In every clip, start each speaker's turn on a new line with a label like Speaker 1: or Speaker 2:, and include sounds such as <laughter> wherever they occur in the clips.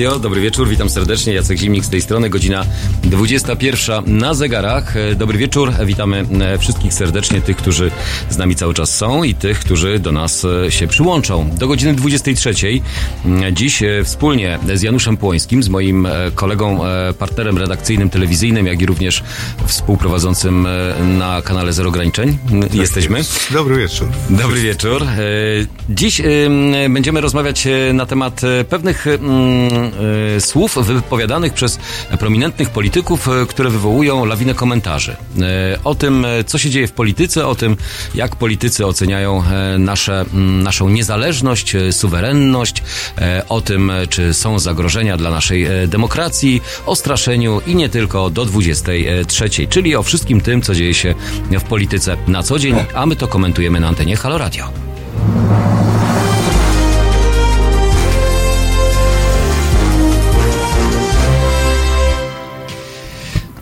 Speaker 1: Radio, dobry wieczór, witam serdecznie, Jacek Zimnik z tej strony, godzina 21 na zegarach. Dobry wieczór, witamy e, wszystkich serdecznie, tych, którzy z nami cały czas są i tych, którzy do nas e, się przyłączą. Do godziny 23. Dziś e, wspólnie z Januszem Płońskim, z moim kolegą, partnerem redakcyjnym, telewizyjnym, jak i również współprowadzącym na kanale Zero Ograniczeń. Tak Jesteśmy.
Speaker 2: Jest. Dobry wieczór.
Speaker 1: Dobry wieczór. Dziś będziemy rozmawiać na temat pewnych y, słów wypowiadanych przez prominentnych polityków, y, które wywołują lawinę komentarzy. Y, o tym, co się dzieje w polityce, o tym, jak politycy oceniają nasze, naszą niezależność, suwerenność, o tym, czy są zagrożenia dla naszej demokracji, o straszeniu i nie tylko do 23, czyli o wszystkim tym, co dzieje się w polityce na co dzień, a my to komentujemy na antenie Halo Radio.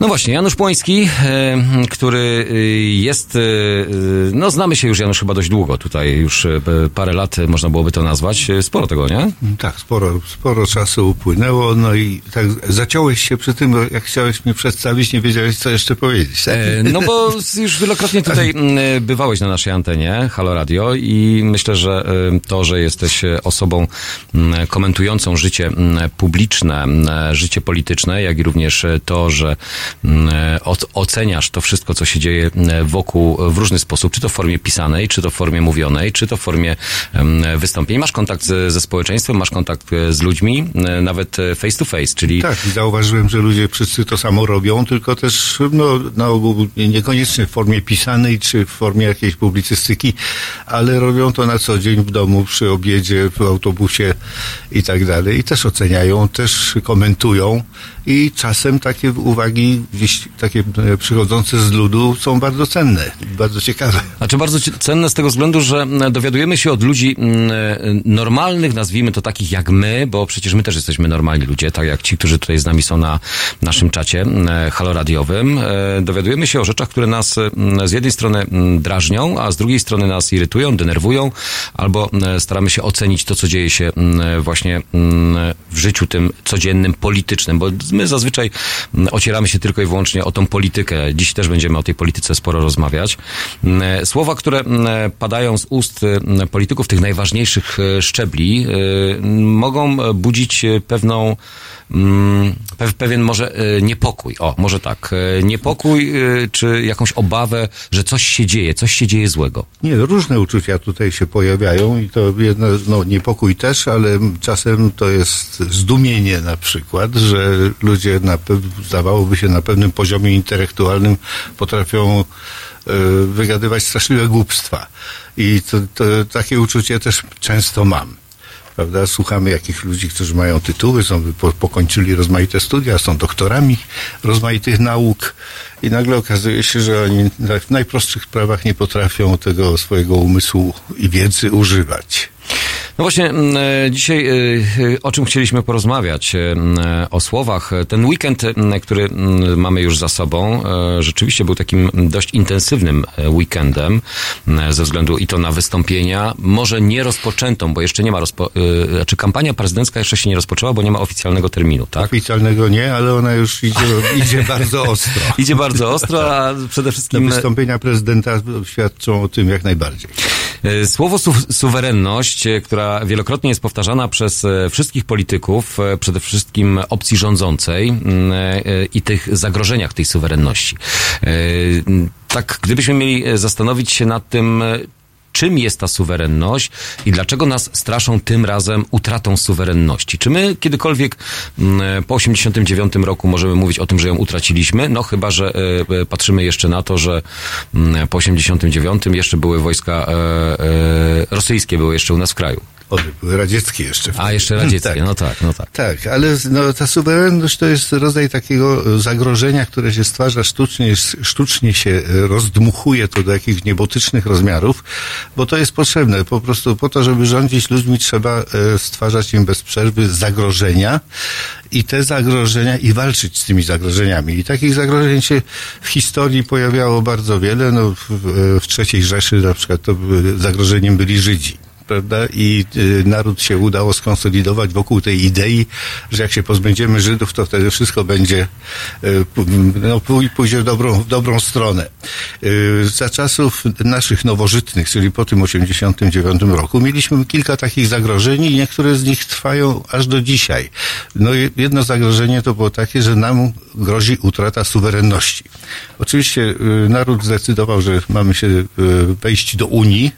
Speaker 1: No właśnie, Janusz Płoński, e, który e, jest, e, no znamy się już Janusz chyba dość długo, tutaj już parę lat można byłoby to nazwać, sporo tego, nie?
Speaker 2: Tak, sporo, sporo czasu upłynęło, no i tak zaciąłeś się przy tym, jak chciałeś mnie przedstawić, nie wiedziałeś co jeszcze powiedzieć. Tak?
Speaker 1: No bo już wielokrotnie tutaj bywałeś na naszej antenie, Halo Radio i myślę, że to, że jesteś osobą komentującą życie publiczne, życie polityczne, jak i również to, że Mm, oceniasz to wszystko, co się dzieje e, wokół w różny sposób, czy to w formie pisanej, czy to w formie mówionej, czy to w formie wystąpień. Masz kontakt ze społeczeństwem, masz kontakt e, z ludźmi, nawet face to face, czyli...
Speaker 2: Tak, zauważyłem, że ludzie wszyscy to samo robią, tylko też no, na ogół niekoniecznie w formie pisanej, czy w formie jakiejś publicystyki, ale robią to na co dzień w domu, przy obiedzie, w autobusie i tak dalej. I też oceniają, też komentują i czasem takie uwagi gdzieś takie e, przychodzące z ludu są bardzo cenne, bardzo ciekawe.
Speaker 1: Znaczy bardzo cenne z tego względu, że dowiadujemy się od ludzi e, normalnych, nazwijmy to takich jak my, bo przecież my też jesteśmy normalni ludzie, tak jak ci, którzy tutaj z nami są na naszym czacie haloradiowym. E, dowiadujemy się o rzeczach, które nas z jednej strony drażnią, a z drugiej strony nas irytują, denerwują, albo staramy się ocenić to, co dzieje się właśnie w życiu tym codziennym, politycznym, bo my zazwyczaj ocieramy się tylko i wyłącznie o tą politykę. Dziś też będziemy o tej polityce sporo rozmawiać. Mm, słowa, które mm, padają z ust polityków tych najważniejszych e, szczebli, e, mogą budzić pewną pewien może e, niepokój. O, może tak. Niepokój czy jakąś obawę, że coś się dzieje, coś się dzieje złego.
Speaker 2: Nie, różne uczucia tutaj się pojawiają i to jedno, no niepokój też, ale czasem to jest zdumienie na przykład, że ludzie na, zdawałoby się na pewnym poziomie intelektualnym potrafią e, wygadywać straszliwe głupstwa. I to, to, takie uczucie też często mam. Prawda? Słuchamy jakichś ludzi, którzy mają tytuły, są, po, pokończyli rozmaite studia, są doktorami rozmaitych nauk i nagle okazuje się, że oni w najprostszych sprawach nie potrafią tego swojego umysłu i wiedzy używać.
Speaker 1: No właśnie, mm, e, dzisiaj e, e, o czym chcieliśmy porozmawiać? O słowach. Ten weekend, który mamy już za sobą, rzeczywiście był takim dość intensywnym weekendem, ze względu i to na wystąpienia, może nie rozpoczętą, bo jeszcze nie ma, rozpo... znaczy kampania prezydencka jeszcze się nie rozpoczęła, bo nie ma oficjalnego terminu, tak?
Speaker 2: Oficjalnego nie, ale ona już idzie, <laughs> idzie bardzo ostro.
Speaker 1: idzie bardzo ostro, a przede wszystkim...
Speaker 2: Te wystąpienia prezydenta świadczą o tym jak najbardziej.
Speaker 1: Słowo su suwerenność, która wielokrotnie jest powtarzana przez e, wszystkich polityków, e, przede wszystkim opcji rządzącej mm, e, i tych zagrożeniach tej suwerenności. Tak, gdybyśmy mieli zastanowić się nad tym, czym jest ta suwerenność i dlaczego nas straszą tym razem utratą suwerenności. Czy my kiedykolwiek mm, po 89 roku możemy mówić o tym, że ją utraciliśmy? No chyba, że patrzymy jeszcze na to, że mm, po 89 jeszcze były wojska rosyjskie były jeszcze u nas w kraju.
Speaker 2: One były radzieckie jeszcze.
Speaker 1: A, jeszcze <laughs> radzieckie, tak. no tak, no tak.
Speaker 2: Tak, ale no, ta suwerenność to jest rodzaj takiego zagrożenia, które się stwarza sztucznie, sztucznie się rozdmuchuje to do jakichś niebotycznych rozmiarów, bo to jest potrzebne. Po prostu po to, żeby rządzić ludźmi trzeba e, stwarzać im bez przerwy zagrożenia i te zagrożenia i walczyć z tymi zagrożeniami. I takich zagrożeń się w historii pojawiało bardzo wiele. No, w, w III Rzeszy na przykład to zagrożeniem byli Żydzi prawda? I y, naród się udało skonsolidować wokół tej idei, że jak się pozbędziemy Żydów, to wtedy wszystko będzie, y, no, pójdzie w dobrą, w dobrą stronę. Y, za czasów naszych nowożytnych, czyli po tym 89 roku, mieliśmy kilka takich zagrożeń i niektóre z nich trwają aż do dzisiaj. No jedno zagrożenie to było takie, że nam grozi utrata suwerenności. Oczywiście naród zdecydował, że mamy się wejść do Unii,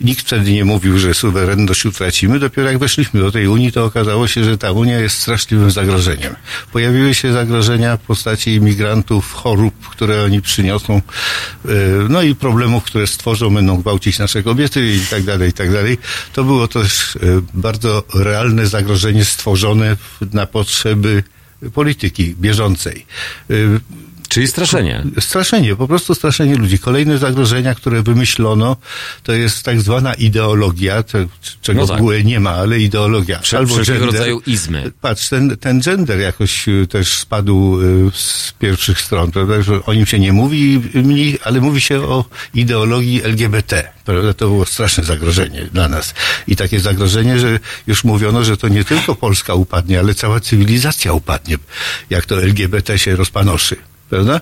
Speaker 2: Nikt wtedy nie mówił, że suwerenność utracimy. Dopiero jak weszliśmy do tej Unii, to okazało się, że ta Unia jest straszliwym zagrożeniem. Pojawiły się zagrożenia w postaci imigrantów, chorób, które oni przyniosą, e, no i problemów, które stworzą, będą gwałcić nasze kobiety i tak dalej, i tak dalej. To było też e, bardzo realne zagrożenie stworzone na potrzeby polityki bieżącej.
Speaker 1: Czyli straszenie.
Speaker 2: Straszenie, po prostu straszenie ludzi. Kolejne zagrożenia, które wymyślono, to jest tak zwana ideologia, to, czego no tak. w ogóle nie ma, ale ideologia.
Speaker 1: Prze Albo gender. rodzaju izmy.
Speaker 2: Patrz, ten, ten gender jakoś y, też spadł y, z pierwszych stron, prawda? Że o nim się nie mówi, mniej, ale mówi się o ideologii LGBT. Prawda? To było straszne zagrożenie dla nas. I takie zagrożenie, że już mówiono, że to nie tylko Polska upadnie, ale cała cywilizacja upadnie, jak to LGBT się rozpanoszy prawda?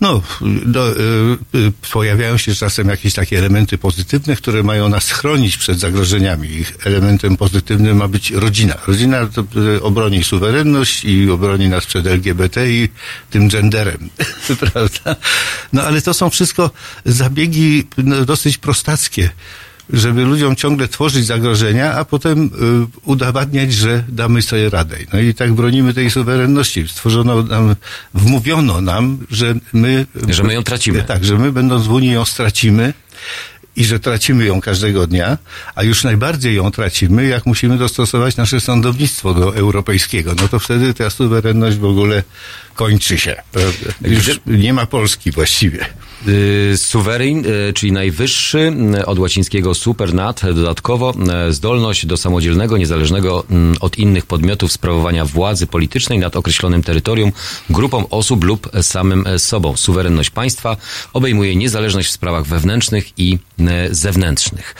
Speaker 2: No, do, y, y, pojawiają się czasem jakieś takie elementy pozytywne, które mają nas chronić przed zagrożeniami. Ich elementem pozytywnym ma być rodzina. Rodzina to, y, obroni suwerenność i obroni nas przed LGBT i tym genderem, <laughs> prawda? No ale to są wszystko zabiegi no, dosyć prostackie żeby ludziom ciągle tworzyć zagrożenia, a potem y, udowadniać, że damy sobie radę. No i tak bronimy tej suwerenności. Stworzono nam, wmówiono nam, że my...
Speaker 1: Że my ją tracimy.
Speaker 2: Tak, że my będąc w Unii ją stracimy i że tracimy ją każdego dnia, a już najbardziej ją tracimy, jak musimy dostosować nasze sądownictwo do europejskiego. No to wtedy ta suwerenność w ogóle kończy się. Prawda? Już nie ma Polski właściwie.
Speaker 1: Y, suwerin, y, czyli najwyższy, y, od łacińskiego supernat, dodatkowo zdolność do samodzielnego, niezależnego mm, od innych podmiotów sprawowania władzy politycznej nad określonym terytorium, grupą osób lub samym sobą. Suwerenność państwa obejmuje niezależność w sprawach wewnętrznych i zewnętrznych.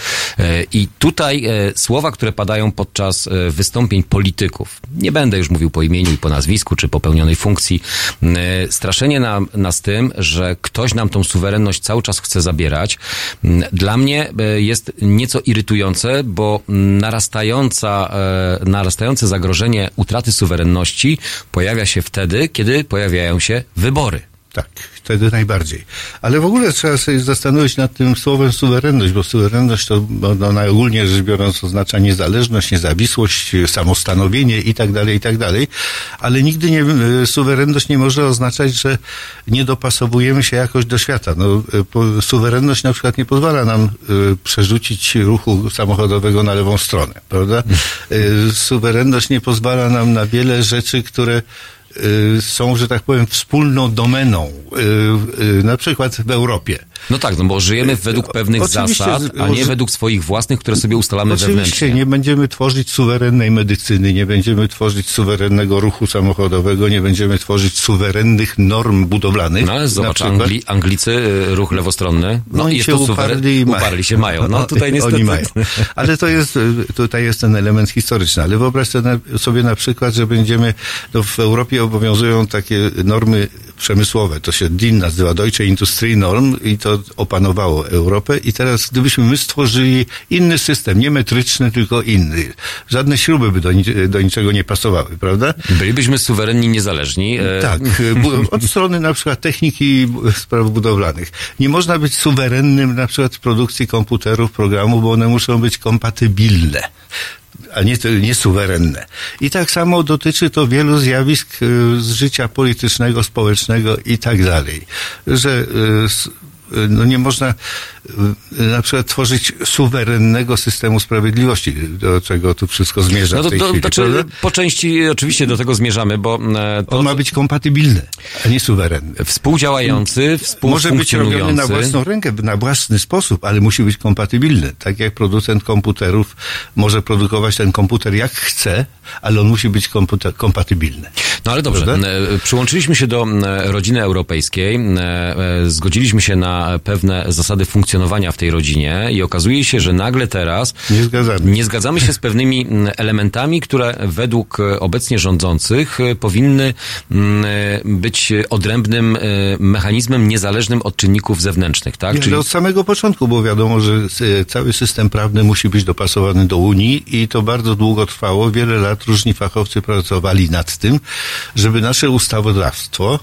Speaker 1: I tutaj słowa, które padają podczas wystąpień polityków, nie będę już mówił po imieniu i po nazwisku, czy popełnionej funkcji, straszenie nam, nas tym, że ktoś nam tą suwerenność cały czas chce zabierać, mm, dla mnie e, jest nieco irytujące, bo narastająca, e, narastające zagrożenie utraty suwerenności pojawia się wtedy, kiedy pojawiają się wybory.
Speaker 2: Tak, wtedy najbardziej. Ale w ogóle trzeba sobie zastanowić nad tym słowem suwerenność, bo suwerenność to no, rzecz biorąc oznacza niezależność, niezawisłość, samostanowienie i tak dalej, i tak dalej. Ale nigdy nie, e, suwerenność nie może oznaczać, że nie dopasowujemy się jakoś do świata. No, e, suwerenność na przykład nie pozwala nam e, przerzucić ruchu samochodowego na lewą stronę, prawda? Suwerenność nie pozwala nam na wiele rzeczy, które są, że tak powiem, wspólną domeną, y, y, na przykład w Europie.
Speaker 1: No tak, no bo żyjemy według pewnych Oczywiście, zasad, a nie według swoich własnych, które sobie ustalamy
Speaker 2: Oczywiście
Speaker 1: wewnętrznie.
Speaker 2: nie będziemy tworzyć suwerennej medycyny, nie będziemy tworzyć suwerennego ruchu samochodowego, nie będziemy tworzyć suwerennych norm budowlanych.
Speaker 1: No ale zobacz, Angli, Anglicy, ruch lewostronny, no, no
Speaker 2: i się to uparli, i
Speaker 1: uparli się mają. No tutaj <laughs> niestety...
Speaker 2: Oni mają. Ale to jest, tutaj jest ten element historyczny. Ale wyobraź sobie na przykład, że będziemy, no w Europie obowiązują takie normy przemysłowe. To się DIN nazywa Deutsche Industrie Norm i to opanowało Europę. I teraz gdybyśmy my stworzyli inny system, nie metryczny, tylko inny. Żadne śruby by do, do niczego nie pasowały, prawda?
Speaker 1: Bylibyśmy suwerenni, niezależni.
Speaker 2: E, tak. Od strony na przykład techniki spraw budowlanych. Nie można być suwerennym na przykład w produkcji komputerów, programów, bo one muszą być kompatybilne a nie, nie suwerenne. I tak samo dotyczy to wielu zjawisk y, z życia politycznego, społecznego i tak dalej. Że y, no nie można Y, na przykład tworzyć suwerennego systemu sprawiedliwości, do czego tu wszystko zmierza. No to, w tej to, chwili,
Speaker 1: znaczy, po części oczywiście do tego zmierzamy, bo
Speaker 2: e, to, on ma być kompatybilny, a nie suwerenny.
Speaker 1: Współdziałający, współfunkcjonujący.
Speaker 2: Może być robiony na własną rękę, na własny sposób, ale musi być kompatybilny. Tak jak producent komputerów może produkować ten komputer jak chce, ale on musi być komputer, kompatybilny.
Speaker 1: No ale dobrze, Prawda? E, przyłączyliśmy się do rodziny europejskiej, e, zgodziliśmy się na na pewne zasady funkcjonowania w tej rodzinie i okazuje się, że nagle teraz
Speaker 2: Nie zgadzamy.
Speaker 1: nie zgadzamy się z pewnymi mm, elementami, które według e, obecnie rządzących e, powinny mm, e, być odrębnym mechanizmem niezależnym od czynników zewnętrznych, tak?
Speaker 2: Nie,
Speaker 1: Czyli
Speaker 2: od samego początku, bo wiadomo, że cały system prawny musi być dopasowany do Unii i to bardzo długo trwało. Wiele lat różni fachowcy pracowali nad tym, żeby nasze ustawodawstwo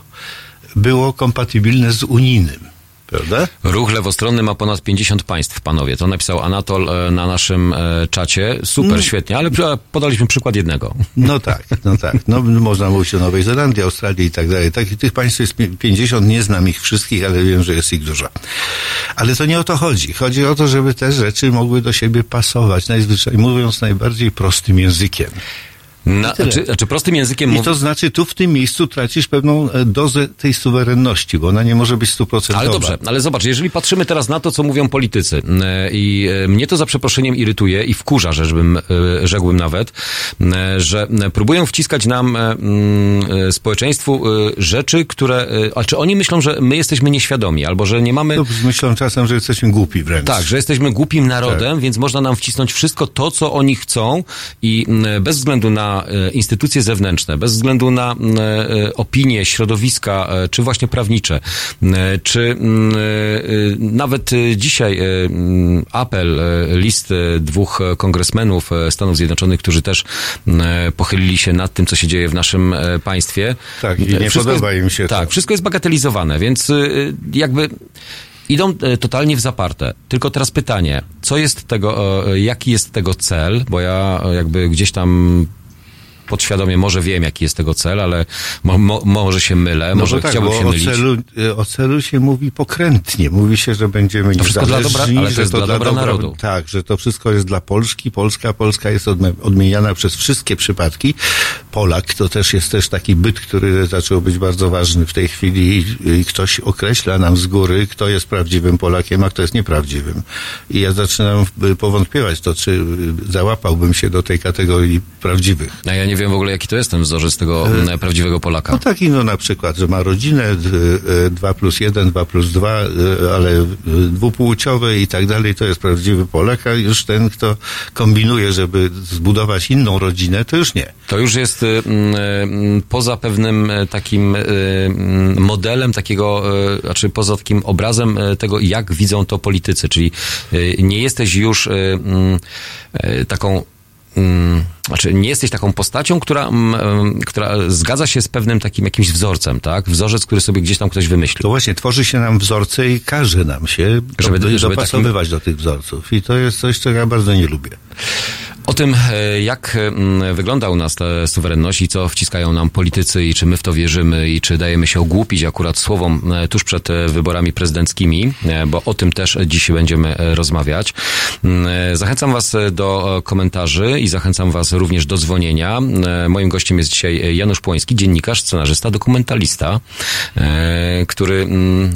Speaker 2: było kompatybilne z unijnym. Prawda?
Speaker 1: Ruch lewostronny ma ponad 50 państw, panowie. To napisał Anatol e, na naszym e, czacie. Super,
Speaker 2: Mm.
Speaker 1: świetnie, ale podaliśmy przykład jednego. <laughs>
Speaker 2: No tak, no tak. No, można mówić o Nowej Zelandii, Australii i tak dalej. Tak, tych państw jest pi- 50, nie znam ich wszystkich, ale wiem, że jest ich dużo. Ale to nie o to chodzi. Chodzi o to, żeby te rzeczy mogły do siebie pasować, najzwyczaj mówiąc najbardziej prostym językiem.
Speaker 1: Na,
Speaker 2: tyle.
Speaker 1: czy, czy prostym językiem
Speaker 2: I to znaczy, tu w tym miejscu tracisz pewną e, dozę tej suwerenności, bo ona nie może być stuprocentowa.
Speaker 1: Ale dobrze, ale zobacz, jeżeli patrzymy teraz na to, co mówią politycy e, i e, mnie to za przeproszeniem irytuje i wkurza, rzeczbym, rzekłbym nawet, że próbują wciskać nam, społeczeństwu rzeczy, które, a czy oni myślą, że my jesteśmy nieświadomi, albo że nie mamy...
Speaker 2: To myślą czasem, że jesteśmy głupi wręcz.
Speaker 1: Tak, że jesteśmy głupim narodem, więc można nam wcisnąć wszystko to, co oni chcą i bez względu na e, instytucje zewnętrzne, bez względu na mm, e, opinie, środowiska, e, czy właśnie prawnicze, e, czy mm, e, nawet e, dzisiaj e, mm, apel, e, list e, dwóch e, kongresmenów e, Stanów Zjednoczonych, którzy też mm, e, pochylili się nad tym, co się dzieje w naszym e, państwie.
Speaker 2: Tak, i nie
Speaker 1: Wszystko
Speaker 2: podoba
Speaker 1: jest,
Speaker 2: im się to.
Speaker 1: Tak, wszystko jest bagatelizowane, więc jakby idą e, totalnie w zaparte. Tylko teraz pytanie, co jest tego, e, jaki jest tego cel, bo ja e, jakby gdzieś tam podświadomie może wiem, jaki jest tego cel, ale mo, mo, może się mylę,
Speaker 2: No
Speaker 1: może
Speaker 2: tak,
Speaker 1: chciałbym się
Speaker 2: o
Speaker 1: mylić.
Speaker 2: celu, e, o celu się mówi pokrętnie. Mówi się, że będziemy
Speaker 1: To wszystko dla dobra- ale to jest dla dobra narodu.
Speaker 2: Tak, że to wszystko jest dla Polski. Polska, Polska jest odmieniana przez wszystkie przypadki. Polak to też jest też taki byt, który zaczął być bardzo ważny w tej chwili i, ktoś określa nam z góry, kto jest prawdziwym Polakiem, a kto jest nieprawdziwym. I ja zaczynam y, powątpiewać to, czy y, załapałbym się do tej kategorii prawdziwych.
Speaker 1: A ja nie wiem w ogóle, jaki to jest ten wzorzec tego m, prawdziwego Polaka.
Speaker 2: No taki no na przykład, że ma rodzinę, 2 plus 1, 2 plus 2, ale y, dwupłciowe i tak dalej, to jest prawdziwy Polak, a już ten, kto kombinuje, żeby zbudować inną rodzinę, to już nie.
Speaker 1: To już jest poza pewnym takim modelem takiego, znaczy poza takim obrazem tego, jak widzą to politycy, czyli nie jesteś już taką mm, znaczy nie jesteś taką postacią, która, mm, która zgadza się z pewnym takim jakimś wzorcem, tak? Wzorzec, który sobie gdzieś tam ktoś wymyślił.
Speaker 2: To właśnie tworzy się nam wzorce i każe nam się
Speaker 1: Żeby-
Speaker 2: do,
Speaker 1: żeby
Speaker 2: dopasowywać do tych wzorców. I to jest coś, czego ja bardzo nie lubię.
Speaker 1: O tym, e, jak mm, wygląda u nas ta suwerenność i co wciskają nam politycy i czy my w to wierzymy i czy dajemy się ogłupić akurat słowom e, tuż przed e, wyborami prezydenckimi, e, bo o tym też dziś będziemy e, rozmawiać. E, Zachęcam Was e, do e, komentarzy i zachęcam Was również do dzwonienia. E, Moim gościem jest dzisiaj e, Janusz Płoński, dziennikarz, scenarzysta, dokumentalista, e, który mm,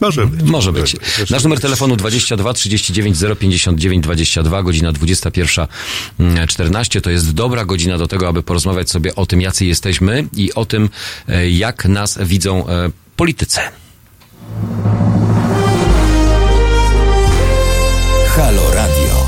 Speaker 1: może być
Speaker 2: Może być.
Speaker 1: może być. Nasz numer telefonu 22 39 059 22, godzina 21.14. To jest dobra godzina do tego, aby porozmawiać sobie o tym, jacy jesteśmy i o tym, e, jak nas widzą e, politycy.
Speaker 3: Halo Radio.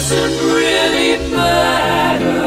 Speaker 4: doesn't really matter.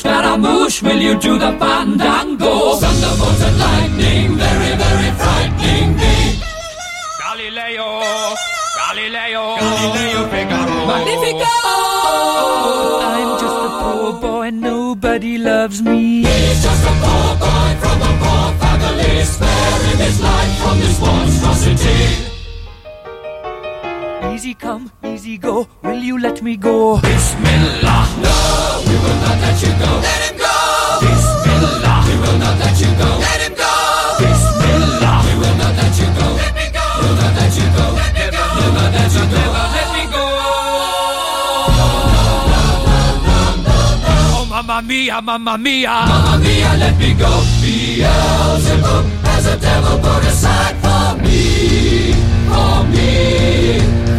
Speaker 4: Scaramouche, Scaramouche, will you do the fandango? Thunderbolt and lightning, very, very frightening me. Galileo, Galileo, Galileo Figaro. Magnifico! I'm just a poor boy, nobody loves me. He's just a poor boy from a poor family, sparing his life from this monstrosity. Easy come, easy go. Will you let me go? Bismillah. No, we will not let you go. Let him go. Bismillah. We will not let you go. Let him go. Bismillah. We will not let you go. Let me go. We'll not let you go. Let me go. We'll not let you go. Let me go. Oh, mamma mia, mamma mia. Mamma mia, let me go. Beelzebub has a devil put aside for. For me. For me.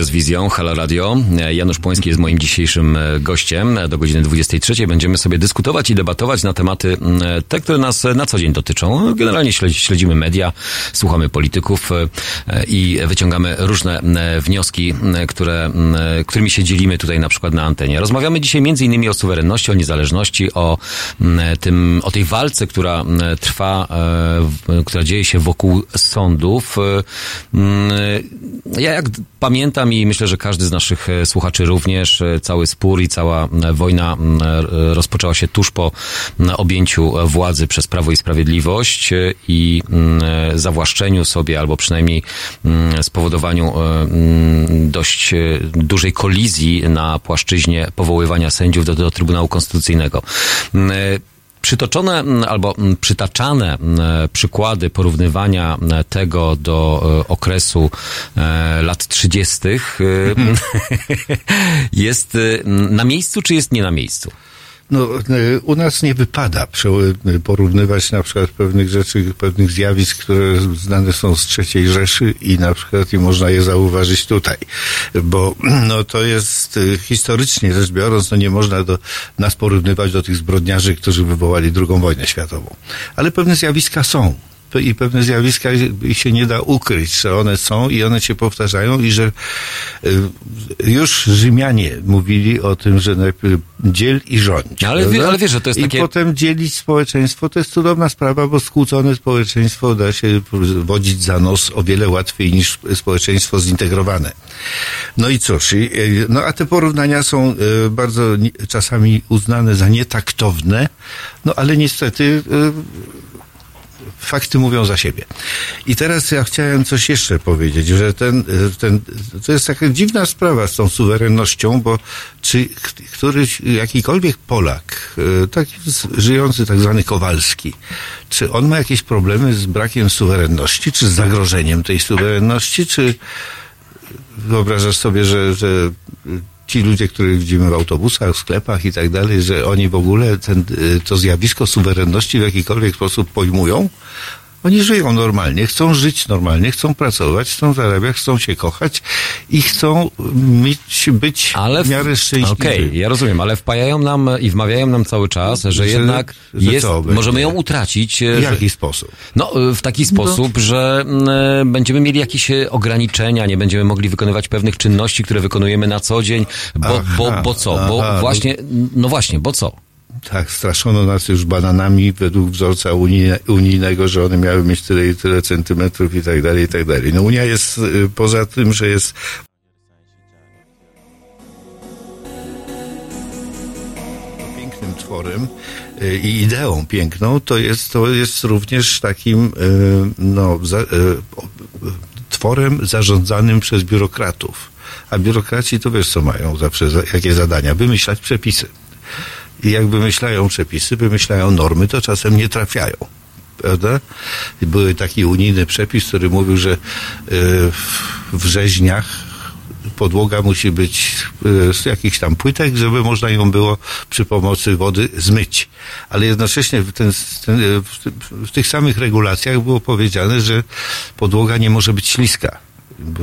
Speaker 3: Z wizją,
Speaker 1: Halo Radio. Janusz Płoński jest moim dzisiejszym e, gościem. Do godziny 23 będziemy sobie dyskutować i debatować na tematy m, te, które nas na co dzień dotyczą. Generalnie śledzi- śledzimy media, słuchamy polityków e, i wyciągamy różne wnioski, które, którymi się dzielimy tutaj na przykład na antenie. Rozmawiamy dzisiaj między innymi o suwerenności, o niezależności, o tym, o tej walce, która trwa, e, która dzieje się wokół sądów. E, Ja jak pamiętam i myślę, że każdy z naszych e, słuchaczy również, e, cały spór i cała wojna rozpoczęła się tuż po objęciu władzy przez Prawo i Sprawiedliwość e, i zawłaszczeniu sobie, albo przynajmniej spowodowaniu dość dużej kolizji na płaszczyźnie powoływania sędziów do, do Trybunału Konstytucyjnego. Przytoczone albo przytaczane przykłady porównywania tego do e, okresu e, lat 30. e, <laughs> jest m, na miejscu, czy jest nie na miejscu?
Speaker 2: No, e, u nas nie wypada prze- porównywać na przykład pewnych rzeczy, pewnych zjawisk, które znane są z trzeciej Rzeszy i na przykład i można je zauważyć tutaj. Bo <clears throat> no, to jest e, historycznie rzecz biorąc, no nie można do, nas porównywać do tych zbrodniarzy, którzy wywołali drugą wojnę światową. Ale pewne zjawiska są. I pewne zjawiska ich się nie da ukryć, że one są i one się powtarzają i że y, już Rzymianie mówili o tym, że najpierw dziel i rządź.
Speaker 1: Ale wie- ale wiesz, że to jest
Speaker 2: I
Speaker 1: takie-
Speaker 2: potem dzielić społeczeństwo, to jest cudowna sprawa, bo skłócone społeczeństwo da się wodzić za nos o wiele łatwiej niż społeczeństwo zintegrowane. No i cóż, i, y, no a te porównania są y, bardzo czasami uznane za nietaktowne, no ale niestety fakty mówią za siebie. I teraz ja chciałem coś jeszcze powiedzieć, że ten, ten, to jest taka dziwna sprawa z tą suwerennością, bo czy któryś, jakikolwiek Polak, e, taki żyjący tak zwany Kowalski, czy on ma jakieś problemy z brakiem suwerenności, czy z zagrożeniem tej suwerenności, czy wyobrażasz sobie, że, że ci ludzie, których widzimy w autobusach, w sklepach i tak dalej, że oni w ogóle ten, y, to zjawisko suwerenności w jakikolwiek sposób pojmują? Oni żyją normalnie, chcą żyć normalnie, chcą pracować, chcą zarabiać, chcą się kochać i chcą mieć, być
Speaker 1: Ale
Speaker 2: w miarę szczęśliwi.
Speaker 1: Okej, ja rozumiem, ale wpajają nam i wmawiają nam cały czas, że,
Speaker 2: Że-
Speaker 1: jednak
Speaker 2: że
Speaker 1: jest, możemy ją utracić. e,
Speaker 2: W
Speaker 1: że-
Speaker 2: jaki sposób?
Speaker 1: No, y, w taki sposób, że mm, e, będziemy mieli jakieś e, ograniczenia, nie będziemy mogli wykonywać pewnych czynności, które wykonujemy na co dzień, bo,
Speaker 2: Aha,
Speaker 1: bo, bo co? Bo
Speaker 2: aha, no-
Speaker 1: właśnie, no właśnie, bo co?
Speaker 2: Tak, straszono nas już bananami według wzorca unijne, unijnego, że one miały mieć tyle i tyle centymetrów i tak dalej, i tak dalej. No Unia jest, y, poza tym, że jest pięknym tworem y, i ideą piękną, to jest, to jest również takim y, no, za, tworem zarządzanym przez biurokratów. A biurokraci to wiesz co mają zawsze, za, jakie zadania? Wymyślać przepisy. I jak wymyślają przepisy, wymyślają normy, to czasem nie trafiają. Prawda? Były taki unijny przepis, który mówił, że y, w, rzeźniach podłoga musi być y, z jakichś tam płytek, żeby można ją było przy pomocy wody zmyć. Ale jednocześnie w, ten, w tych samych regulacjach było powiedziane, że podłoga nie może być śliska.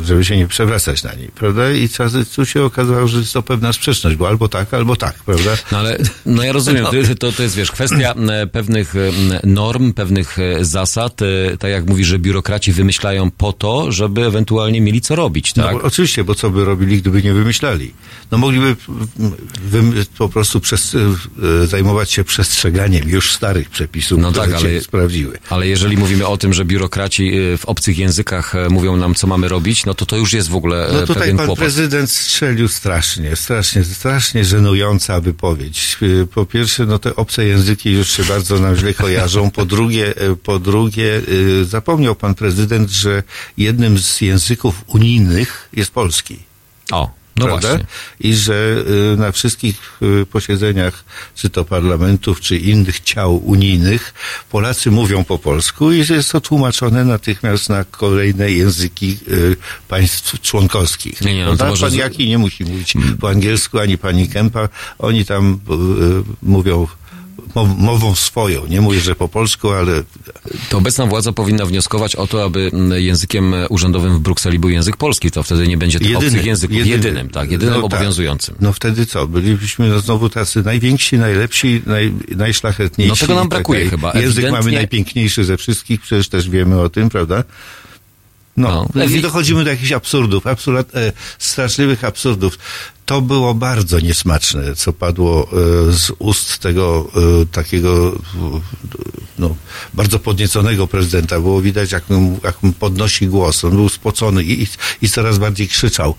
Speaker 2: Żeby się nie przewracać na niej, prawda? I tu się okazało, że jest to pewna sprzeczność, bo albo tak, albo tak, prawda?
Speaker 1: No ale, no ja rozumiem, to, to, to jest, wiesz, kwestia e, pewnych e, norm, pewnych e, zasad, tak jak mówisz, że biurokraci wymyślają po to, żeby ewentualnie mieli co robić,
Speaker 2: No,
Speaker 1: tak?
Speaker 2: bo oczywiście, bo co by robili, gdyby nie wymyślali? No mogliby mm, po prostu przez, zajmować się przestrzeganiem już starych przepisów,
Speaker 1: No
Speaker 2: które
Speaker 1: tak,
Speaker 2: się
Speaker 1: ale-
Speaker 2: sprawdziły.
Speaker 1: Ale jeżeli mówimy o tym, że biurokraci w obcych językach mówią nam, co mamy robić, no to to już jest w ogóle e,
Speaker 2: No tutaj
Speaker 1: pewien
Speaker 2: pan
Speaker 1: kłopot.
Speaker 2: prezydent strzelił strasznie, strasznie, strasznie żenująca wypowiedź. Y, Po pierwsze, no te obce języki już się bardzo nam źle kojarzą. Po drugie, y, po drugie, zapomniał pan prezydent, że jednym z języków unijnych jest polski.
Speaker 1: O, no
Speaker 2: prawda?
Speaker 1: właśnie.
Speaker 2: I że y, na wszystkich y, posiedzeniach, czy to parlamentów, czy innych ciał unijnych, Polacy mówią po polsku i że jest to tłumaczone natychmiast na kolejne języki y, państw członkowskich.
Speaker 1: Nie, nie, no może
Speaker 2: Pan Jaki nie musi mówić po angielsku, ani pani Kępa. Oni tam mówią mową swoją. Nie mówię, że po polsku, ale
Speaker 1: To obecna władza powinna wnioskować o to, aby mm, językiem urzędowym w Brukseli był język polski. To wtedy nie będzie tych
Speaker 2: Jedyny,
Speaker 1: obcych języków.
Speaker 2: jedyny.
Speaker 1: jedynym, tak, jedynym
Speaker 2: No tak.
Speaker 1: obowiązującym.
Speaker 2: No wtedy co? Bylibyśmy no znowu tacy najwięksi, najlepsi, naj, najszlachetniejsi.
Speaker 1: No tego nam
Speaker 2: tak
Speaker 1: brakuje
Speaker 2: dalej.
Speaker 1: chyba.
Speaker 2: Język
Speaker 1: Ewidentnie-
Speaker 2: mamy najpiękniejszy ze wszystkich, przecież też wiemy o tym, prawda? No,
Speaker 1: No,
Speaker 2: dochodzimy do jakichś absurdów, absurd, e, straszliwych absurdów. To było bardzo niesmaczne, co padło e, z ust tego e, takiego e, no, bardzo podnieconego prezydenta. Było widać, jak, mu- jak mu podnosi głos. On był spocony i, i coraz bardziej krzyczał.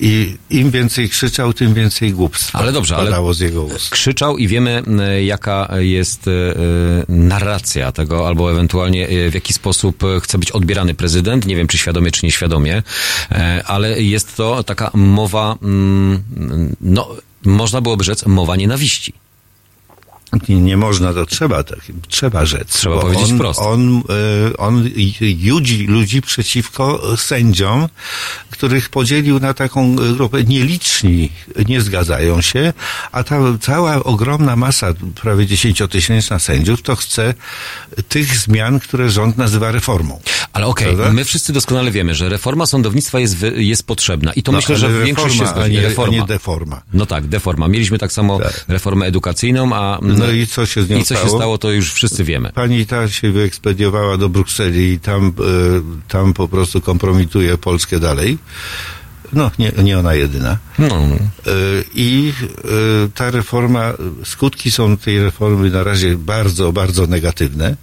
Speaker 2: I im więcej krzyczał, tym więcej głupstwa
Speaker 1: Ale dobrze, ale-
Speaker 2: padało z jego ust.
Speaker 1: krzyczał i wiemy, jaka jest narracja tego, albo ewentualnie w jaki sposób chce być odbierany prezydent. Nie wiem, czy świadomie, czy nieświadomie, ale jest to taka mowa, mm, no, można byłoby rzec, mowa nienawiści.
Speaker 2: Nie, nie można, to trzeba, tak, trzeba rzec.
Speaker 1: Trzeba powiedzieć
Speaker 2: on,
Speaker 1: wprost.
Speaker 2: On, e, on judzi ludzi przeciwko sędziom, których podzielił na taką grupę. Nieliczni nie zgadzają się, a ta cała ogromna masa, prawie dziesięciotysięczna sędziów, to chce tych zmian, które rząd nazywa reformą.
Speaker 1: Ale okej,
Speaker 2: Prawda?
Speaker 1: my wszyscy doskonale wiemy, że reforma sądownictwa jest, jest potrzebna i to
Speaker 2: No,
Speaker 1: myślę, że
Speaker 2: reforma,
Speaker 1: większość się
Speaker 2: a
Speaker 1: zgodzi.
Speaker 2: nie,
Speaker 1: reforma.
Speaker 2: a nie deforma.
Speaker 1: No tak, deforma. Mieliśmy tak samo
Speaker 2: Tak.
Speaker 1: reformę edukacyjną, a
Speaker 2: No i co się z nią
Speaker 1: i co się
Speaker 2: stało?
Speaker 1: stało, to już wszyscy wiemy.
Speaker 2: Pani ta się wyekspediowała do Brukseli i tam, e, tam po prostu kompromituje Polskę dalej. No, nie, nie ona jedyna.
Speaker 1: No.
Speaker 2: E, I e, ta reforma, skutki są tej reformy na razie bardzo, bardzo negatywne.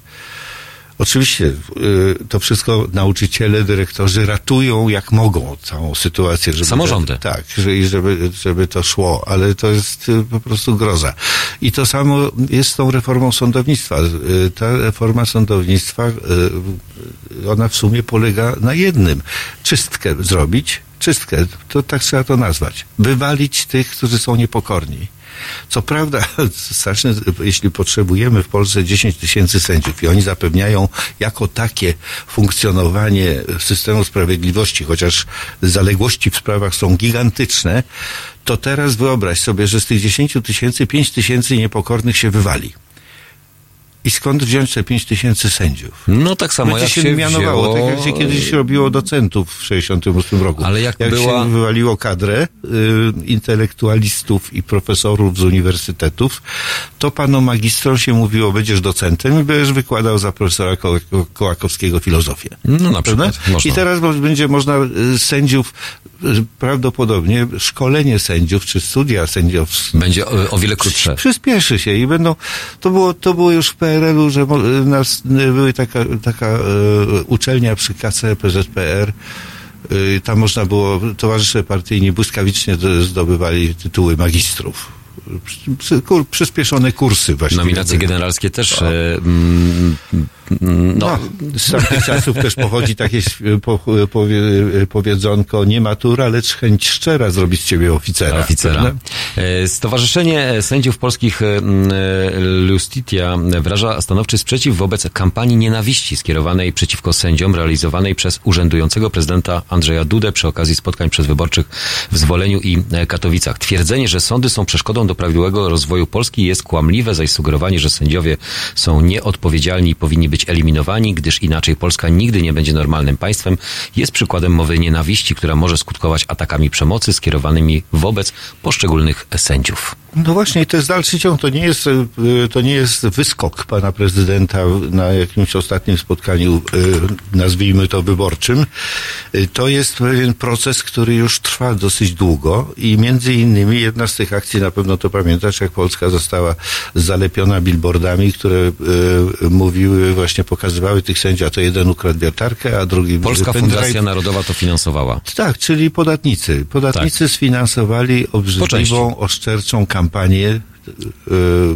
Speaker 2: Oczywiście e, to wszystko nauczyciele, dyrektorzy ratują jak mogą całą sytuację. Żeby
Speaker 1: Samorządy.
Speaker 2: tak, że, i żeby, żeby to szło, ale to jest e, po prostu groza. I to samo jest z tą reformą sądownictwa. E, Ta reforma sądownictwa, ona w sumie polega na jednym. Czystkę zrobić, czystkę, to tak trzeba to nazwać. Wywalić tych, którzy są niepokorni. Co prawda, <laughs> straszne, jeśli potrzebujemy w Polsce 10 tysięcy sędziów i oni zapewniają jako takie funkcjonowanie systemu sprawiedliwości, chociaż zaległości w sprawach są gigantyczne, to teraz wyobraź sobie, że z tych 10 tysięcy 5 tysięcy niepokornych się wywali. I skąd wziąć te 5 tysięcy sędziów?
Speaker 1: No tak samo
Speaker 2: Będzie
Speaker 1: jak
Speaker 2: się,
Speaker 1: się
Speaker 2: mianowało,
Speaker 1: wzięło...
Speaker 2: tak jak się kiedyś robiło docentów w 68 roku.
Speaker 1: Ale jak
Speaker 2: jak
Speaker 1: była-
Speaker 2: się wywaliło kadrę y, intelektualistów i profesorów z uniwersytetów, to panom magistrom się mówiło, będziesz docentem i będziesz wykładał za profesora Ko- Ko- Kołakowskiego filozofię.
Speaker 1: No na przykład.
Speaker 2: I teraz będzie można y, sędziów, y, prawdopodobnie szkolenie sędziów, czy studia sędziowskie,
Speaker 1: Będzie o, o wiele krótsze.
Speaker 2: Przyspieszy się i będą, to było, to było już w PRL-u, że nas, były taka, taka e, uczelnia przy KC, PZPR, e, tam można było, towarzysze partyjni błyskawicznie do- zdobywali tytuły magistrów. Przyspieszone kursy właściwie.
Speaker 1: Nominacje generalskie też. No,
Speaker 2: No, z tamtych czasów też pochodzi takie po, powie, powiedzonko, nie matura, lecz chęć szczera zrobić z ciebie oficera.
Speaker 1: oficera.
Speaker 2: prawda?
Speaker 1: E, Stowarzyszenie Sędziów Polskich e, e, Lustitia wyraża stanowczy sprzeciw wobec kampanii nienawiści skierowanej przeciwko sędziom realizowanej przez urzędującego prezydenta Andrzeja Dudę przy okazji spotkań przedwyborczych w Zwoleniu i Katowicach. Twierdzenie, że sądy są przeszkodą do prawidłowego rozwoju Polski jest kłamliwe, zaś sugerowanie, że sędziowie są nieodpowiedzialni i powinni być eliminowani, gdyż inaczej Polska nigdy nie będzie normalnym państwem, jest przykładem mowy nienawiści, która może skutkować atakami przemocy skierowanymi wobec poszczególnych sędziów.
Speaker 2: No właśnie, to jest dalszy ciąg. To nie jest, e, to nie jest wyskok pana prezydenta na jakimś ostatnim spotkaniu, e, nazwijmy to wyborczym. E, To jest pewien proces, który już trwa dosyć długo i między innymi jedna z tych akcji, na pewno to pamiętasz, jak Polska została zalepiona billboardami, które mówiły, właśnie pokazywały tych sędziów, a to jeden ukradł wiertarkę, a drugi
Speaker 1: Polska. Fundacja Narodowa to finansowała.
Speaker 2: Tak, czyli podatnicy. Podatnicy sfinansowali
Speaker 1: Tak. Części.
Speaker 2: obrzydliwą, oszczerczą kampanię e,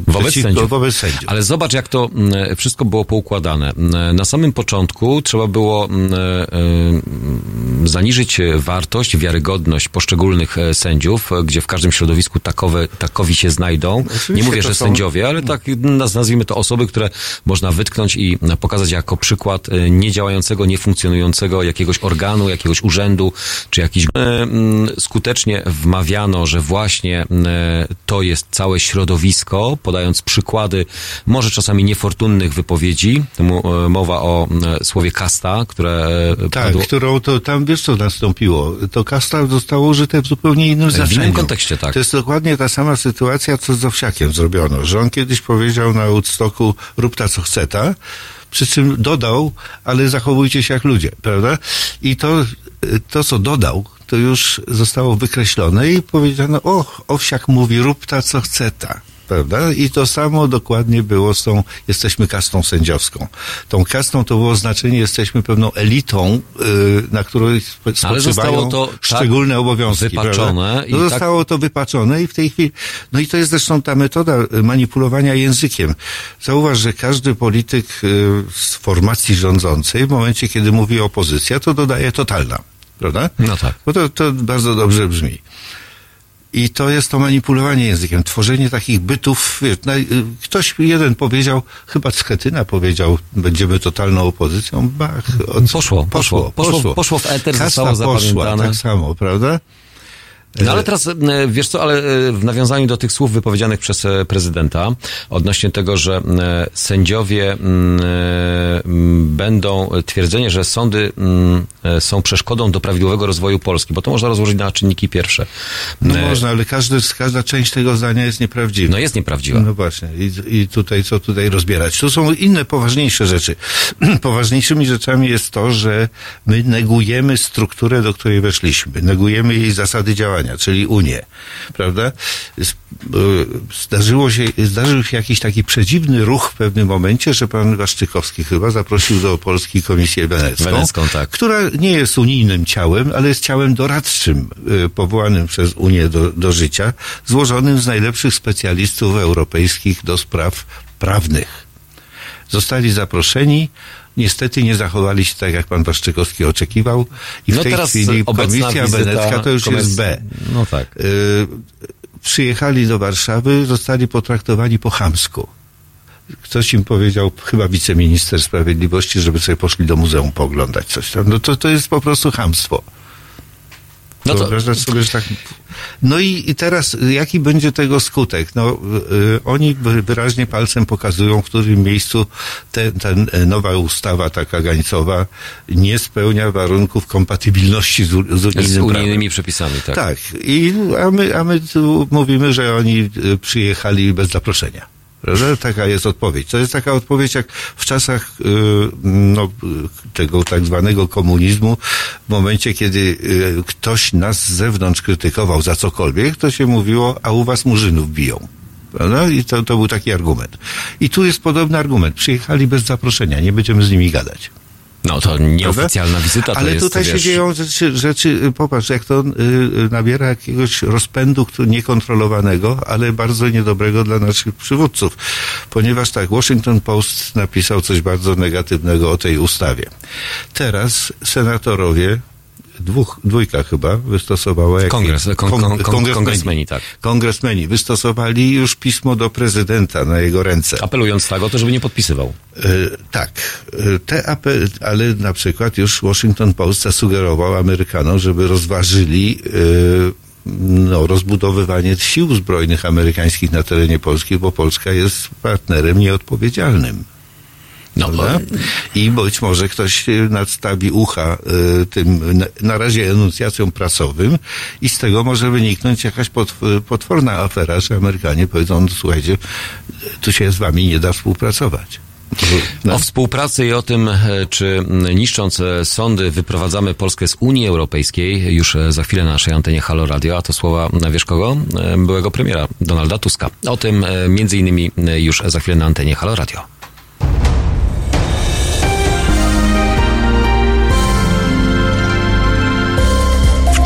Speaker 1: Wobec sędziów.
Speaker 2: wobec sędziów.
Speaker 1: Ale zobacz, jak to mm, wszystko było poukładane. Mm, Na samym początku trzeba było mm, e, zaniżyć wartość, wiarygodność poszczególnych e, sędziów, e, gdzie w każdym środowisku takowe, takowi się znajdą.
Speaker 2: Oczywiście
Speaker 1: Nie mówię, że
Speaker 2: są-
Speaker 1: sędziowie, ale tak naz- nazwijmy to osoby, które można wytknąć i pokazać jako przykład niedziałającego, niefunkcjonującego jakiegoś organu, jakiegoś urzędu, czy jakiś... Skutecznie wmawiano, że właśnie to jest całe środowisko, podając przykłady może czasami niefortunnych wypowiedzi. E, Mowa o e, słowie kasta, które e,
Speaker 2: Tak,
Speaker 1: padło
Speaker 2: którą to tam wiesz co nastąpiło. To kasta zostało użyte w zupełnie innym znaczeniu.
Speaker 1: kontekście, tak.
Speaker 2: To jest dokładnie ta sama sytuacja, co z Owsiakiem zrobiono, że on kiedyś powiedział na Woodstocku rób ta co chce ta, przy czym dodał, ale zachowujcie się jak ludzie, prawda? I to, to co dodał, to już zostało wykreślone i powiedziano, o, owsiak mówi, rób ta, co chce ta. Prawda? I to samo dokładnie było z tą, jesteśmy kastą sędziowską. Tą kastą to było znaczenie, jesteśmy pewną elitą, yy, na której spo-
Speaker 1: Ale zostało
Speaker 2: spoczywają
Speaker 1: to tak
Speaker 2: szczególne obowiązki.
Speaker 1: wypaczone
Speaker 2: prawda?
Speaker 1: i
Speaker 2: No
Speaker 1: tak-
Speaker 2: zostało to wypaczone i w tej chwili, no i to jest zresztą ta metoda y, manipulowania językiem. Zauważ, że każdy polityk y, z formacji rządzącej, w momencie, kiedy mówi opozycja, to dodaje totalna. Prawda?
Speaker 1: No tak.
Speaker 2: Bo to, to bardzo dobrze brzmi. I to jest to manipulowanie językiem, tworzenie takich bytów. Wiesz, y, ktoś jeden powiedział, chyba Schetyna powiedział, będziemy totalną opozycją. Bach, od,
Speaker 1: Poszło, poszło, poszło, poszło w eter,
Speaker 2: Kasta
Speaker 1: zostało
Speaker 2: poszła,
Speaker 1: zapamiętane.
Speaker 2: tak samo, prawda?
Speaker 1: No ale teraz, e, wiesz co, ale e, w nawiązaniu do tych słów wypowiedzianych przez e, prezydenta odnośnie tego, że sędziowie mm, będą, twierdzenie, że sądy mm, są przeszkodą do prawidłowego rozwoju Polski, bo to można rozłożyć na czynniki pierwsze.
Speaker 2: No można, ale każdy, każda część tego zdania jest nieprawdziwa.
Speaker 1: No jest nieprawdziwa.
Speaker 2: No właśnie. I, I tutaj, co tutaj rozbierać? Tu są inne, poważniejsze rzeczy. <clears throat> Poważniejszymi rzeczami jest to, że my negujemy strukturę, do której weszliśmy. Negujemy jej zasady działania, czyli Unię. Prawda? Y, Zdarzyło się, zdarzył się jakiś taki przedziwny ruch w pewnym momencie, że pan Waszczykowski chyba zaprosił do Polski Komisję Wenecką.
Speaker 1: Wenecką, tak.
Speaker 2: Która nie jest unijnym ciałem, ale jest ciałem doradczym, y, powołanym przez Unię do, do życia, złożonym z najlepszych specjalistów europejskich do spraw prawnych. Zostali zaproszeni, niestety nie zachowali się tak, jak pan Waszczykowski oczekiwał i w
Speaker 1: No
Speaker 2: tej chwili Komisja Wenecka to już
Speaker 1: komis-
Speaker 2: jest B.
Speaker 1: No tak.
Speaker 2: Y, przyjechali do Warszawy, zostali potraktowani po chamsku. Ktoś im powiedział, chyba wiceminister sprawiedliwości, żeby sobie poszli do muzeum pooglądać coś tam. No to, to jest po prostu chamstwo.
Speaker 1: No to,
Speaker 2: Wyobrażasz sobie, że tak... No i, i teraz jaki będzie tego skutek? No, y, oni wy- wyraźnie palcem pokazują, w którym miejscu te, ta e, nowa ustawa taka gańcowa nie spełnia warunków kompatybilności z, z unijnym
Speaker 1: z
Speaker 2: prawem.
Speaker 1: unijnymi przepisami, tak.
Speaker 2: Tak, I, a, my, a my tu mówimy, że oni y, przyjechali bez zaproszenia. Prawda? Taka jest odpowiedź. To jest taka odpowiedź, jak w czasach y, no, tego tak zwanego komunizmu, w momencie, kiedy y, ktoś nas z zewnątrz krytykował za cokolwiek, to się mówiło, a u was murzynów biją. Prawda? I to, to był taki argument. I tu jest podobny argument. Przyjechali bez zaproszenia, nie będziemy z nimi gadać.
Speaker 1: No to nieoficjalna wizyta to
Speaker 2: Ale
Speaker 1: jest,
Speaker 2: tutaj
Speaker 1: wiesz,
Speaker 2: się dzieją rzeczy, rzeczy, y, popatrz, jak to y, y, nabiera jakiegoś rozpędu który, niekontrolowanego, ale bardzo niedobrego dla naszych przywódców. Ponieważ tak, Washington Post napisał coś bardzo negatywnego o tej ustawie. Teraz senatorowie, dwóch, dwójka chyba, wystosowała...
Speaker 1: Kongres, kon- kon- kon-
Speaker 2: kongresmeni.
Speaker 1: kongresmeni, tak.
Speaker 2: Kongresmeni wystosowali już pismo do prezydenta na jego ręce.
Speaker 1: Apelując tak o to, żeby nie podpisywał.
Speaker 2: E, tak, E, te apel, ale na przykład już Washington Post zasugerował Amerykanom, żeby rozważyli e, no, rozbudowywanie sił zbrojnych amerykańskich na terenie Polski, bo Polska jest partnerem nieodpowiedzialnym.
Speaker 1: No?
Speaker 2: I być może ktoś e, nadstawi ucha e, tym na, razie enuncjacjom prasowym i z tego może wyniknąć jakaś pot, potworna afera, że Amerykanie powiedzą, no, słuchajcie, tu się z wami nie da współpracować. No.
Speaker 1: O współpracy i o tym, e, czy niszcząc e, sądy wyprowadzamy Polskę z Unii Europejskiej, już e, za chwilę na naszej antenie Halo Radio, a to słowa, wiesz kogo? Byłego premiera Donalda Tuska. O tym między innymi już za chwilę na antenie Halo Radio.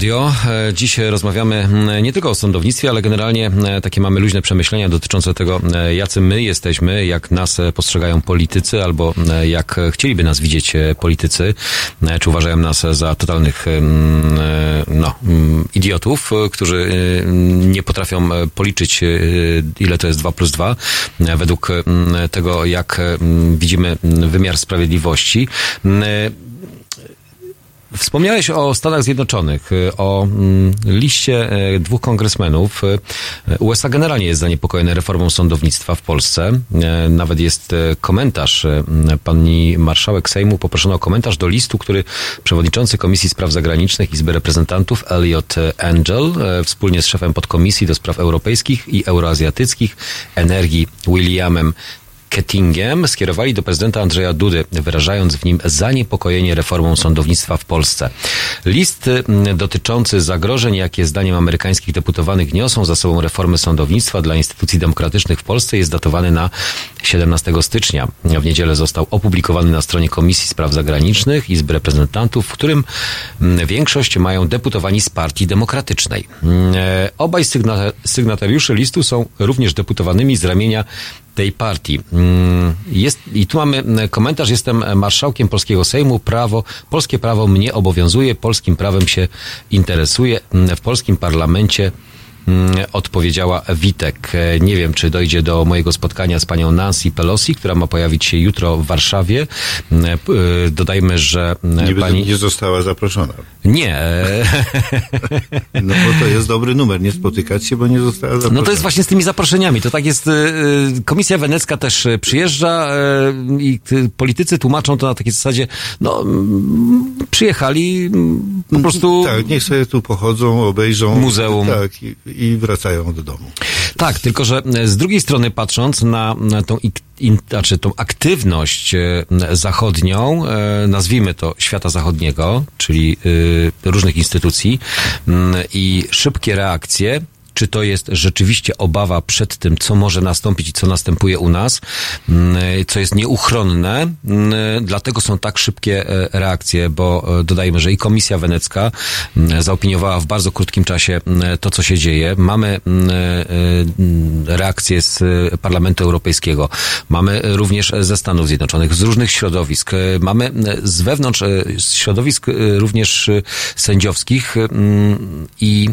Speaker 1: Radio. E, Dziś rozmawiamy mm, nie tylko o sądownictwie, ale generalnie e, takie mamy luźne przemyślenia dotyczące tego, e, jacy my jesteśmy, jak nas postrzegają politycy, albo jak chcieliby nas widzieć politycy, czy uważają nas za totalnych mm, no, mm, idiotów, którzy nie potrafią policzyć, ile to jest 2 plus 2, e, według tego, jak widzimy wymiar sprawiedliwości. Wspomniałeś o Stanach Zjednoczonych, y, o mm, liście e, dwóch kongresmenów. Y, USA generalnie jest zaniepokojone reformą sądownictwa w Polsce. E, Nawet jest e, komentarz. Pani marszałek Sejmu poproszono o komentarz do listu, który przewodniczący Komisji Spraw Zagranicznych Izby Reprezentantów Elliot Angel wspólnie z szefem podkomisji do spraw europejskich i euroazjatyckich energii Williamem Kettingiem skierowali do prezydenta Andrzeja Dudy, wyrażając w nim zaniepokojenie reformą sądownictwa w Polsce. List mm, dotyczący zagrożeń, jakie zdaniem amerykańskich deputowanych niosą za sobą reformy sądownictwa dla instytucji demokratycznych w Polsce jest datowany na 17 stycznia. W niedzielę został opublikowany na stronie Komisji Spraw Zagranicznych Izby Reprezentantów, w którym mm, większość mają deputowani z Partii Demokratycznej. Mm, e, Obaj sygna- sygnatariusze listu są również deputowanymi z ramienia tej partii. Mm, Jest, I tu mamy mm, komentarz. Jestem marszałkiem polskiego Sejmu. Prawo, polskie prawo mnie obowiązuje, polskim prawem się interesuje. Mm, W polskim parlamencie odpowiedziała Witek. E, Nie wiem, czy dojdzie do mojego spotkania z panią Nancy Pelosi, która ma pojawić się jutro w Warszawie. Mm, p- e, Dodajmy, że mm,
Speaker 2: Nie,
Speaker 1: pani...
Speaker 2: nie została zaproszona.
Speaker 1: Nie. e, <laughs>
Speaker 2: No bo to jest dobry numer, nie spotykać się, bo nie została zaproszona.
Speaker 1: No to jest właśnie z tymi zaproszeniami. To tak jest. Komisja Wenecka też przyjeżdża i politycy tłumaczą to na takiej zasadzie, no mm, przyjechali mm, po prostu.
Speaker 2: Tak, niech sobie tu pochodzą, obejrzą.
Speaker 1: Muzeum.
Speaker 2: Tak, i, wracają do domu.
Speaker 1: Tak, tylko że e, z drugiej strony patrząc na, na tą, in, znaczy tą aktywność e, zachodnią, e, nazwijmy to świata zachodniego, czyli różnych instytucji mm, i szybkie reakcje, czy to jest rzeczywiście obawa przed tym, co może nastąpić i co następuje u nas, mm, co jest nieuchronne. mm, Dlatego są tak szybkie e, reakcje, bo e, dodajmy, że i Komisja Wenecka mm, zaopiniowała w bardzo krótkim czasie mm, to, co się dzieje. Mamy mm, e, mm, reakcje z Parlamentu Europejskiego, mamy również ze Stanów Zjednoczonych, z różnych środowisk, mamy z wewnątrz środowisk również sędziowskich mm, i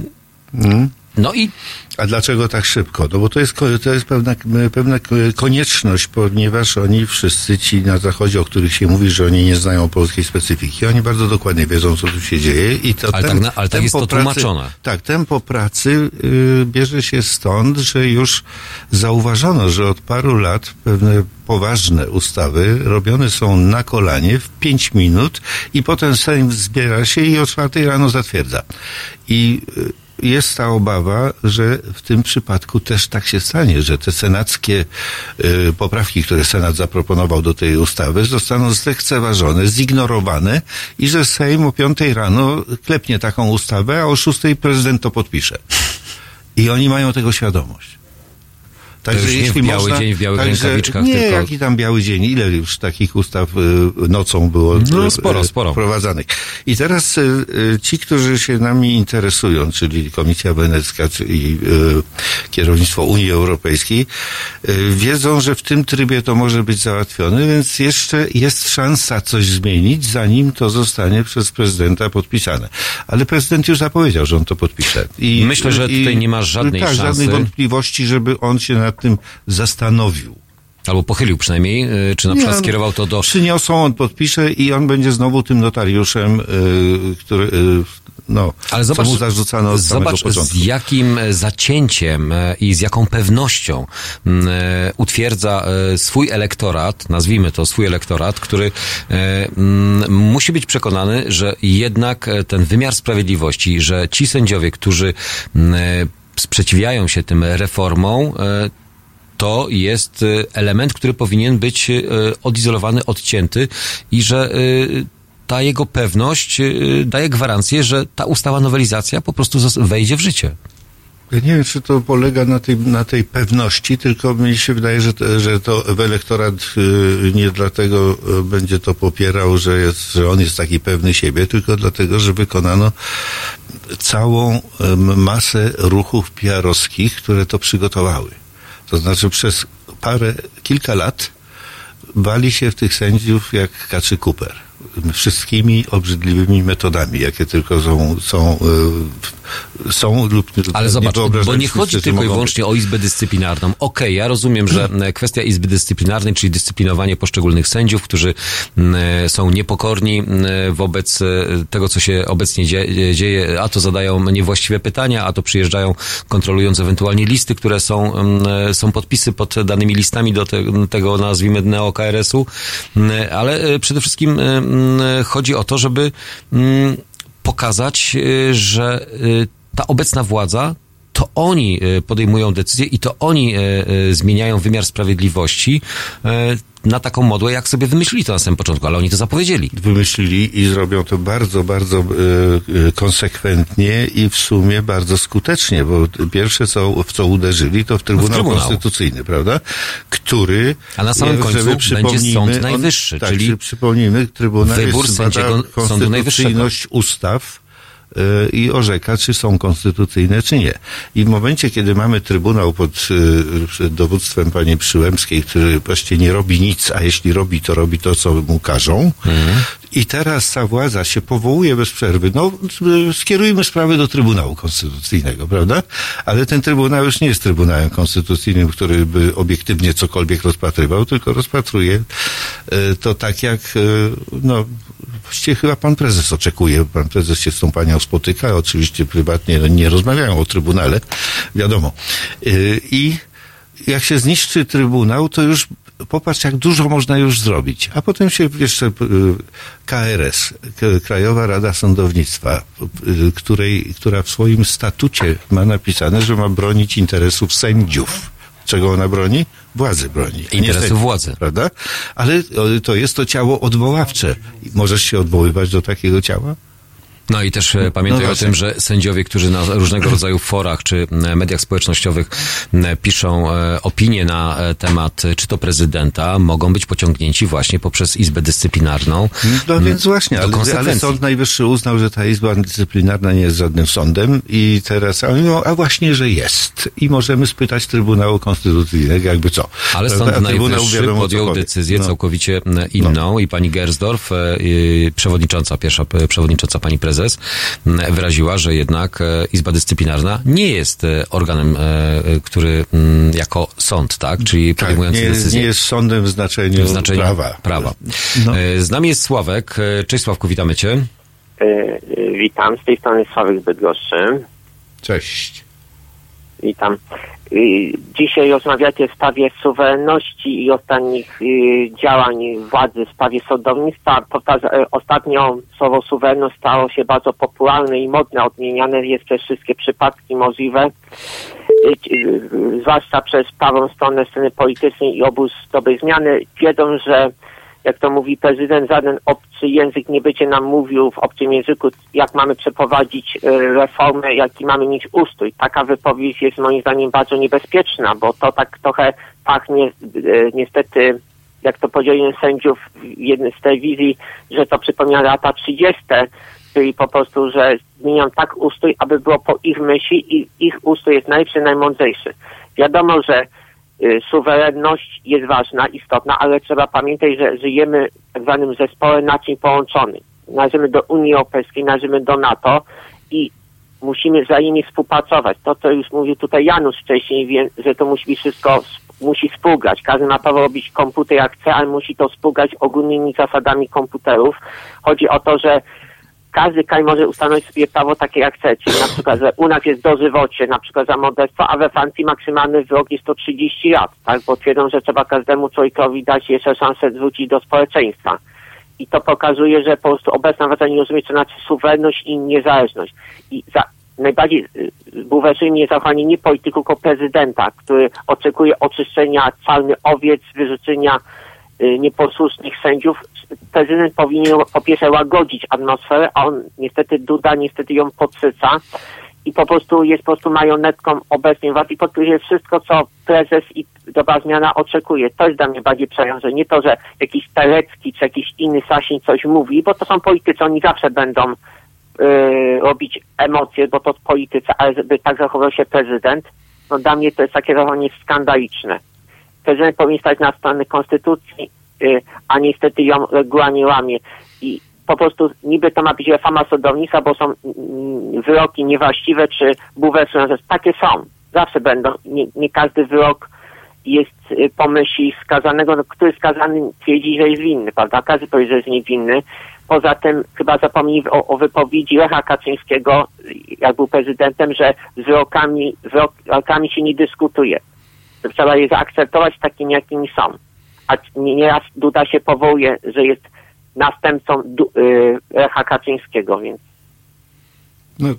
Speaker 1: no i
Speaker 2: A dlaczego tak szybko? No bo to jest, to jest pewna, pewna konieczność, ponieważ oni wszyscy ci na zachodzie, o których się mówi, że oni nie znają polskiej specyfiki, oni bardzo dokładnie wiedzą, co tu się dzieje i to
Speaker 1: Ale tak na- ale tak jest to tłumaczone.
Speaker 2: Tak, tempo pracy y, bierze się stąd, że już zauważono, że od paru lat pewne poważne ustawy robione są na kolanie w pięć minut i potem Sejm zbiera się i o czwartej rano zatwierdza. I y, jest ta obawa, że w tym przypadku też tak się stanie, że te senackie y, poprawki, które Senat zaproponował do tej ustawy, zostaną zlekceważone, zignorowane i że Sejm o piątej rano klepnie taką ustawę, a o szóstej prezydent to podpisze. I oni mają tego świadomość. Także
Speaker 1: już nie w biały dzień, w białych rękawiczkach,
Speaker 2: nie,
Speaker 1: tylko-
Speaker 2: jaki tam biały dzień, ile już takich ustaw y, nocą było
Speaker 1: No,
Speaker 2: y,
Speaker 1: sporo,
Speaker 2: y,
Speaker 1: sporo.
Speaker 2: wprowadzanych. I teraz ci, którzy się nami interesują, czyli Komisja Wenecka y, kierownictwo Unii Europejskiej, wiedzą, że w tym trybie to może być załatwione, więc jeszcze jest szansa coś zmienić, zanim to zostanie przez prezydenta podpisane. Ale prezydent już zapowiedział, że on to podpisze. I,
Speaker 1: Myślę, że tutaj nie ma żadnej
Speaker 2: tak,
Speaker 1: szansy.
Speaker 2: żadnej wątpliwości, żeby on się nad tym zastanowił.
Speaker 1: albo pochylił przynajmniej, y, czy na przykład
Speaker 2: Nie,
Speaker 1: skierował to do
Speaker 2: Przyniosą, on podpisze i on będzie znowu tym notariuszem, y, który, y, no,
Speaker 1: Ale zobacz,
Speaker 2: mu zarzucano od
Speaker 1: zobacz z
Speaker 2: początku.
Speaker 1: jakim e, zacięciem e, i z jaką pewnością m, e, utwierdza swój elektorat, nazwijmy to swój elektorat, który e, m, musi być przekonany, że jednak ten wymiar sprawiedliwości, że ci sędziowie, którzy m, e, sprzeciwiają się tym reformom, to jest e, element, który powinien być e, odizolowany, odcięty i że e, ta jego pewność daje gwarancję, że ta ustawa nowelizacja po prostu wejdzie w życie.
Speaker 2: Ja nie wiem, czy to polega na tej, na tej pewności, tylko mi się wydaje, że, to- że to elektorat y, nie dlatego y, będzie to popierał, że, jest, że on jest taki pewny siebie, tylko dlatego, że wykonano całą masę ruchów PR-owskich, które to przygotowały. To znaczy przez parę, kilka lat bali się w tych sędziów jak kaczy Cooper. Wszystkimi obrzydliwymi metodami, jakie tylko są, są, y, są lub
Speaker 1: Ale zobacz, bo
Speaker 2: wyobrażaliśmy
Speaker 1: nie chodzi tylko i wyłącznie o Izbę Dyscyplinarną. Okej, ja rozumiem, że <clears throat> e, kwestia Izby Dyscyplinarnej, czyli dyscyplinowanie poszczególnych sędziów, którzy e, są niepokorni m, wobec e, tego, co się obecnie dzie- dzieje, a to zadają niewłaściwe pytania, a to przyjeżdżają kontrolując ewentualnie listy, które są, e, są podpisy pod danymi listami do te, tego, nazwijmy, neo-KRS-u, ale e, przede wszystkim e, chodzi o to, żeby pokazać, e, że e, ta obecna władza to oni e, podejmują decyzje i to oni e, e, zmieniają wymiar sprawiedliwości na taką modłę, jak sobie wymyślili to na samym początku, ale oni to zapowiedzieli.
Speaker 2: wymyślili i zrobią to bardzo, bardzo konsekwentnie i w sumie bardzo skutecznie, bo pierwsze, co, w co uderzyli, to w Trybunał,
Speaker 1: Trybunał.
Speaker 2: Konstytucyjny, prawda? Który...
Speaker 1: A na samym końcu będzie Sąd Najwyższy,
Speaker 2: tak,
Speaker 1: czyli
Speaker 2: czy przypomnijmy, Trybunał
Speaker 1: wybór
Speaker 2: jest,
Speaker 1: sędziego Sądu Najwyższego.
Speaker 2: ustaw i orzeka, czy są konstytucyjne, czy nie. I w momencie, kiedy mamy Trybunał pod przed dowództwem pani Przyłębskiej, który właściwie nie robi nic, a jeśli robi, to robi to, co mu każą, i teraz ta władza się powołuje bez przerwy, no e, skierujmy sprawę do Trybunału Konstytucyjnego, prawda? Ale ten Trybunał już nie jest Trybunałem Konstytucyjnym, który by obiektywnie cokolwiek rozpatrywał, tylko rozpatruje e, to tak jak, e, no, właściwie chyba pan prezes oczekuje. Pan prezes się z tą panią spotyka, oczywiście prywatnie nie rozmawiają o Trybunale, wiadomo. Y, I jak się zniszczy Trybunał, to już popatrz, jak dużo można już zrobić. A potem się jeszcze y, KRS, Krajowa Rada Sądownictwa, y, której, która w swoim statucie ma napisane, że ma bronić interesów sędziów. Czego ona broni? Władzy broni. sędziów,
Speaker 1: władzy.
Speaker 2: Prawda? Ale o, to jest to ciało odwoławcze. Możesz się odwoływać do takiego ciała?
Speaker 1: No i też e, pamiętaj
Speaker 2: No
Speaker 1: o tym, że sędziowie, którzy na różnego rodzaju forach czy mediach społecznościowych piszą e, opinie na e, temat czy to prezydenta, mogą być pociągnięci właśnie poprzez Izbę Dyscyplinarną.
Speaker 2: No więc właśnie, ale, ale. Sąd Najwyższy uznał, że ta Izba Dyscyplinarna nie jest żadnym sądem i teraz, a, no, a właśnie, że jest. I możemy spytać Trybunału Konstytucyjnego, jakby co.
Speaker 1: Ale? Sąd Najwyższy
Speaker 2: wiadomo,
Speaker 1: podjął
Speaker 2: powie.
Speaker 1: decyzję
Speaker 2: No.
Speaker 1: całkowicie inną i pani Gersdorf, przewodnicząca, pierwsza przewodnicząca pani prezes, m, wyraziła, że jednak e, Izba Dyscyplinarna nie jest e, organem, e, który m, jako sąd, tak, czyli
Speaker 2: Tak,
Speaker 1: podejmujący
Speaker 2: nie,
Speaker 1: decyzje.
Speaker 2: nie jest sądem w znaczeniu,
Speaker 1: w znaczeniu
Speaker 2: prawa.
Speaker 1: prawa.
Speaker 2: No.
Speaker 1: Z nami jest Sławek. Cześć Sławku, witamy cię.
Speaker 5: Witam, z tej strony Sławek z Bydgoszczy.
Speaker 2: Cześć.
Speaker 5: Witam. E, Dzisiaj rozmawiacie w sprawie suwerenności i ostatnich e, działań władzy w sprawie sądownictwa. E, Ostatnio słowo suwerenność stało się bardzo popularne i modne, odmieniane jest przez wszystkie przypadki możliwe, e, zwłaszcza przez prawą stronę sceny politycznej i obóz dobrej zmiany. Wiedzą, że jak to mówi prezydent, żaden obcy język nie będzie nam mówił w obcym języku, jak mamy przeprowadzić e, reformę, jaki mamy mieć ustrój. Taka wypowiedź jest moim zdaniem bardzo niebezpieczna, bo to tak trochę pachnie e, niestety, jak to powiedział jeden sędziów w jednej z telewizji, że to przypomina lata 30., czyli po prostu, że zmieniam tak ustrój, aby było po ich myśli i ich ustrój jest najlepszy, najmądrzejszy. Wiadomo, że suwerenność jest ważna, istotna, ale trzeba pamiętać, że żyjemy w tak zwanym zespole naczyń połączonych. Należymy do Unii Europejskiej, należymy do NATO i musimy wzajemnie współpracować. To, co już mówił tutaj Janusz wcześniej, wie, że to musi być wszystko, musi współgrać. Każdy ma prawo robić komputer jak chce, ale musi to współgrać ogólnymi zasadami komputerów. Chodzi o to, że każdy kraj może ustanowić sobie prawo takie jak chce. Na przykład, że u nas jest dożywocie, na przykład za morderstwo, a we Francji maksymalny wyrok jest to 30 lat, tak? Bo twierdzą, że trzeba każdemu człowiekowi dać jeszcze szansę wrócić do społeczeństwa. I to pokazuje, że po prostu obecna władza nie rozumie, co znaczy suwerenność i niezależność. I za, najbardziej y, bulwersuje mnie zachowanie nie polityków, tylko prezydenta, który oczekuje oczyszczenia czarny owiec, wyrzucenia nieposłusznych sędziów. Prezydent powinien po pierwsze łagodzić atmosferę, a on niestety Duda niestety ją podsyca i po prostu jest po prostu marionetką obecnej władzy i podpisuje wszystko, co prezes i dobra zmiana oczekuje. To jest dla mnie bardziej przerażające. Nie to, że jakiś Telecki czy jakiś inny Sasin coś mówi, bo to są politycy, oni zawsze będą yy, robić emocje, bo to politycy, ale żeby tak zachował się prezydent, no dla mnie to jest takie zachowanie skandaliczne. Prezydent powinien stać na stronę konstytucji, yy, a niestety ją regularnie łamie. I po prostu niby to ma być reforma sądownictwa, bo są mm, wyroki niewłaściwe czy bulwersujące. Takie są. Zawsze będą. Nie, nie każdy wyrok jest y, po myśli skazanego, no, który skazany twierdzi, że jest winny, prawda? Każdy powie, że jest niewinny. Poza tym chyba zapomnieli o, o wypowiedzi Lecha Kaczyńskiego, y, jak był prezydentem, że z wyrokami, wyrokami się nie dyskutuje. Trzeba je zaakceptować takimi, jakimi są. A nie- nieraz Duda się powołuje, że jest następcą Du- y, Lecha Kaczyńskiego, więc
Speaker 2: No,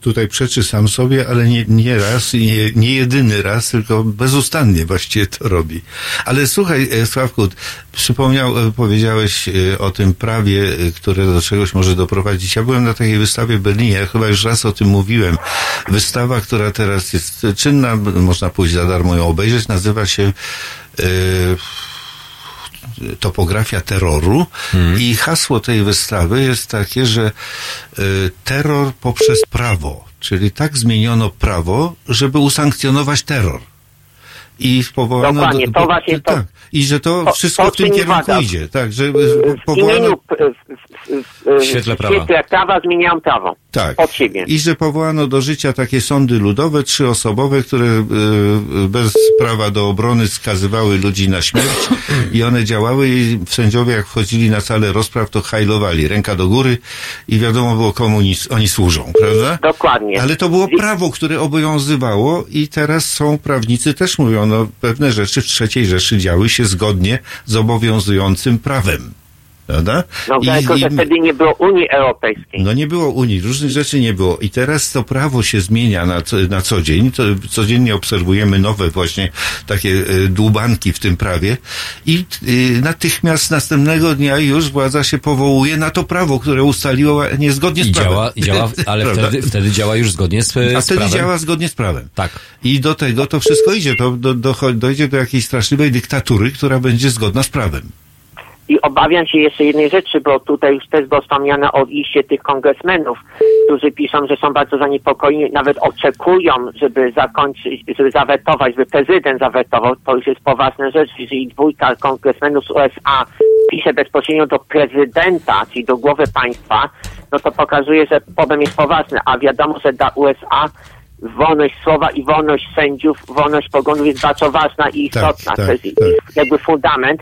Speaker 2: tutaj przeczy sam sobie, ale nie, nie raz, i nie, nie jedyny raz, tylko bezustannie właściwie to robi. Ale słuchaj, e, Sławku, przypomniał, e, powiedziałeś e, o tym prawie, które do czegoś może doprowadzić. Ja byłem na takiej wystawie w Berlinie, ja chyba już raz o tym mówiłem. Wystawa, która teraz jest czynna, można pójść za darmo ją obejrzeć, nazywa się e, topografia terroru i hasło tej wystawy jest takie, że y, terror poprzez prawo, czyli tak zmieniono prawo, żeby usankcjonować terror. I powołano...
Speaker 5: Dokładnie, to
Speaker 2: bo-
Speaker 5: właśnie to-
Speaker 2: tak, I że to,
Speaker 5: to-
Speaker 2: wszystko
Speaker 5: to
Speaker 2: w tym kierunku
Speaker 5: wada.
Speaker 2: idzie. Tak, że
Speaker 5: w
Speaker 2: powołano...
Speaker 5: w, w, W
Speaker 1: świetle prawa.
Speaker 5: w świetle prawa zmieniają prawo.
Speaker 2: Tak.
Speaker 5: Od siebie.
Speaker 2: I że powołano do życia takie sądy ludowe, trzyosobowe, które y, y, bez prawa do obrony skazywały ludzi na śmierć <coughs> i one działały i sędziowie jak wchodzili na salę rozpraw, to hajlowali ręka do góry i wiadomo było komu oni, oni służą, prawda?
Speaker 5: Dokładnie.
Speaker 2: Ale to było prawo, które obowiązywało i teraz są prawnicy też mówią, no pewne rzeczy w trzeciej Rzeszy działy się zgodnie z obowiązującym prawem. Prawda?
Speaker 5: No, tylko, że wtedy nie było Unii Europejskiej.
Speaker 2: No nie było Unii, różnych rzeczy nie było. I teraz to prawo się zmienia na, co- na co dzień. To codziennie obserwujemy nowe właśnie takie e, dłubanki w tym prawie i e, natychmiast następnego dnia już władza się powołuje na to prawo, które ustaliło niezgodnie z
Speaker 1: I
Speaker 2: prawem.
Speaker 1: działa, i działa <laughs> ale wtedy, wtedy działa już zgodnie z,
Speaker 2: A
Speaker 1: z
Speaker 2: wtedy
Speaker 1: prawem.
Speaker 2: działa zgodnie z prawem.
Speaker 1: Tak.
Speaker 2: I do tego to wszystko idzie. To do, do, dojdzie do jakiejś straszliwej dyktatury, która będzie zgodna z prawem.
Speaker 5: I obawiam się jeszcze jednej rzeczy, bo tutaj już też było wspomniane o liście tych kongresmenów, którzy piszą, że są bardzo zaniepokojeni, nawet oczekują, żeby zakończyć, żeby zawetować, żeby prezydent zawetował. To już jest poważna rzecz. Jeżeli dwójka kongresmenów z USA pisze bezpośrednio do prezydenta, czyli do głowy państwa, no to pokazuje, że problem jest poważny, a wiadomo, że dla USA wolność słowa i wolność sędziów, wolność poglądów jest bardzo ważna i
Speaker 2: Tak,
Speaker 5: istotna.
Speaker 2: tak,
Speaker 5: to jest
Speaker 2: tak.
Speaker 5: jakby fundament.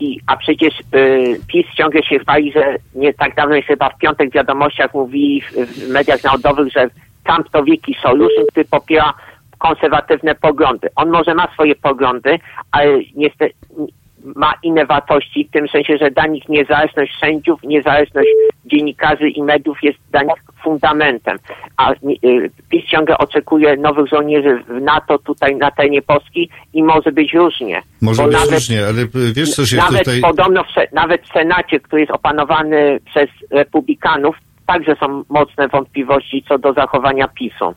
Speaker 5: I, a przecież y, PiS ciągle się chwali, że nie tak dawno, chyba w piątek w wiadomościach mówili w, w mediach narodowych, że Trump to wielki sojusznik, który popiera konserwatywne poglądy. On może ma swoje poglądy, ale niestety ma inne wartości, w tym sensie, że dla nich niezależność sędziów, niezależność dziennikarzy i mediów jest dla nich fundamentem. A y, PiS ciągle oczekuje nowych żołnierzy w NATO tutaj na terenie Polski i może być różnie.
Speaker 2: Może
Speaker 5: Bo
Speaker 2: być
Speaker 5: nawet-
Speaker 2: różnie, ale wiesz co się
Speaker 5: nawet
Speaker 2: tutaj...
Speaker 5: podobno w, nawet w Senacie, który jest opanowany przez republikanów, także są mocne wątpliwości co do zachowania PiSu.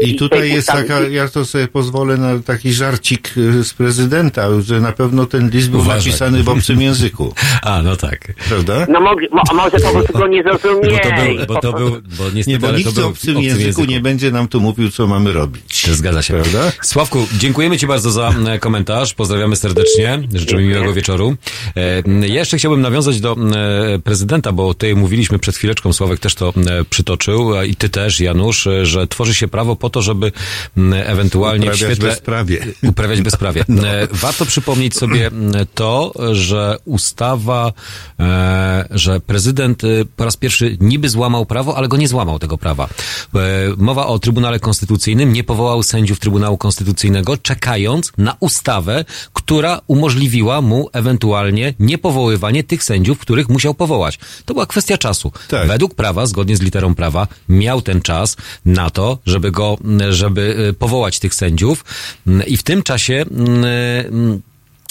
Speaker 2: I tutaj jest taka, ja to sobie pozwolę na taki żarcik y, z prezydenta, że na pewno ten list był
Speaker 1: Uważaj.
Speaker 2: napisany w obcym języku, <laughs>
Speaker 1: A, no tak.
Speaker 2: prawda?
Speaker 5: No mogli, mo, może po prostu go nie <laughs>
Speaker 1: Bo
Speaker 5: zrozumieli.
Speaker 1: to był, bo to był, bo niestety,
Speaker 2: Nie, bo nikt
Speaker 1: był
Speaker 2: w obcym języku, nie będzie nam tu mówił, co mamy robić.
Speaker 1: Zgadza się.
Speaker 2: Prawda?
Speaker 1: Sławku, dziękujemy Ci bardzo za e, komentarz. Pozdrawiamy serdecznie. Życzymy miłego wieczoru. E, Ja jeszcze chciałbym nawiązać do e, prezydenta, bo tutaj mówiliśmy przed chwileczką, Sławek też to e, przytoczył a i Ty też, Janusz, że tworzy się prawo po to, żeby m, ewentualnie w
Speaker 2: Uprawiać
Speaker 1: świetle...
Speaker 2: bezprawie. <laughs>
Speaker 1: Uprawiać bezprawie. E, Warto przypomnieć sobie m, to, że ustawa, e, że prezydent e, po raz pierwszy niby złamał prawo, ale go nie złamał tego prawa. E, Mowa o Trybunale Konstytucyjnym, nie powołał sędziów Trybunału Konstytucyjnego, czekając na ustawę, która umożliwiła mu ewentualnie niepowoływanie tych sędziów, których musiał powołać. To była kwestia czasu.
Speaker 2: Tak.
Speaker 1: Według prawa, zgodnie z literą prawa, miał ten czas na to, żeby go, żeby e, powołać tych sędziów mm, i w tym czasie mm,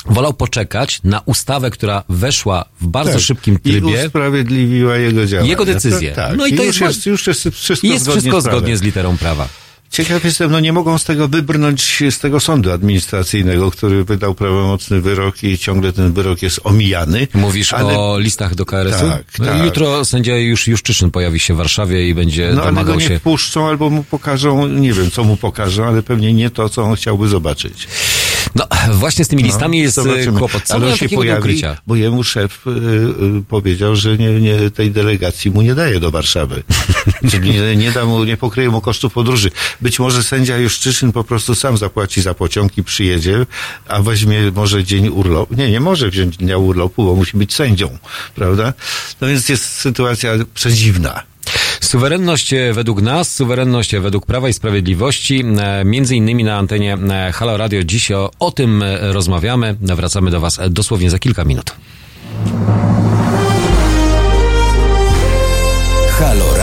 Speaker 1: wolał poczekać na ustawę, która weszła w bardzo
Speaker 2: Tak.
Speaker 1: szybkim
Speaker 2: I
Speaker 1: trybie.
Speaker 2: usprawiedliwiła jego działania.
Speaker 1: Jego decyzję.
Speaker 2: Tak,
Speaker 1: No i
Speaker 2: I
Speaker 1: to
Speaker 2: już
Speaker 1: jest-
Speaker 2: jest, już jest wszystko
Speaker 1: Jest
Speaker 2: zgodnie
Speaker 1: wszystko
Speaker 2: z
Speaker 1: zgodnie z literą prawa.
Speaker 2: Ciekaw jestem, no nie mogą z tego wybrnąć z tego sądu administracyjnego, który wydał prawomocny wyrok i ciągle ten wyrok jest omijany.
Speaker 1: Mówisz
Speaker 2: ale,
Speaker 1: o listach do KRS-u?
Speaker 2: Tak,
Speaker 1: No,
Speaker 2: tak.
Speaker 1: Jutro sędzia już Juszczyszyn pojawi się w Warszawie i będzie
Speaker 2: No ale
Speaker 1: domagał
Speaker 2: go nie wpuszczą albo mu pokażą, nie wiem co mu pokażą, ale pewnie nie to, co on chciałby zobaczyć.
Speaker 1: No właśnie z tymi listami jest
Speaker 2: No, Zobaczymy.
Speaker 1: kłopot. Co
Speaker 2: ale on się pojawi,
Speaker 1: ukrycia?
Speaker 2: bo jemu szef y, y, powiedział, że nie, nie, tej delegacji mu nie daje do Warszawy. <laughs> Czyli nie, nie da mu, nie pokryje mu kosztów podróży. Być może sędzia Juszczyszyn po prostu sam zapłaci za pociąg i przyjedzie, a weźmie może dzień urlopu. Nie, nie może wziąć dnia urlopu, bo musi być sędzią, prawda? No więc jest sytuacja przedziwna.
Speaker 1: Suwerenność e, według nas, suwerenność e, według Prawa i Sprawiedliwości. E, Między innymi na antenie Halo Radio dziś o, o tym rozmawiamy. Wracamy do Was dosłownie za kilka minut.
Speaker 6: Halo Radio.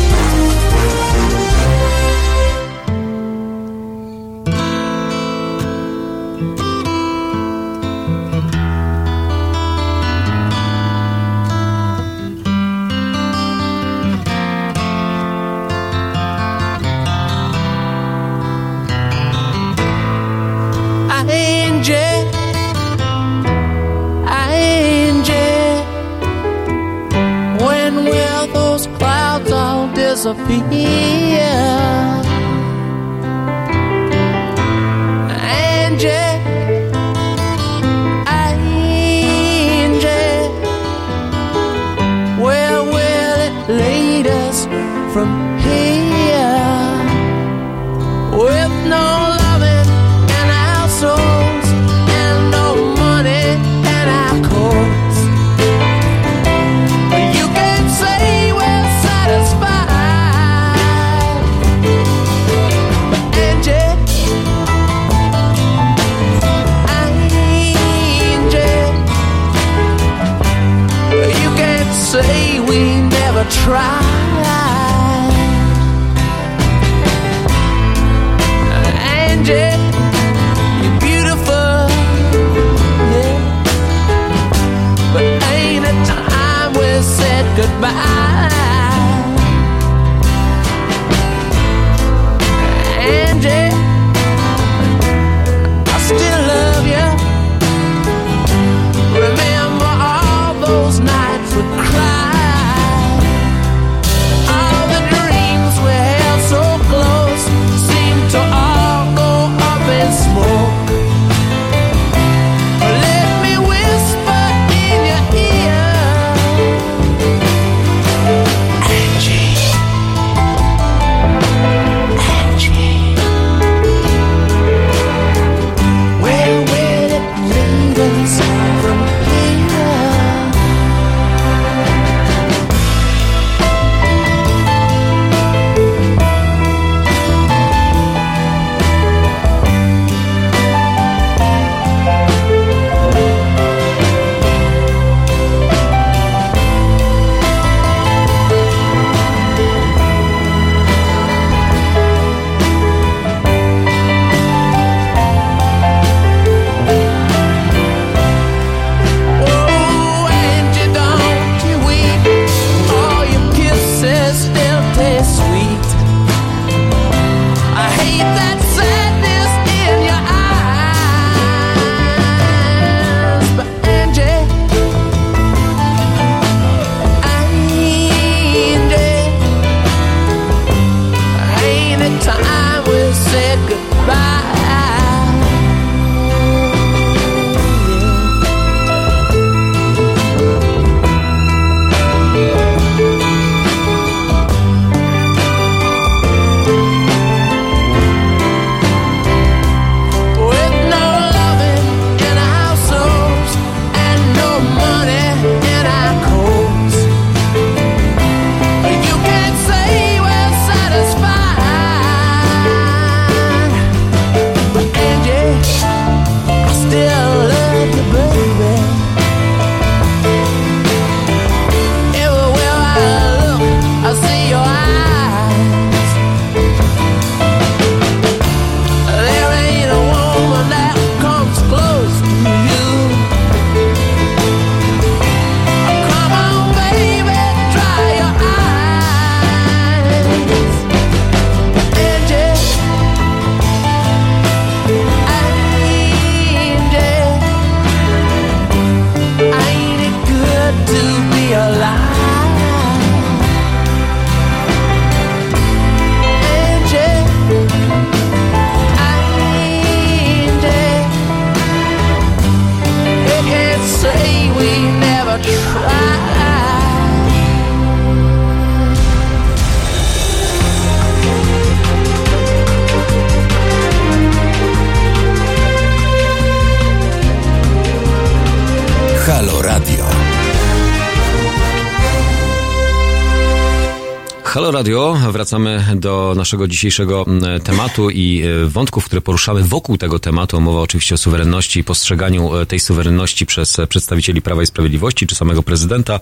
Speaker 3: When will those clouds all disappear?
Speaker 1: Radio, wracamy do naszego dzisiejszego mm, tematu i e, wątków, które poruszamy wokół tego tematu. Mowa oczywiście o suwerenności i postrzeganiu e, tej suwerenności przez e, przedstawicieli Prawa i Sprawiedliwości czy samego prezydenta,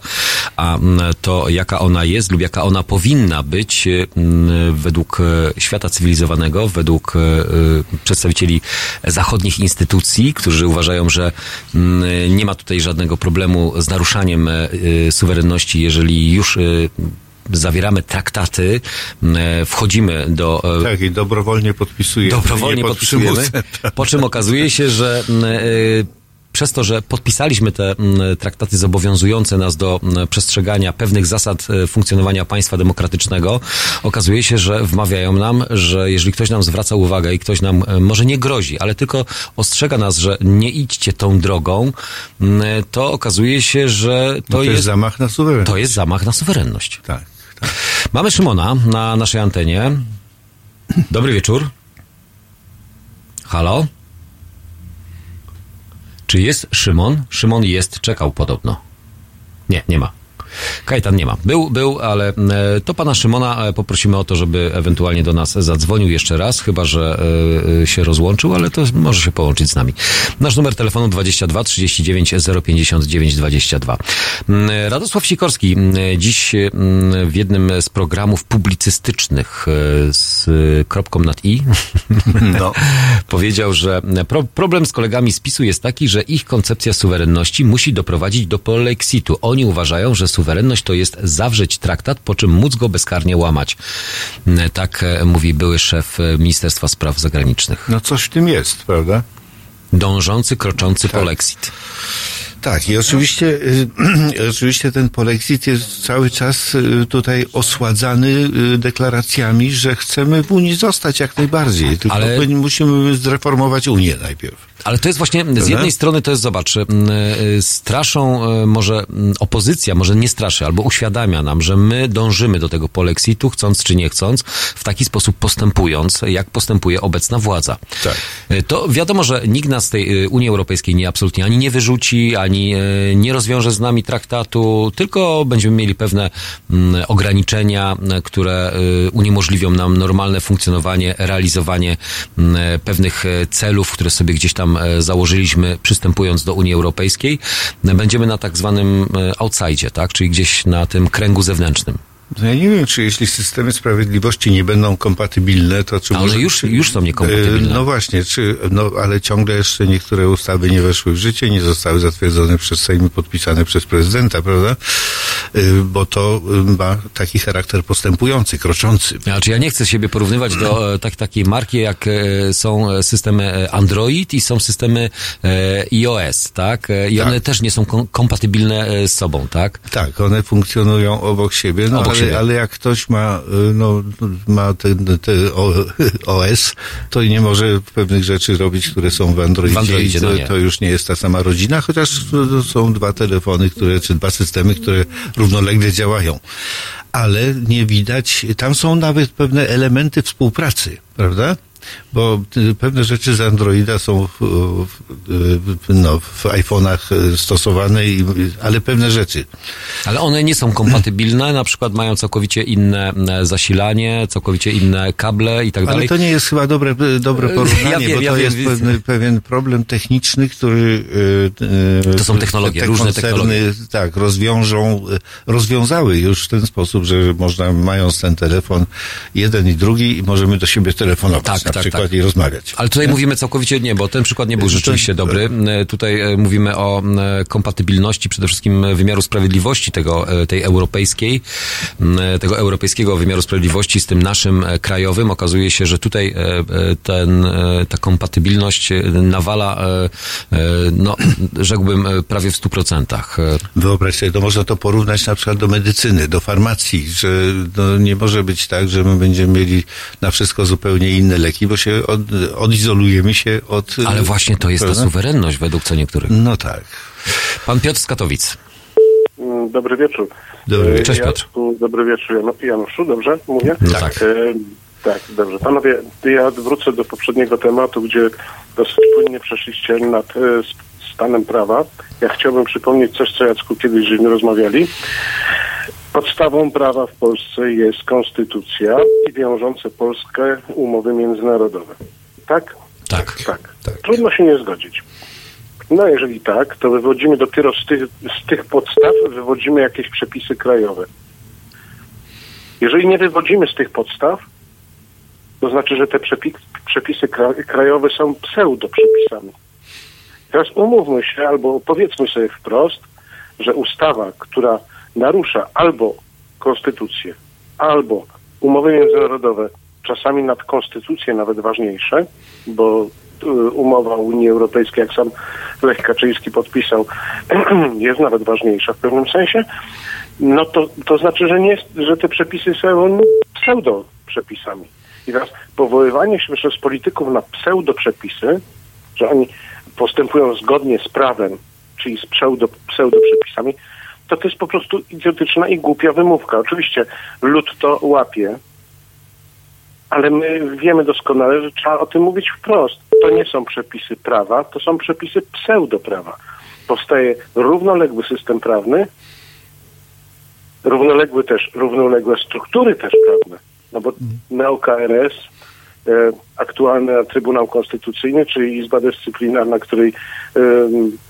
Speaker 1: a mm, to jaka ona jest lub jaka ona powinna być mm, według świata cywilizowanego, według przedstawicieli zachodnich instytucji, którzy uważają, że nie ma tutaj żadnego problemu z naruszaniem suwerenności, jeżeli już zawieramy traktaty, e, wchodzimy do e,
Speaker 2: Tak, i dobrowolnie podpisujemy.
Speaker 1: dobrowolnie
Speaker 2: nie pod
Speaker 1: podpisujemy, po czym okazuje się, że e, przez to, że podpisaliśmy te traktaty zobowiązujące nas do przestrzegania pewnych zasad funkcjonowania państwa demokratycznego, okazuje się, że wmawiają nam, że jeżeli ktoś nam zwraca uwagę i ktoś nam może nie grozi, ale tylko ostrzega nas, że nie idźcie tą drogą, to okazuje się, że to,
Speaker 2: No to jest,
Speaker 1: jest,
Speaker 2: zamach na suwerenność.
Speaker 1: to jest zamach na suwerenność.
Speaker 2: Tak.
Speaker 1: Mamy Szymona na naszej antenie. Dobry wieczór. Halo? Czy jest Szymon? Szymon jest, czekał podobno. Nie, nie ma. Kajetan nie ma. Był, był, ale e, to pana Szymona e, poprosimy o to, żeby ewentualnie do nas zadzwonił jeszcze raz, chyba że e, się rozłączył, ale to może się połączyć z nami. Nasz numer telefonu 22 39 059 22. Mm, Radosław Sikorski mm, dziś mm, w jednym z programów publicystycznych z kropką nad i
Speaker 2: No. <laughs>
Speaker 1: powiedział, że pro, problem z kolegami z PiSu jest taki, że ich koncepcja suwerenności musi doprowadzić do polexitu. Oni uważają, że suwerenność to jest zawrzeć traktat, po czym móc go bezkarnie łamać. Tak e, mówi były szef e, Ministerstwa Spraw Zagranicznych.
Speaker 2: no coś w tym jest, prawda?
Speaker 1: Dążący, kroczący polexit.
Speaker 2: Tak, i oczywiście, <clears throat> oczywiście ten polexit jest cały czas tutaj osładzany deklaracjami, że chcemy w Unii zostać jak najbardziej. Tylko
Speaker 1: Ale...
Speaker 2: musimy zreformować Unię najpierw.
Speaker 1: Ale to jest właśnie, z jednej strony to jest, zobacz, m, y, straszą y, może m, opozycja, może nie straszy, albo uświadamia nam, że my dążymy do tego polexitu, chcąc czy nie chcąc, w taki sposób postępując, jak postępuje obecna władza.
Speaker 2: Tak.
Speaker 1: Y, To wiadomo, że nikt nas z tej Unii Europejskiej nie absolutnie ani nie wyrzuci, ani nie rozwiąże z nami traktatu, tylko będziemy mieli pewne mm, ograniczenia, które uniemożliwią nam normalne funkcjonowanie, realizowanie mm, pewnych celów, które sobie gdzieś tam e, założyliśmy, przystępując do Unii Europejskiej. Będziemy na tak zwanym e, outside, tak? czyli gdzieś na tym kręgu zewnętrznym.
Speaker 2: No ja nie wiem, czy jeśli systemy sprawiedliwości nie będą kompatybilne, to czy
Speaker 1: A one
Speaker 2: może-
Speaker 1: już- już są niekompatybilne.
Speaker 2: E, No właśnie, czy, no, ale ciągle jeszcze niektóre ustawy nie weszły w życie, nie zostały zatwierdzone przez Sejm i podpisane przez prezydenta, prawda? E, Bo to e, ma taki charakter postępujący, kroczący.
Speaker 1: Znaczy ja nie chcę siebie porównywać do tak, takiej marki, jak są systemy Android i są systemy iOS, tak? I
Speaker 2: Tak.
Speaker 1: one też nie są kom- kompatybilne z sobą, tak?
Speaker 2: Tak, one funkcjonują obok siebie, no
Speaker 1: Obok
Speaker 2: ale, ale jak ktoś ma, y, no, ma ten, ten OS, <laughs> to nie może pewnych rzeczy robić, które są w Androidzie,
Speaker 1: W Androidzie,
Speaker 2: i to,
Speaker 1: no
Speaker 2: to już nie jest ta sama rodzina, chociaż są dwa telefony, które, czy dwa systemy, które równolegle działają. Ale nie widać, tam są nawet pewne elementy współpracy, prawda? Bo y, pewne rzeczy z Androida są w, w, w, no, w iPhone'ach y, stosowane, i, ale pewne rzeczy.
Speaker 1: Ale one nie są kompatybilne, na przykład mają całkowicie inne e, zasilanie, całkowicie inne kable i tak
Speaker 2: Ale
Speaker 1: dalej.
Speaker 2: to nie jest chyba dobre, dobre porównanie,
Speaker 1: Ja wiem,
Speaker 2: bo
Speaker 1: ja
Speaker 2: to
Speaker 1: wiem,
Speaker 2: jest
Speaker 1: wiem.
Speaker 2: pewny, pewien problem techniczny, który... e, e,
Speaker 1: To są technologie,
Speaker 2: te
Speaker 1: różne technologie.
Speaker 2: Tak, rozwiążą, e, rozwiązały już w ten sposób, że można, mając ten telefon, jeden i drugi, możemy do siebie telefonować
Speaker 1: Tak,
Speaker 2: na
Speaker 1: tak,
Speaker 2: przykład
Speaker 1: tak.
Speaker 2: i rozmawiać.
Speaker 1: Ale tutaj mówimy całkowicie nie, bo ten przykład nie był rzeczywiście dobry. E, Tutaj e, mówimy o e, kompatybilności przede wszystkim wymiaru sprawiedliwości tego, tej europejskiej, tego europejskiego wymiaru sprawiedliwości z tym naszym krajowym. Okazuje się, że tutaj ten, ta kompatybilność nawala, no, <clears throat> rzekłbym, prawie w stu procentach. E,
Speaker 2: Wyobraź sobie, to można to porównać na przykład do medycyny, do farmacji, że no, nie może być tak, że my będziemy mieli na wszystko zupełnie inne leki, bo się od, odizolujemy się od...
Speaker 1: Ale właśnie to jest ta suwerenność według co niektórych.
Speaker 2: No tak.
Speaker 1: Pan Piotr z Katowic.
Speaker 7: Mm, Dobry wieczór.
Speaker 2: Dobry
Speaker 7: E,
Speaker 2: wieczór.
Speaker 1: Cześć,
Speaker 7: ja,
Speaker 1: Piotr.
Speaker 7: Dobry wieczór, Janu- Januszu, dobrze mówię?
Speaker 1: No tak.
Speaker 7: E, tak, dobrze. Panowie, ja wrócę do poprzedniego tematu, gdzie dosyć płynnie przeszliście nad e, stanem prawa. Ja chciałbym przypomnieć coś, co Jacku kiedyś żeśmy rozmawiali. Podstawą prawa w Polsce jest konstytucja i wiążące Polskę umowy międzynarodowe. Tak?
Speaker 1: Tak.
Speaker 7: Tak. Trudno się nie zgodzić. No jeżeli tak, to wywodzimy dopiero z tych, z tych podstaw, wywodzimy jakieś przepisy krajowe. Jeżeli nie wywodzimy z tych podstaw, to znaczy, że te przepi- przepisy kra- krajowe są pseudo-przepisami. Teraz umówmy się, albo powiedzmy sobie wprost, że ustawa, która narusza albo konstytucję, albo umowy międzynarodowe, czasami nad konstytucję nawet ważniejsze, bo y, umowa Unii Europejskiej, jak sam Lech Kaczyński podpisał, <clears throat> jest nawet ważniejsza w pewnym sensie, no to, to znaczy, że, nie, że te przepisy są pseudo przepisami. I teraz powoływanie się przez polityków na pseudo przepisy, że oni postępują zgodnie z prawem, czyli z pseudo, pseudo przepisami, to to jest po prostu idiotyczna i głupia wymówka. Oczywiście lud to łapie, ale my wiemy doskonale, że trzeba o tym mówić wprost. To nie są przepisy prawa, to są przepisy pseudoprawa. Powstaje równoległy system prawny, równoległy też, równoległe struktury też prawne. No bo neo-KRS, e, aktualny Trybunał Konstytucyjny, czyli Izba Dyscyplinarna, której e,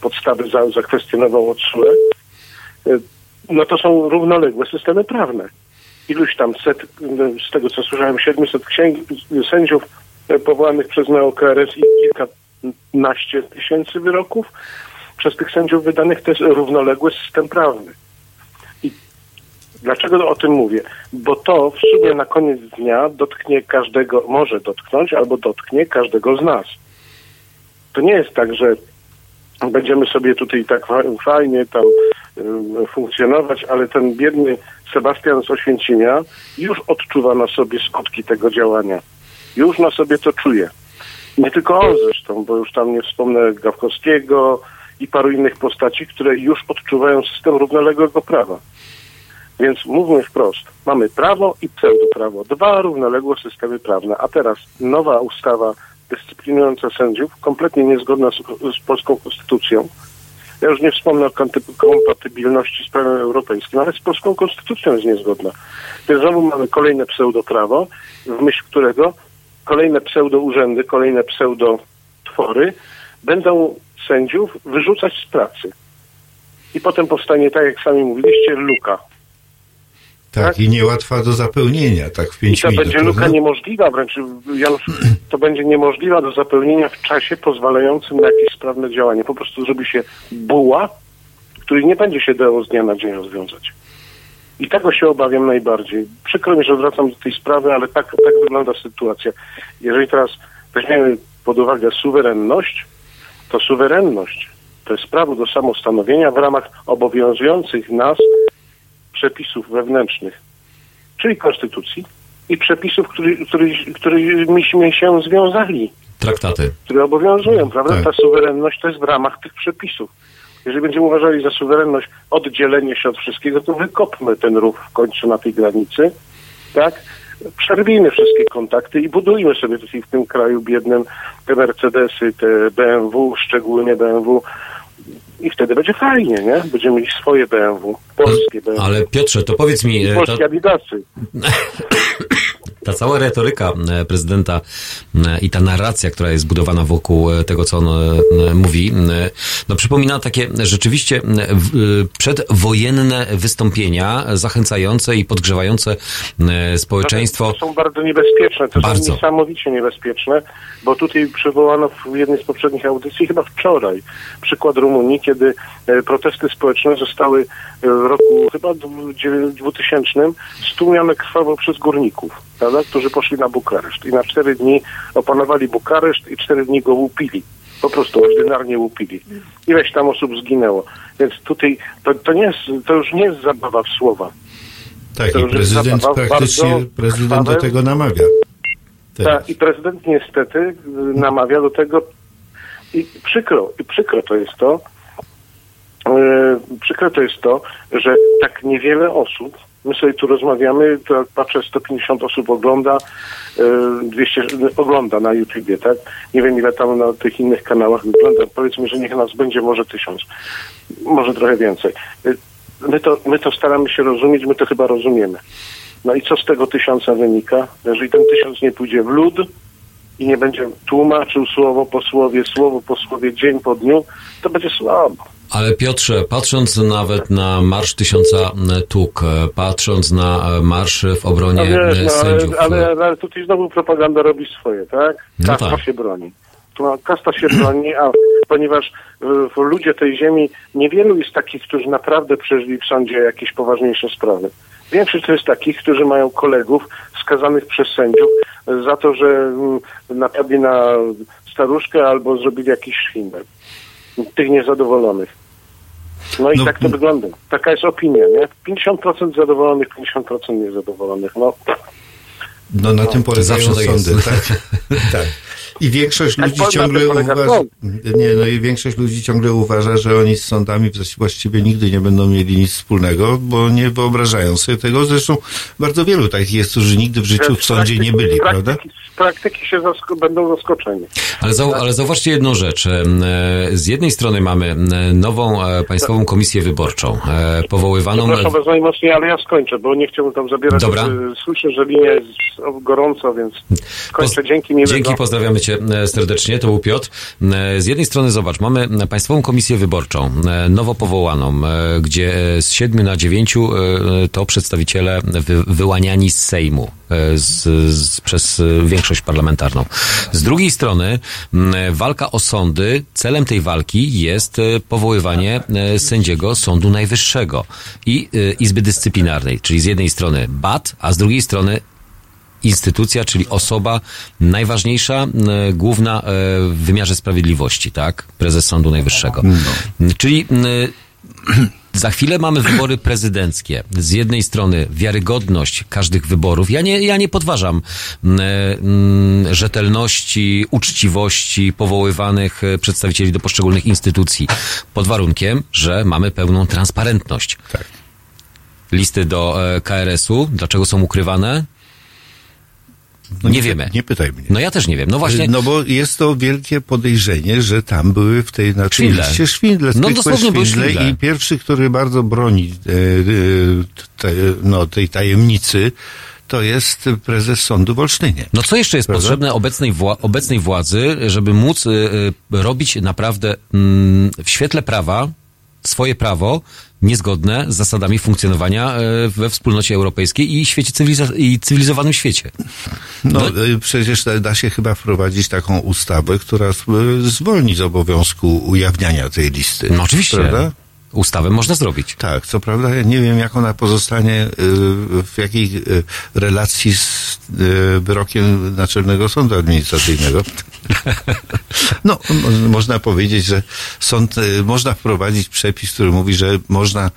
Speaker 7: podstawy za, zakwestionował TSUE, e, no to są równoległe systemy prawne. Iluś tam set, z tego co słyszałem, 700 księg, sędziów e, powołanych przez neo-KRS i kilkanaście tysięcy wyroków przez tych sędziów wydanych to jest równoległy system prawny. I dlaczego o tym mówię? Bo to w sumie na koniec dnia dotknie każdego, może dotknąć albo dotknie każdego z nas. To nie jest tak, że będziemy sobie tutaj tak fa- fajnie tam funkcjonować, ale ten biedny Sebastian z Oświęcimia już odczuwa na sobie skutki tego działania. Już na sobie to czuje. Nie tylko on zresztą, bo już tam nie wspomnę Gawkowskiego i paru innych postaci, które już odczuwają system równoległego prawa. Więc mówmy wprost. Mamy prawo i pseudoprawo. Dwa równoległe systemy prawne. A teraz nowa ustawa dyscyplinująca sędziów, kompletnie niezgodna z, z polską konstytucją. Ja już nie wspomnę o kompatybilności z prawem europejskim, ale z polską konstytucją jest niezgodna. Więc znowu mamy kolejne pseudoprawo, w myśl którego kolejne pseudourzędy, kolejne pseudotwory będą sędziów wyrzucać z pracy. I potem powstanie, tak jak sami mówiliście, luka.
Speaker 2: Tak, i niełatwa do zapełnienia, tak w
Speaker 7: I
Speaker 2: pięć
Speaker 7: to
Speaker 2: minut.
Speaker 7: będzie luka
Speaker 2: prawda?
Speaker 7: niemożliwa, wręcz Janusz, to będzie niemożliwa do zapełnienia w czasie pozwalającym na jakieś sprawne działanie. Po prostu zrobi się buła, który nie będzie się dało z dnia na dzień rozwiązać. I tego się obawiam najbardziej. Przykro mi, że wracam do tej sprawy, ale tak, tak wygląda sytuacja. Jeżeli teraz weźmiemy pod uwagę suwerenność, to suwerenność to jest prawo do samostanowienia w ramach obowiązujących nas przepisów wewnętrznych, czyli konstytucji i przepisów, który, który, którymiśmy się związali,
Speaker 1: Traktaty.
Speaker 7: które obowiązują, prawda?
Speaker 2: Tak.
Speaker 7: Ta suwerenność to jest w ramach tych przepisów. Jeżeli będziemy uważali za suwerenność oddzielenie się od wszystkiego, to wykopmy ten rów w końcu na tej granicy, tak? Przerwijmy wszystkie kontakty i budujmy sobie tutaj w tym kraju biednym te Mercedesy, te BMW, szczególnie BMW, i wtedy będzie fajnie, nie? Będziemy mieli swoje BMW, polskie BMW.
Speaker 1: Ale Piotrze, to powiedz mi, e,
Speaker 7: Polskie
Speaker 1: to,
Speaker 7: Adidasy. <coughs>
Speaker 1: ta cała retoryka e, prezydenta e, i ta narracja, która jest zbudowana wokół e, tego, co on mówi, no przypomina takie rzeczywiście przedwojenne wystąpienia zachęcające i podgrzewające społeczeństwo.
Speaker 7: To są bardzo niebezpieczne, to
Speaker 1: Bardzo.
Speaker 7: są niesamowicie niebezpieczne, bo tutaj przywołano w jednej z poprzednich audycji, chyba wczoraj, przykład Rumunii, kiedy protesty społeczne zostały w roku chyba dwu- dziewię- 2000 stłumione krwawo przez górników, prawda, którzy poszli na Bukareszt i na cztery dni opanowali Bukareszt i cztery dni go łupili. Po prostu ordynarnie łupili. Ileś tam osób zginęło. Więc tutaj to, to, nie jest, to już nie jest zabawa w słowa.
Speaker 2: Tak,
Speaker 7: to
Speaker 2: i prezydent praktycznie, prezydent do tego namawia. Teraz.
Speaker 7: Tak, i prezydent niestety y, namawia do tego i przykro, i przykro to jest to, yy, przykro to jest to, że tak niewiele osób, my sobie tu rozmawiamy, to jak patrzę, 150 osób ogląda, yy, 200 ogląda na YouTubie, tak? Nie wiem ile tam na tych innych kanałach wygląda, powiedzmy, że niech nas będzie może tysiąc, może trochę więcej. Yy, my to, my to staramy się rozumieć, my to chyba rozumiemy. No i co z tego tysiąca wynika? Jeżeli ten tysiąc nie pójdzie w lud i nie będzie tłumaczył słowo po słowie, słowo po słowie, dzień po dniu, to będzie słabo.
Speaker 1: Ale Piotrze, patrząc nawet na Marsz Tysiąca Tuk, e, patrząc na e, marsz w obronie
Speaker 7: No wiesz,
Speaker 1: e,
Speaker 7: no,
Speaker 1: sędziów...
Speaker 7: ale, ale, ale tutaj znowu propaganda robi swoje, tak?
Speaker 1: No
Speaker 7: Kasta
Speaker 1: tak.
Speaker 7: się broni. Kasta się broni, a ponieważ w, w ludzie tej ziemi niewielu jest takich, którzy naprawdę przeżyli w sądzie jakieś poważniejsze sprawy. Większość to jest takich, którzy mają kolegów skazanych przez sędziów za to, że mm, napadli na staruszkę albo zrobili jakiś szwindel. Tych niezadowolonych. No i
Speaker 2: No,
Speaker 7: tak to wygląda. Taka jest opinia, nie? 50% zadowolonych, 50% niezadowolonych. No,
Speaker 2: No na tym polegają
Speaker 1: zawsze
Speaker 2: sądy, <laughs> tak. tak. I większość
Speaker 7: Tak,
Speaker 2: ludzi ciągle uważa, nie, no i większość ludzi ciągle uważa, że oni z sądami właściwie nigdy nie będą mieli nic wspólnego, bo nie wyobrażają sobie tego. Zresztą bardzo wielu takich jest, którzy nigdy w życiu w sądzie nie byli,
Speaker 7: z
Speaker 2: prawda?
Speaker 7: praktyki, Z praktyki się zasko- będą zaskoczeni.
Speaker 1: Ale, zau, ale zauważcie jedną rzecz. E, Z jednej strony mamy e, nową e, Państwową Komisję Wyborczą, powoływaną...
Speaker 7: Przepraszam bardzo najmocniej, ale ja skończę, bo nie chciałbym tam zabierać.
Speaker 1: Dobra.
Speaker 7: Słyszę, że linia jest gorąco, więc kończę. Dzięki miłego.
Speaker 1: Dzięki, pozdrawiamy Cię e, serdecznie. To był Piotr. E, Z jednej strony zobacz, mamy Państwową Komisję Wyborczą, e, nowo powołaną, gdzie z siedmiu na dziewięciu to przedstawiciele wy, wyłaniani z Sejmu. Z, z, przez większość parlamentarną. Z drugiej strony walka o sądy, celem tej walki jest powoływanie sędziego Sądu Najwyższego i Izby Dyscyplinarnej, czyli z jednej strony BAT, a z drugiej strony instytucja, czyli osoba najważniejsza, e, główna e, w wymiarze sprawiedliwości, tak? Prezes Sądu Najwyższego. Czyli e, <clears throat> za chwilę mamy wybory prezydenckie. Z jednej strony wiarygodność każdych wyborów. Ja nie, ja nie podważam rzetelności, uczciwości powoływanych e, przedstawicieli do poszczególnych instytucji. Pod warunkiem, że mamy pełną transparentność.
Speaker 2: Tak.
Speaker 1: Listy do KRS-u, dlaczego są ukrywane?
Speaker 2: No
Speaker 1: nie wiemy.
Speaker 2: Nie pytaj mnie.
Speaker 1: No ja też nie wiem. No właśnie.
Speaker 2: No bo jest to wielkie podejrzenie, że tam były w tej na tej
Speaker 1: Szwindle.
Speaker 2: liście szwindle,
Speaker 1: No dosłownie były
Speaker 2: szwindle i pierwszy, który bardzo broni e, e, te, no, tej tajemnicy, to jest prezes sądu w Olsztynie.
Speaker 1: No co jeszcze jest
Speaker 2: Prawda?
Speaker 1: potrzebne obecnej, wła- obecnej władzy, żeby móc y, y, robić naprawdę mm, w świetle prawa swoje prawo niezgodne z zasadami funkcjonowania y, we wspólnocie europejskiej i świecie cywiliza- i cywilizowanym świecie.
Speaker 2: No, e, przecież da, da się chyba wprowadzić taką ustawę, która e, zwolni z obowiązku ujawniania tej listy.
Speaker 1: No oczywiście.
Speaker 2: Prawda?
Speaker 1: Ustawę można zrobić.
Speaker 2: Tak, co prawda ja nie wiem, jak ona pozostanie, y, w jakiej y, relacji z y, wyrokiem Naczelnego Sądu Administracyjnego. <laughs> No, mo- można powiedzieć, że sąd, można wprowadzić przepis, który mówi, że można,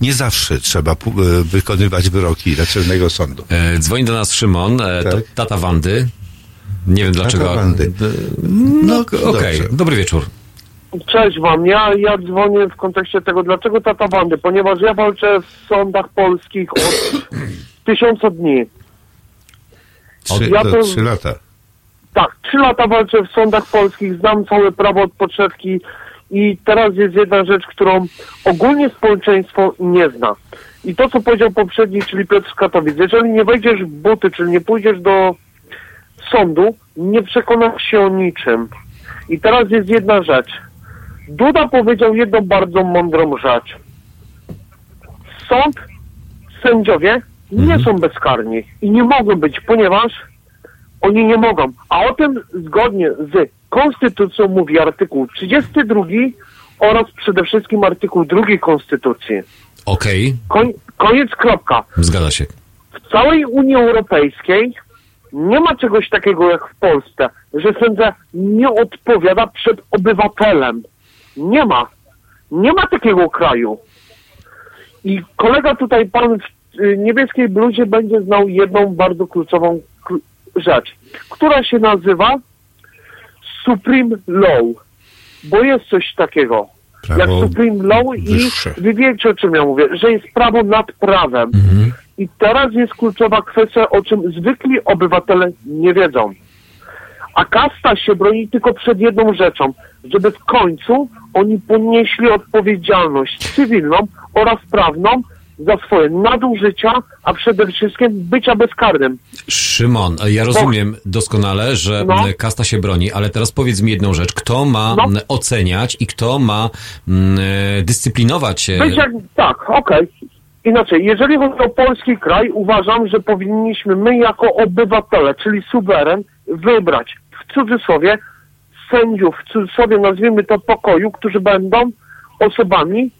Speaker 2: nie zawsze trzeba wykonywać wyroki Naczelnego Sądu.
Speaker 1: E, dzwoni do nas Szymon, e,
Speaker 2: Tak.
Speaker 1: tata Wandy. Nie wiem dlaczego.
Speaker 2: Wandy.
Speaker 1: No,
Speaker 2: No,
Speaker 1: okej.
Speaker 2: dobrze.
Speaker 1: Dobry wieczór.
Speaker 7: Cześć wam, ja, ja dzwonię w kontekście tego, dlaczego tata bandy, ponieważ ja walczę w sądach polskich od <clears throat> tysiąca dni.
Speaker 2: Trzy,
Speaker 7: Ja
Speaker 2: to trzy lata.
Speaker 7: Tak, trzy lata walczę w sądach polskich, znam całe prawo od podszewki i teraz jest jedna rzecz, którą ogólnie społeczeństwo nie zna. I to, co powiedział poprzedni, czyli Piotr Katowic, jeżeli nie wejdziesz w buty, czyli nie pójdziesz do sądu, nie przekonasz się o niczym. I teraz jest jedna rzecz. Duda powiedział jedną bardzo mądrą rzecz. Sąd, sędziowie nie są bezkarni i nie mogą być, ponieważ oni nie mogą. A o tym zgodnie z Konstytucją mówi artykuł 32 oraz przede wszystkim artykuł 2 Konstytucji.
Speaker 1: Okej,
Speaker 7: Koń, koniec kropka.
Speaker 1: zgadza się.
Speaker 7: W całej Unii Europejskiej nie ma czegoś takiego jak w Polsce, że sędzia nie odpowiada przed obywatelem. Nie ma. Nie ma takiego kraju. I kolega tutaj, pan w y, niebieskiej bluzie będzie znał jedną bardzo kluczową kl- rzecz, która się nazywa Supreme Law. Bo jest coś takiego.
Speaker 2: Prawo
Speaker 7: jak Supreme Law i
Speaker 2: wyższe.
Speaker 7: wy wiecie o czym ja mówię, że jest prawo nad prawem. I teraz jest kluczowa kwestia, o czym zwykli obywatele nie wiedzą.
Speaker 8: A kasta się broni tylko przed jedną rzeczą, żeby w końcu oni ponieśli odpowiedzialność cywilną oraz prawną za swoje nadużycia, a przede wszystkim bycia bezkarnym.
Speaker 1: Szymon, ja rozumiem doskonale, że
Speaker 8: No.
Speaker 1: kasta się broni, ale teraz powiedz mi jedną rzecz. Kto ma
Speaker 8: No.
Speaker 1: oceniać i kto ma m, e, dyscyplinować
Speaker 8: jak, tak, okej. Inaczej, jeżeli chodzi o polski kraj, uważam, że powinniśmy my jako obywatele, czyli suweren, wybrać w cudzysłowie sędziów, w cudzysłowie nazwijmy to pokoju, którzy będą osobami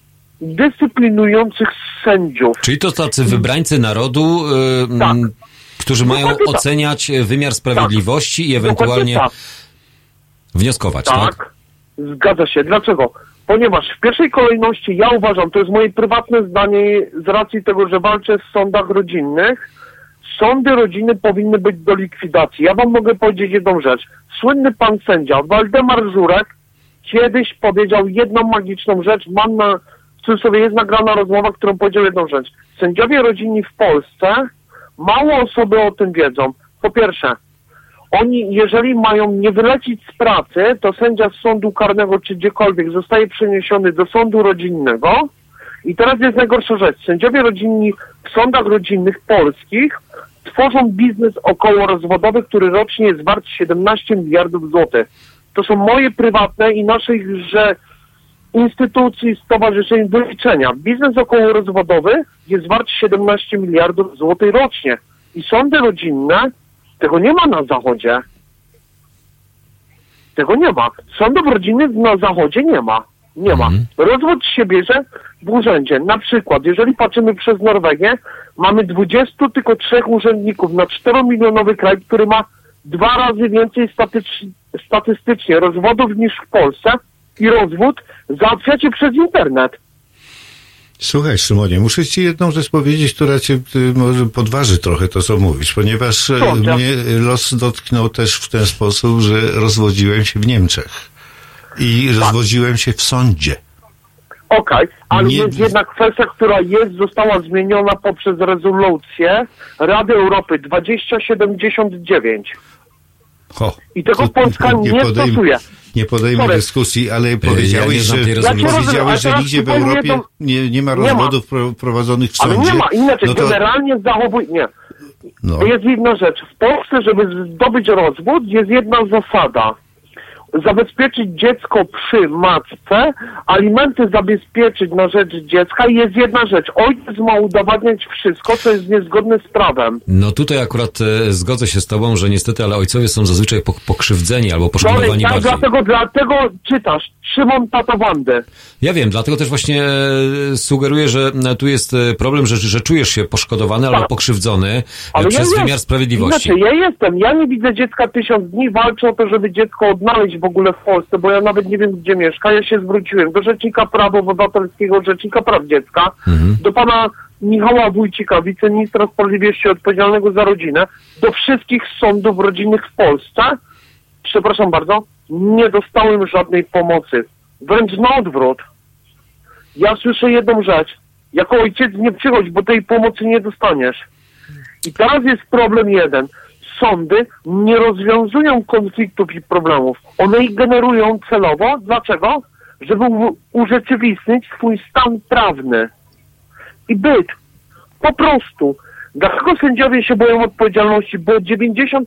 Speaker 8: dyscyplinujących sędziów.
Speaker 1: Czyli to tacy wybrańcy narodu, y,
Speaker 8: Tak.
Speaker 1: którzy mają
Speaker 8: tak.
Speaker 1: oceniać wymiar sprawiedliwości i ewentualnie wnioskować, tak?
Speaker 8: Tak, zgadza się. Dlaczego? Ponieważ w pierwszej kolejności ja uważam, to jest moje prywatne zdanie z racji tego, że walczę w sądach rodzinnych, sądy rodziny powinny być do likwidacji. Ja wam mogę powiedzieć jedną rzecz. Słynny pan sędzia Waldemar Żurek kiedyś powiedział jedną magiczną rzecz. Mam na, w cudzysłowie jest nagrana rozmowa, którą powiedział jedną rzecz. Sędziowie rodzinni w Polsce, mało osoby o tym wiedzą. Po pierwsze, oni, jeżeli mają nie wylecieć z pracy, to sędzia z sądu karnego czy gdziekolwiek zostaje przeniesiony do sądu rodzinnego. I teraz jest najgorsza rzecz. Sędziowie rodzinni w sądach rodzinnych polskich tworzą biznes około rozwodowy, który rocznie jest wart 17 miliardów złotych. To są moje prywatne i naszych, że instytucji, stowarzyszeń wyliczenia. Biznes około rozwodowy jest wart 17 miliardów złotych rocznie. I sądy rodzinne tego nie ma na zachodzie. Tego nie ma. Sądów rodzinnych na zachodzie nie ma. Nie ma. Rozwód się bierze w urzędzie. Na przykład, jeżeli patrzymy przez Norwegię, mamy 20 tylko trzech urzędników na 4-milionowy kraj, który ma dwa razy więcej statystycznie rozwodów niż w Polsce i rozwód załatwiacie przez internet.
Speaker 2: Słuchaj, Szymonie, muszę ci jedną rzecz powiedzieć, która cię y, może podważy trochę to, co mówisz, ponieważ e,
Speaker 8: Proszę.
Speaker 2: mnie los dotknął też w ten sposób, że rozwodziłem się w Niemczech. I
Speaker 8: Tak.
Speaker 2: rozwodziłem się w sądzie.
Speaker 8: Okej, ale
Speaker 2: Nie-
Speaker 8: jest jedna kwestia, która jest, została zmieniona poprzez rezolucję Rady Europy 2079.
Speaker 2: Ho,
Speaker 8: I tego Polska nie
Speaker 2: podejm-
Speaker 8: stosuje.
Speaker 2: Nie podejmę
Speaker 8: Sorry.
Speaker 2: dyskusji, ale powiedziałeś,
Speaker 1: nie
Speaker 2: że.
Speaker 8: Ja rozumiem,
Speaker 2: powiedziałeś, że nigdzie w Europie nie, nie ma
Speaker 8: Nie ma.
Speaker 2: rozwodów pro, prowadzonych w
Speaker 8: Ale
Speaker 2: sądzie.
Speaker 8: nie ma, inaczej,
Speaker 2: no to,
Speaker 8: generalnie zachowuj... Nie.
Speaker 2: no,
Speaker 8: To jest jedna rzecz. W Polsce, żeby zdobyć rozwód, jest jedna zasada. Zabezpieczyć dziecko przy matce, alimenty zabezpieczyć na rzecz dziecka i jest jedna rzecz. Ojciec ma udowadniać wszystko, co jest niezgodne z prawem.
Speaker 1: No tutaj akurat e, zgodzę się z tobą, że niestety, ale ojcowie są zazwyczaj pok- pokrzywdzeni albo
Speaker 8: Sorry,
Speaker 1: poszkodowani
Speaker 8: tak,
Speaker 1: bardziej.
Speaker 8: dlatego, dlatego czytasz. Szymon Tatowandy.
Speaker 1: Ja wiem, dlatego też właśnie e, sugeruję, że e, tu jest e, problem, że, że czujesz się poszkodowany albo pokrzywdzony
Speaker 8: Ale
Speaker 1: przez
Speaker 8: ja
Speaker 1: wymiar
Speaker 8: jest-
Speaker 1: sprawiedliwości.
Speaker 8: Znaczy, ja jestem. Ja nie widzę dziecka tysiąc dni. Walczę o to, żeby dziecko odnaleźć w ogóle w Polsce, bo ja nawet nie wiem, gdzie mieszka. Ja się zwróciłem do Rzecznika Praw Obywatelskiego, Rzecznika Praw Dziecka, do pana Michała Wójcika, wiceministra sprawiedliwości odpowiedzialnego za rodzinę, do wszystkich sądów rodzinnych w Polsce. Przepraszam bardzo, nie dostałem żadnej pomocy. Wręcz na odwrót. Ja słyszę jedną rzecz. Jako ojciec nie przychodź, bo tej pomocy nie dostaniesz. I teraz jest problem jeden. Sądy nie rozwiązują konfliktów i problemów. One ich generują celowo. Dlaczego? Żeby urzeczywistnić swój stan prawny i byt. Po prostu. Dlaczego sędziowie się boją odpowiedzialności? Bo 90%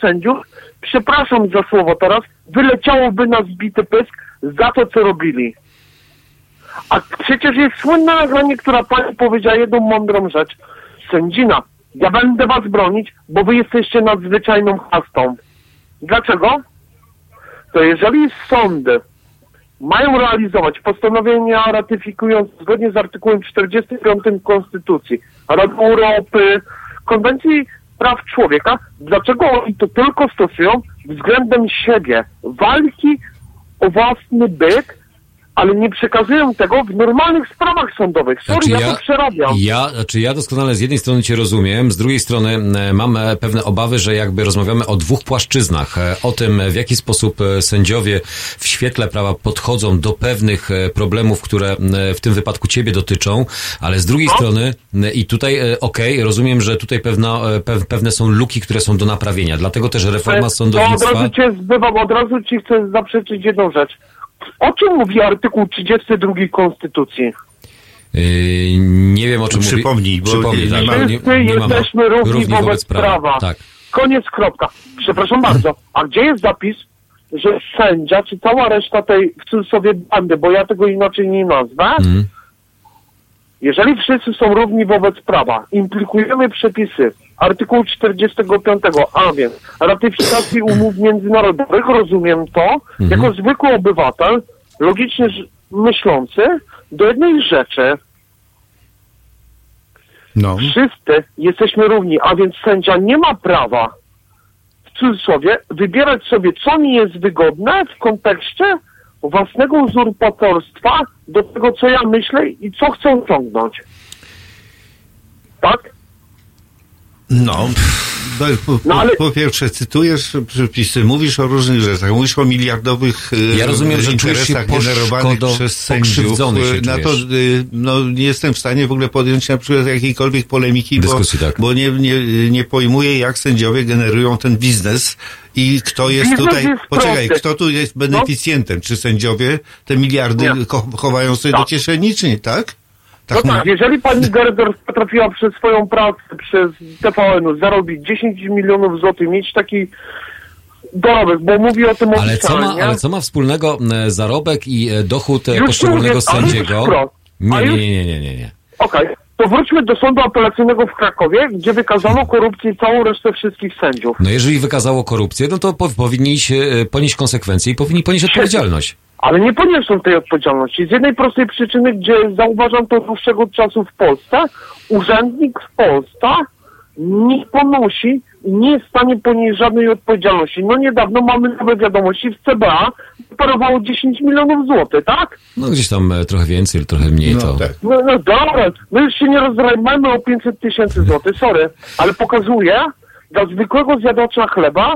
Speaker 8: sędziów, przepraszam za słowo teraz, wyleciałoby na zbity pysk za to, co robili. A przecież jest słynne nagranie, która pani powiedziała jedną mądrą rzecz. Sędzina, ja będę was bronić, bo wy jesteście nadzwyczajną chastą. Dlaczego? To jeżeli sądy mają realizować postanowienia ratyfikujące zgodnie z artykułem 45 Konstytucji Rady Europy, Konwencji Praw Człowieka, dlaczego oni to tylko stosują względem siebie? Walki o własny byt ale nie przekazują tego w normalnych sprawach sądowych. Sorry,
Speaker 1: Znaczy
Speaker 8: ja, to przerabiam.
Speaker 1: Ja, znaczy ja doskonale z jednej strony Cię rozumiem, z drugiej strony mam e, pewne obawy, że jakby rozmawiamy o dwóch płaszczyznach. E, O tym, w jaki sposób e, sędziowie w świetle prawa podchodzą do pewnych problemów, które w tym wypadku Ciebie dotyczą, ale z drugiej strony e, i tutaj, okej, rozumiem, że tutaj pewno, e, pew- pewne są luki, które są do naprawienia. Dlatego też reforma
Speaker 8: To od
Speaker 1: sądownictwa...
Speaker 8: razu cię zbywam, od razu ci chcę zaprzeczyć jedną rzecz. O czym mówi artykuł 32 Konstytucji?
Speaker 1: Yy, nie wiem o czym
Speaker 2: Przypomnij,
Speaker 1: mówi.
Speaker 2: bo
Speaker 1: Przypomnij,
Speaker 2: nie- nie
Speaker 1: tak,
Speaker 2: ma-
Speaker 8: Wszyscy
Speaker 1: ma-
Speaker 8: jesteśmy równi, wobec, prawa.
Speaker 1: Tak.
Speaker 8: Koniec, kropka. Przepraszam bardzo. A gdzie jest zapis, że sędzia, czy cała reszta tej w cudzysłowie bandy, bo ja tego inaczej nie nazwę,
Speaker 1: Mhm.
Speaker 8: jeżeli wszyscy są równi wobec prawa, implikujemy przepisy artykułu 45, a więc ratyfikacji umów międzynarodowych, rozumiem to, jako zwykły obywatel, logicznie myślący, do jednej rzeczy.
Speaker 2: No.
Speaker 8: Wszyscy jesteśmy równi, a więc sędzia nie ma prawa, w cudzysłowie, wybierać sobie, co mi jest wygodne w kontekście własnego uzurpatorstwa do tego, co ja myślę i co chcę osiągnąć. Tak?
Speaker 2: No, po, po,
Speaker 8: No, ale-
Speaker 2: po pierwsze cytujesz przepisy, mówisz o różnych rzeczach, mówisz o miliardowych e,
Speaker 1: Ja rozumiem, że czujesz się
Speaker 2: interesach generowanych przez sędziów. E, Na to e, no, nie jestem w stanie w ogóle podjąć na przykład jakiejkolwiek polemiki, bo,
Speaker 1: Dyskusji, tak.
Speaker 2: bo nie, nie, nie pojmuję, jak sędziowie generują ten biznes i kto jest
Speaker 8: Biznes
Speaker 2: tutaj,
Speaker 8: jest
Speaker 2: poczekaj,
Speaker 8: prosty.
Speaker 2: kto tu jest beneficjentem? Czy sędziowie te miliardy chowają sobie do
Speaker 8: Tak.
Speaker 2: kieszeni, czy nie, tak?
Speaker 8: No
Speaker 2: ma-
Speaker 8: tak, jeżeli pani Gerdor potrafiła przez swoją pracę, przez TVN-u zarobić 10 milionów złotych, mieć taki dorobek, bo mówi o tym
Speaker 1: Ale co, ma, ale co ma wspólnego zarobek i e, dochód e,
Speaker 8: Już
Speaker 1: poszczególnego
Speaker 8: mówię,
Speaker 1: sędziego? Nie, nie,
Speaker 8: już-
Speaker 1: nie, nie, nie, nie, nie.
Speaker 8: Okej, to wróćmy do sądu apelacyjnego w Krakowie, gdzie wykazano korupcję i całą resztę wszystkich sędziów.
Speaker 1: No jeżeli wykazało korupcję, no to po, powinni się e, ponieść konsekwencje i powinni ponieść odpowiedzialność.
Speaker 8: Ale nie poniosą tej odpowiedzialności. Z jednej prostej przyczyny, gdzie zauważam to od dłuższego czasu w Polsce, urzędnik w Polsce nie ponosi i nie jest w stanie ponieść żadnej odpowiedzialności. No niedawno mamy nowe wiadomości w CBA, parowało 10 milionów złotych, tak?
Speaker 1: No gdzieś tam e, trochę więcej, trochę mniej
Speaker 2: No,
Speaker 1: to...
Speaker 2: tak.
Speaker 8: No, no dobra, my już się nie rozdrajmy o 500 tysięcy złotych, sorry, ale pokazuje dla zwykłego zjadacza chleba,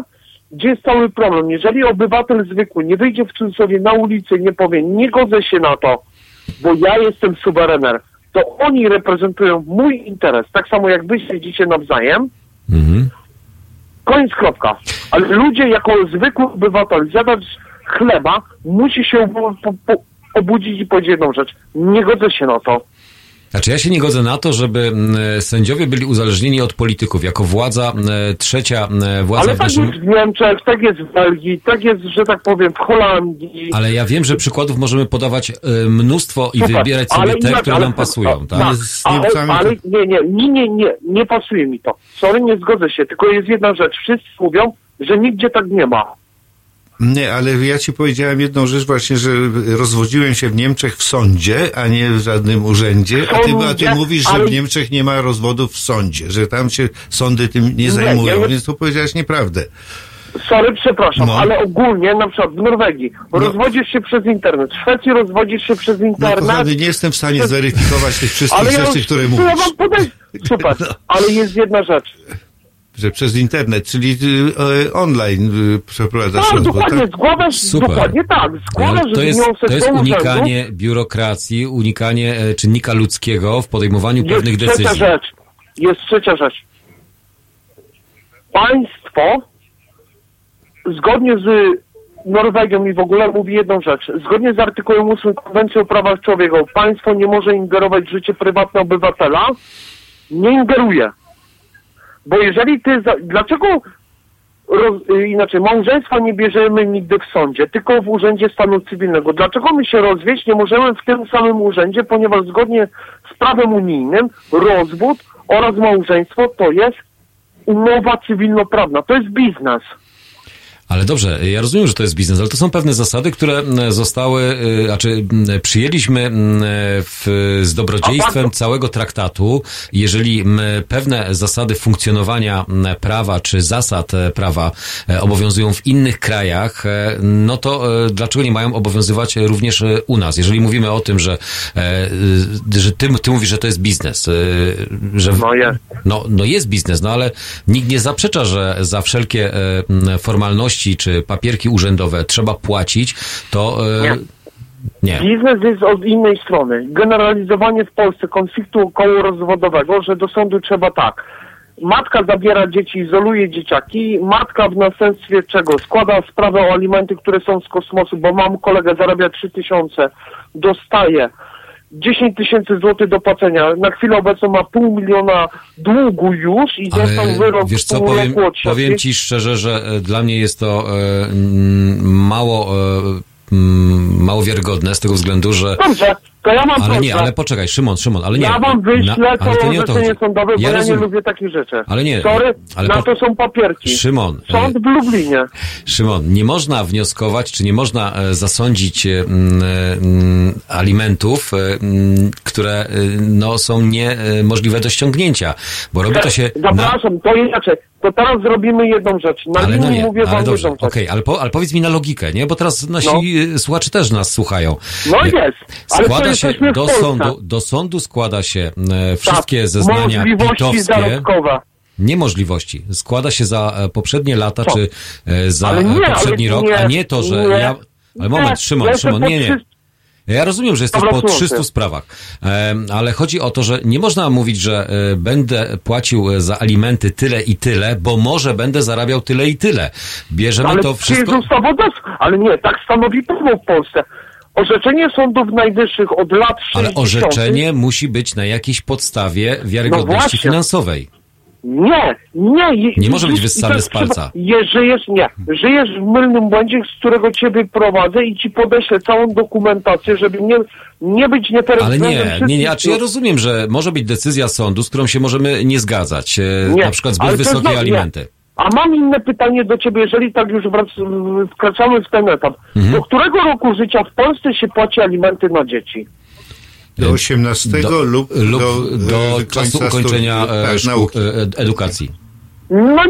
Speaker 8: gdzie jest cały problem. Jeżeli obywatel zwykły nie wyjdzie w cudzysłowie na ulicę i nie powie, nie godzę się na to, bo ja jestem suwerener, to oni reprezentują mój interes, tak samo jak wy siedzicie nawzajem,
Speaker 1: Mhm.
Speaker 8: koniec kropka. Ale ludzie jako zwykły obywatel, zjadacz chleba, musi się obudzić i powiedzieć jedną rzecz. Nie godzę się na to.
Speaker 1: Znaczy ja się nie godzę na to, żeby sędziowie byli uzależnieni od polityków, jako władza, trzecia władza
Speaker 8: Ale
Speaker 1: w
Speaker 8: tak
Speaker 1: naszym...
Speaker 8: jest w Niemczech, tak jest w Belgii, tak jest, że tak powiem, w Holandii.
Speaker 1: Ale ja wiem, że przykładów możemy podawać e, mnóstwo i
Speaker 8: Super,
Speaker 1: wybierać sobie te,
Speaker 8: inaczej,
Speaker 1: które
Speaker 8: ale-
Speaker 1: nam pasują,
Speaker 8: o,
Speaker 1: tak?
Speaker 8: tak,
Speaker 2: Z
Speaker 8: ale, ale nie, nie, nie, nie, nie, nie pasuje mi to. Sorry, nie zgodzę się, tylko jest jedna rzecz. Wszyscy mówią, że nigdzie tak nie ma.
Speaker 2: Nie, ale ja ci powiedziałem jedną rzecz właśnie, że rozwodziłem się w Niemczech w sądzie, a nie w żadnym urzędzie, a ty, a ty mówisz, że w Niemczech nie ma rozwodów w sądzie, że tam się sądy tym nie zajmują,
Speaker 8: nie-
Speaker 2: więc tu powiedziałeś nieprawdę.
Speaker 8: Sorry, przepraszam,
Speaker 2: No.
Speaker 8: ale ogólnie, na przykład w Norwegii, rozwodzisz się przez internet, w Szwecji rozwodzisz się przez
Speaker 2: No
Speaker 8: internet.
Speaker 2: kochany, nie jestem w stanie zweryfikować tych wszystkich
Speaker 8: ale ja
Speaker 2: rzeczy,
Speaker 8: już,
Speaker 2: które mówisz.
Speaker 8: ja wam podaj... Super,
Speaker 2: No.
Speaker 8: ale jest jedna rzecz.
Speaker 2: Że przez internet, czyli y, e, online y, przeprowadzasz
Speaker 8: Tak,
Speaker 2: rozwód,
Speaker 8: dokładnie,
Speaker 2: tak?
Speaker 8: składasz,
Speaker 1: Super.
Speaker 8: dokładnie tak,
Speaker 1: to jest, to jest
Speaker 8: urzędu.
Speaker 1: unikanie biurokracji, unikanie e, czynnika ludzkiego w podejmowaniu
Speaker 8: Jest
Speaker 1: pewnych
Speaker 8: trzecia
Speaker 1: decyzji.
Speaker 8: rzecz. Jest trzecia rzecz. Państwo zgodnie z Norwegią i w ogóle mówi jedną rzecz. Zgodnie z artykułem 8 Konwencji o prawach człowieka państwo nie może ingerować w życie prywatne obywatela. Nie ingeruje. Bo jeżeli ty... Za... Dlaczego roz... inaczej, małżeństwa nie bierzemy nigdy w sądzie, tylko w Urzędzie Stanu Cywilnego. Dlaczego my się rozwieść nie możemy w tym samym urzędzie, ponieważ zgodnie z prawem unijnym rozwód oraz małżeństwo to jest umowa cywilnoprawna, to jest biznes.
Speaker 1: Ale dobrze, ja rozumiem, że to jest biznes, ale to są pewne zasady, które zostały, y, znaczy przyjęliśmy w, z dobrodziejstwem całego traktatu. Jeżeli pewne zasady funkcjonowania prawa czy zasad e, prawa e, obowiązują w innych krajach, e, no to dlaczego nie mają obowiązywać również u nas? Jeżeli mówimy o tym, że, y, że ty, ty mówisz, że to jest biznes, że
Speaker 8: No jest.
Speaker 1: no, no jest biznes, no ale nikt nie zaprzecza, że za wszelkie e, m, formalności czy papierki urzędowe trzeba płacić, to e, nie.
Speaker 8: Biznes jest od innej strony. Generalizowanie w Polsce konfliktu kołorozwodowego, że do sądu trzeba tak. Matka zabiera dzieci, izoluje dzieciaki. Matka w następstwie czego? Składa sprawę o alimenty, które są z kosmosu, bo mam kolegę, zarabia 3 tysiące, dostaje 10 tysięcy złotych do płacenia. Na chwilę obecną ma pół miliona długu już i dostał wyrok
Speaker 1: wiesz co, powiem, powiem ci szczerze, że e, dla mnie jest to e, mało, e, mało wiarygodne z tego względu, że...
Speaker 8: Dobrze, to ja mam
Speaker 1: Ale nie, ale poczekaj, Szymon, Szymon, ale nie.
Speaker 8: Ja wam wyślę
Speaker 1: Na-
Speaker 8: to
Speaker 1: ale to nie o to
Speaker 8: orzeczenie sądowe, bo ja,
Speaker 1: rozumiem.
Speaker 8: nie lubię takich rzeczy.
Speaker 1: Ale nie,
Speaker 8: Sorry,
Speaker 1: ale
Speaker 8: na
Speaker 1: po-
Speaker 8: to są papierki.
Speaker 1: Szymon, e,
Speaker 8: Sąd w Lublinie.
Speaker 1: Szymon, nie można wnioskować, czy nie można e, zasądzić e, mm, e, mm, alimentów, mm, które no, są niemożliwe do ściągnięcia, bo robi to się na...
Speaker 8: Zapraszam, to inaczej. To teraz zrobimy jedną rzecz. Na
Speaker 1: Ale no nie,
Speaker 8: mówię
Speaker 1: ale dobrze, okej,
Speaker 8: rzecz.
Speaker 1: ale, po, ale powiedz mi na logikę, nie? Bo teraz nasi e, słuchacze też nas słuchają.
Speaker 8: No jest, ale to
Speaker 1: Składa się do sądu, do sądu składa się e, wszystkie
Speaker 8: tak,
Speaker 1: zeznania pitowskie. Niemożliwości. Składa się za e, poprzednie lata,
Speaker 8: Co?
Speaker 1: czy e, za
Speaker 8: nie,
Speaker 1: poprzedni rok,
Speaker 8: nie,
Speaker 1: a nie to, że
Speaker 8: nie,
Speaker 1: ja... Ale moment, Szymon, Szymon, nie, nie.
Speaker 8: 300
Speaker 1: Ja rozumiem, że jesteś po
Speaker 8: słuchaj.
Speaker 1: 300 sprawach, ale chodzi o to, że nie można mówić, że będę płacił za alimenty tyle i tyle, bo może będę zarabiał tyle i tyle. Bierzemy
Speaker 8: ale
Speaker 1: to wszystko...
Speaker 8: jest ustawodawstwo. Ale nie, tak stanowi prawo w Polsce. Orzeczenie sądów najwyższych od lat 60.
Speaker 1: Ale orzeczenie musi być na jakiejś podstawie
Speaker 8: No
Speaker 1: wiarygodności
Speaker 8: właśnie.
Speaker 1: finansowej.
Speaker 8: Nie, nie. je-
Speaker 1: Nie może być wyssane z palca.
Speaker 8: Je, żyjesz, nie. Żyjesz w mylnym błędzie, z którego ciebie prowadzę i ci podeślę całą dokumentację, żeby nie, nie być niepełnym
Speaker 1: Ale nie, nie, nie, a czy ja rozumiem, że może być decyzja sądu, z którą się możemy nie zgadzać, e,
Speaker 8: Nie,
Speaker 1: na przykład zbyt
Speaker 8: to
Speaker 1: wysokie
Speaker 8: znowu nie. A mam inne pytanie do ciebie, jeżeli tak już wkraczamy w ten etap.
Speaker 1: Mhm.
Speaker 8: Do którego roku życia w Polsce się płaci alimenty na dzieci?
Speaker 2: Do 18
Speaker 1: Do-
Speaker 2: lub,
Speaker 1: lub
Speaker 2: do,
Speaker 1: do
Speaker 2: e,
Speaker 1: czasu ukończenia
Speaker 2: studi-
Speaker 1: e,
Speaker 2: tak,
Speaker 1: szkół,
Speaker 2: nauki.
Speaker 1: e, ed- edukacji.
Speaker 8: No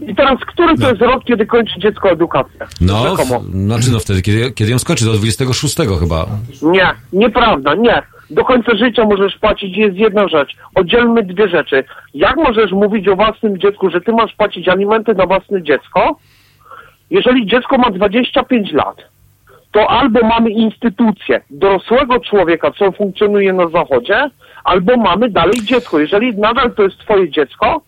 Speaker 8: i teraz, który to jest rok, kiedy kończy dziecko edukację?
Speaker 1: No, w, znaczy no wtedy, kiedy, kiedy ją skończy, do 26 chyba.
Speaker 8: Nie, nieprawda, nie. Do końca życia możesz płacić, jest jedna rzecz. Oddzielmy dwie rzeczy. Jak możesz mówić o własnym dziecku, że ty masz płacić alimenty na własne dziecko, jeżeli dziecko ma 25 lat? To albo mamy instytucję dorosłego człowieka, co funkcjonuje na zachodzie, albo mamy dalej dziecko. Jeżeli nadal to jest twoje dziecko,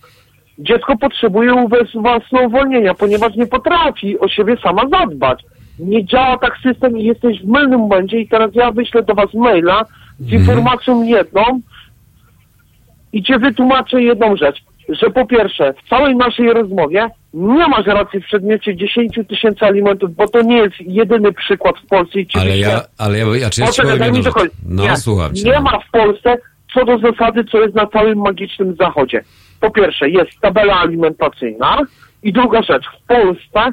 Speaker 8: dziecko potrzebuje uwe- własnouwolnienia, ponieważ nie potrafi o siebie sama zadbać. Nie działa tak system i jesteś w mylnym błędzie i teraz ja wyślę do was maila z informacją jedną i cię wytłumaczę jedną rzecz, że po pierwsze, w całej naszej rozmowie nie masz racji w przedmiocie 10 tysięcy alimentów, bo to nie jest jedyny przykład w Polsce i
Speaker 1: Ale ja, ale ja, ja, czy ja
Speaker 8: Poczekaj, daj mi dokończyć.
Speaker 1: No,
Speaker 8: nie,
Speaker 1: słucham cię.
Speaker 8: nie ma w Polsce co do zasady, co jest na całym magicznym zachodzie. Po pierwsze, jest tabela alimentacyjna i druga rzecz, w Polsce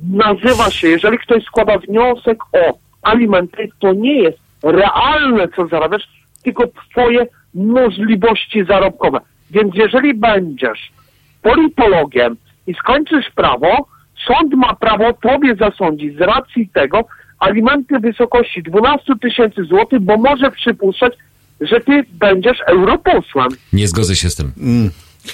Speaker 8: nazywa się, jeżeli ktoś składa wniosek o alimenty, to nie jest realne, co zarabiasz, tylko twoje możliwości zarobkowe. Więc jeżeli będziesz politologiem i skończysz prawo, sąd ma prawo tobie zasądzić z racji tego alimenty w wysokości 12 tysięcy złotych, bo może przypuszczać, że ty będziesz europosłem.
Speaker 1: Nie zgodzę się z tym.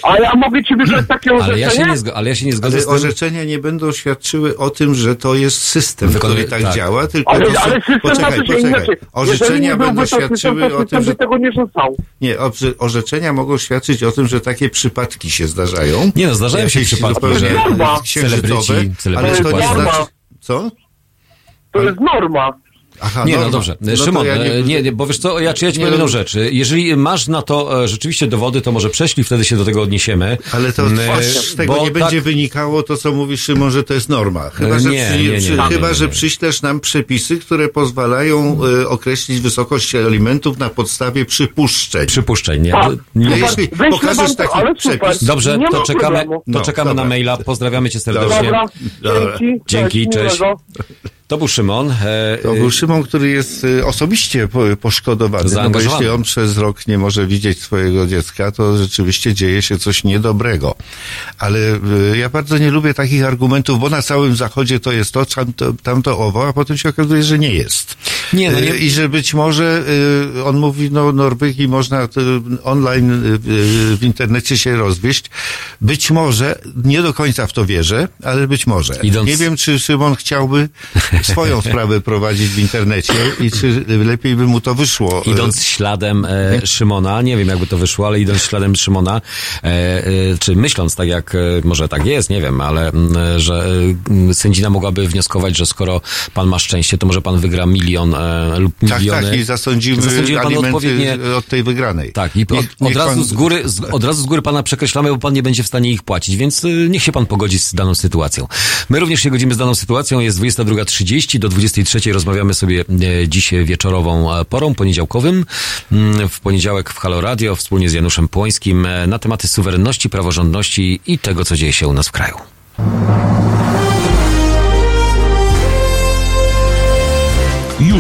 Speaker 8: A ja mogę ci wysłać takie orzeczenie?
Speaker 1: Ale ja się nie, ale ja się nie zgodzę
Speaker 2: Ale
Speaker 1: z tym.
Speaker 2: orzeczenia nie będą świadczyły o tym, że to jest system,
Speaker 1: Wykonuje-
Speaker 2: który tak,
Speaker 1: tak.
Speaker 2: działa, tylko
Speaker 8: Ale,
Speaker 2: to są...
Speaker 8: ale system
Speaker 2: poczekaj,
Speaker 8: na to się
Speaker 2: poczekaj.
Speaker 8: inaczej.
Speaker 2: Orzeczenia
Speaker 8: nie
Speaker 2: będą
Speaker 8: system,
Speaker 2: świadczyły
Speaker 8: to
Speaker 2: o tym,
Speaker 8: system
Speaker 2: że...
Speaker 8: tego nie rzucał.
Speaker 2: Nie, orzeczenia mogą świadczyć o tym, że takie przypadki się zdarzają.
Speaker 1: Nie no, zdarzają się przypadki, że
Speaker 2: księżycowe,
Speaker 1: celebryci,
Speaker 2: ale
Speaker 1: celebryci
Speaker 2: to nie znaczy... Co?
Speaker 8: To jest norma.
Speaker 2: Aha,
Speaker 1: nie, no
Speaker 2: norma.
Speaker 1: dobrze.
Speaker 2: No
Speaker 1: Szymon,
Speaker 2: ja nie-
Speaker 1: e, nie, nie, bo wiesz co, ja, czy ja ci powiem jedną
Speaker 2: no-
Speaker 1: rzecz. Jeżeli masz na to e, rzeczywiście dowody, to może prześlij, wtedy się do tego odniesiemy.
Speaker 2: Ale to
Speaker 1: Mm,
Speaker 2: z tego nie
Speaker 1: tak-
Speaker 2: będzie wynikało to, co mówisz, Szymon, że to jest norma. Chyba,
Speaker 1: E,
Speaker 2: że,
Speaker 1: nie,
Speaker 2: przy,
Speaker 1: nie, nie,
Speaker 2: przy,
Speaker 1: nie, nie,
Speaker 2: chyba,
Speaker 1: nie,
Speaker 2: że
Speaker 1: nie.
Speaker 2: przyślesz nam przepisy, które pozwalają e, określić wysokość alimentów na podstawie przypuszczeń.
Speaker 1: Przypuszczeń, nie?
Speaker 8: Tak.
Speaker 1: nie.
Speaker 2: No jeśli pokażesz
Speaker 8: to,
Speaker 2: taki przepis.
Speaker 1: Dobrze, to czekamy, to
Speaker 2: No,
Speaker 1: czekamy
Speaker 2: dobra.
Speaker 1: na maila. Pozdrawiamy cię serdecznie.
Speaker 8: Dobra,
Speaker 2: Dobra.
Speaker 8: dzięki.
Speaker 1: Dzięki, cześć.
Speaker 8: miłego.
Speaker 1: To był Szymon. E,
Speaker 2: To był Szymon, który jest y, osobiście po- poszkodowany. No bo jeśli on przez rok nie może widzieć swojego dziecka, to rzeczywiście dzieje się coś niedobrego. Ale y, ja bardzo nie lubię takich argumentów, bo na całym zachodzie to jest to, tamto, tamto owo, a potem się okazuje, że nie jest.
Speaker 1: Nie, no nie-
Speaker 2: Y, I że być może y, on mówi, no Norwegii można y, online w internecie się rozwieść. Być może, nie do końca w to wierzę, ale być może.
Speaker 1: Idąc-
Speaker 2: Nie wiem, czy Szymon chciałby swoją <laughs> sprawę prowadzić w internecie i czy lepiej by mu to wyszło.
Speaker 1: Idąc śladem e, Szymona, nie wiem jakby to wyszło, ale idąc śladem Szymona, e, e, czy myśląc tak jak, e, może tak jest, nie wiem, ale m, e, że e, sędzina mogłaby wnioskować, że skoro pan ma szczęście, to może pan wygra milion e, lub
Speaker 2: Tak,
Speaker 1: miliony.
Speaker 2: tak, i zasądzimy
Speaker 1: Zasądzimy panu odpowiednie...
Speaker 2: od tej wygranej.
Speaker 1: Tak, i od,
Speaker 2: Niech-
Speaker 1: od,
Speaker 2: niech
Speaker 1: razu
Speaker 2: pan-
Speaker 1: z góry, z, od razu z góry pana przekreślamy, bo pan nie będzie w stanie ich płacić, więc y, niech się pan pogodzi z daną sytuacją. My również się godzimy z daną sytuacją, jest 22.30, do 23.00 rozmawiamy sobie e, dziś wieczorową e, porą, poniedziałkowym, mm, w poniedziałek w Halo Radio, wspólnie z Januszem Płońskim, e, na tematy suwerenności, praworządności i tego, co dzieje się u nas w kraju.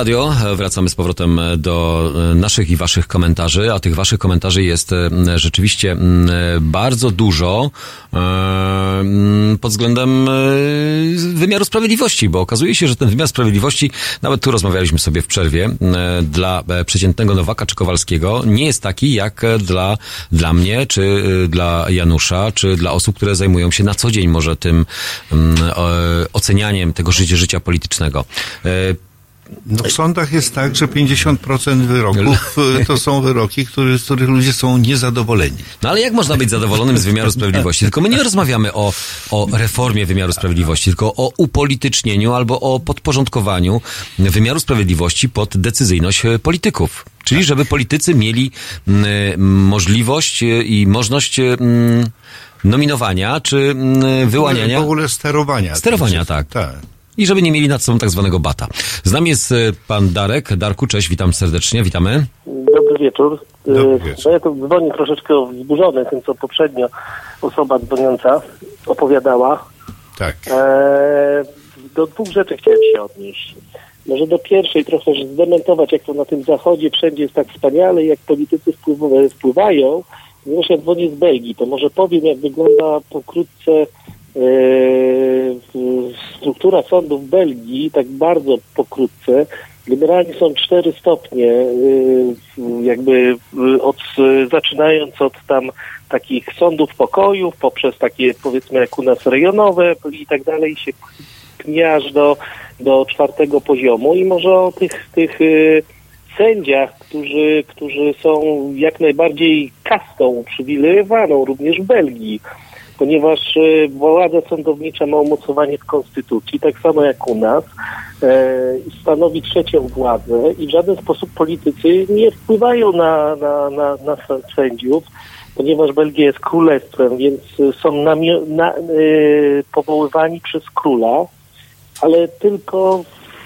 Speaker 1: Radio, wracamy z powrotem do e, naszych i waszych komentarzy, a tych waszych komentarzy jest e, rzeczywiście bardzo dużo e, pod względem e, wymiaru sprawiedliwości, bo okazuje się, że ten wymiar sprawiedliwości, nawet tu rozmawialiśmy sobie w przerwie, e, dla e, przeciętnego Nowaka czy Kowalskiego nie jest taki jak e, dla, dla mnie, czy e, dla Janusza, czy dla osób, które zajmują się na co dzień może tym ocenianiem tego życia, życia politycznego. E,
Speaker 2: No w sądach jest tak, że 50% wyroków y, to są wyroki, który, z których ludzie są niezadowoleni.
Speaker 1: No ale jak można być zadowolonym z wymiaru sprawiedliwości? Tylko my nie rozmawiamy o, o reformie wymiaru sprawiedliwości, tylko o upolitycznieniu albo o podporządkowaniu wymiaru sprawiedliwości pod decyzyjność e, polityków. Czyli żeby politycy mieli mm, możliwość e, i możliwość mm, nominowania czy mm, wyłaniania.
Speaker 2: W ogóle sterowania.
Speaker 1: Sterowania, tak.
Speaker 2: Tak.
Speaker 1: I żeby nie mieli nad sobą tak zwanego bata. Z nami jest e, pan Darek. Darku, cześć, witam serdecznie, witamy.
Speaker 9: Dobry wieczór.
Speaker 1: Dobry
Speaker 9: E,
Speaker 1: wieczór.
Speaker 9: No ja tu dzwonię troszeczkę wzburzony tym, co poprzednio osoba dzwoniąca opowiadała.
Speaker 2: Tak.
Speaker 9: E, do dwóch rzeczy chciałem się odnieść. Może do pierwszej trochę że zdementować, jak to na tym zachodzie wszędzie jest tak wspaniale, jak politycy wpływ- wpływają. Ponieważ ja dzwonię z Belgii, to może powiem, jak wygląda pokrótce e, struktura sądu w Belgii, tak bardzo pokrótce. Generalnie są cztery stopnie, y, jakby y, od, zaczynając od tam takich sądów pokojów, poprzez takie powiedzmy jak u nas rejonowe i tak dalej się pnie aż do, do czwartego poziomu i może o tych, tych sędziach, którzy, którzy są jak najbardziej kastą uprzywilejowaną również w Belgii, ponieważ y, władza sądownicza ma umocowanie w Konstytucji, tak samo jak u nas, e, stanowi trzecią władzę i w żaden sposób politycy nie wpływają na, na, na, na sędziów, ponieważ Belgia jest królestwem, więc są na, y, powoływani przez króla, ale tylko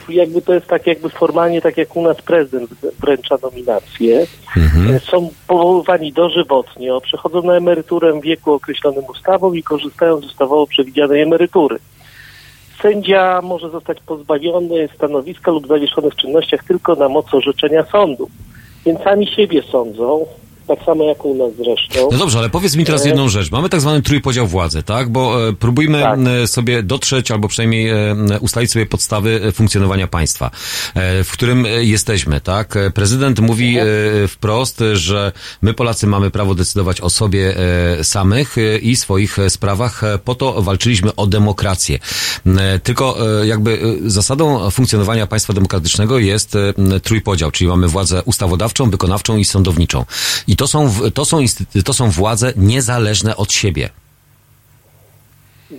Speaker 9: jakby to jest tak jakby formalnie, tak jak u nas prezydent wręcza nominacje. E, Są powoływani dożywotnio, przechodzą na emeryturę w wieku określonym ustawą i korzystają z ustawowo przewidzianej emerytury. Sędzia może zostać pozbawiony stanowiska lub zawieszony w czynnościach tylko na mocy orzeczenia sądu. Więc sami siebie sądzą, tak samo jak u nas zresztą.
Speaker 1: No dobrze, ale powiedz mi teraz
Speaker 9: E,
Speaker 1: jedną rzecz. Mamy tak zwany trójpodział władzy, tak? Bo e, próbujmy e, sobie dotrzeć, albo przynajmniej e, ustalić sobie podstawy e, funkcjonowania państwa, e, w którym e, jesteśmy, tak? Prezydent mówi wprost, że my Polacy mamy prawo decydować o sobie samych i swoich sprawach. Po to walczyliśmy o demokrację. Tylko jakby zasadą funkcjonowania państwa demokratycznego jest trójpodział, czyli mamy władzę ustawodawczą, wykonawczą i sądowniczą. I to są, to są, to są władze niezależne od siebie.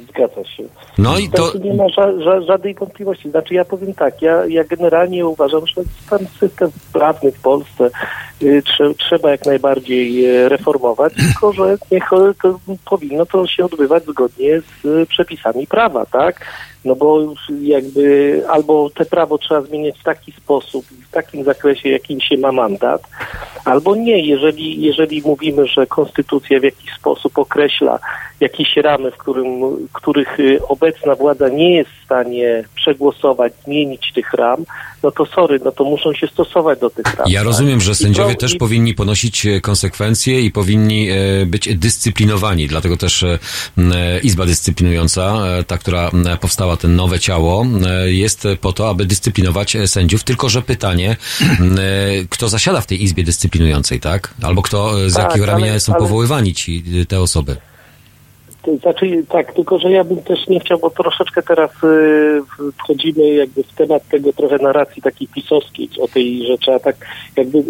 Speaker 9: Zgadza się.
Speaker 1: No i to-
Speaker 9: Tu nie ma ża- ża- żadnej wątpliwości. Znaczy ja powiem tak, ja, ja generalnie uważam, że ten system prawny w Polsce y, trze- trzeba jak najbardziej e, reformować, <clears throat> tylko że niech e, to powinno to się odbywać zgodnie z e, przepisami prawa, tak? No bo już jakby albo te prawo trzeba zmieniać w taki sposób, w takim zakresie, jakim się ma mandat, albo nie, jeżeli, jeżeli mówimy, że konstytucja w jakiś sposób określa jakieś ramy, w którym, których y, obecna władza nie jest w stanie przegłosować, zmienić tych ram, no to sorry, no to muszą się stosować do tych ram.
Speaker 1: Ja
Speaker 9: tak?
Speaker 1: rozumiem, że
Speaker 9: I
Speaker 1: sędziowie
Speaker 9: to-
Speaker 1: też
Speaker 9: i-
Speaker 1: powinni ponosić e, konsekwencje i powinni e, być dyscyplinowani. Dlatego też e, Izba Dyscyplinująca, ta, która powstała, ten nowe ciało, jest po to, aby dyscyplinować sędziów. Tylko, że pytanie, kto zasiada w tej Izbie Dyscyplinującej, tak? Albo kto, z
Speaker 9: Tak,
Speaker 1: jakiego ramienia
Speaker 9: ale-
Speaker 1: są
Speaker 9: ale-
Speaker 1: powoływani ci, te osoby.
Speaker 9: Znaczy tak, tylko że ja bym też nie chciał, bo troszeczkę teraz y, wchodzimy jakby w temat tego trochę narracji takiej pisowskiej o tej rzeczy, a tak jakby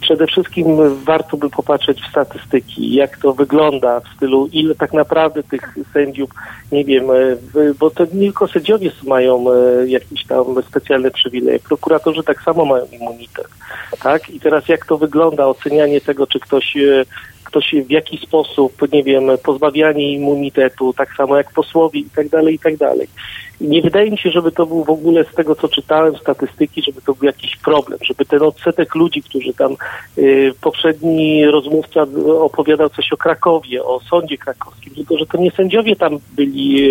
Speaker 9: przede wszystkim warto by popatrzeć w statystyki, jak to wygląda w stylu, ile tak naprawdę tych sędziów, nie wiem, y, bo to nie tylko sędziowie mają y, jakieś tam specjalne przywileje, prokuratorzy tak samo mają immunitet, tak? I teraz jak to wygląda, ocenianie tego, czy ktoś ktoś w jaki sposób, nie wiem, pozbawianie immunitetu, tak samo jak posłowie i tak dalej, i tak dalej. Nie wydaje mi się, żeby to był w ogóle z tego, co czytałem, statystyki, żeby to był jakiś problem, żeby ten odsetek ludzi, którzy tam y, poprzedni rozmówca opowiadał coś o Krakowie, o sądzie krakowskim, tylko że to nie sędziowie tam byli,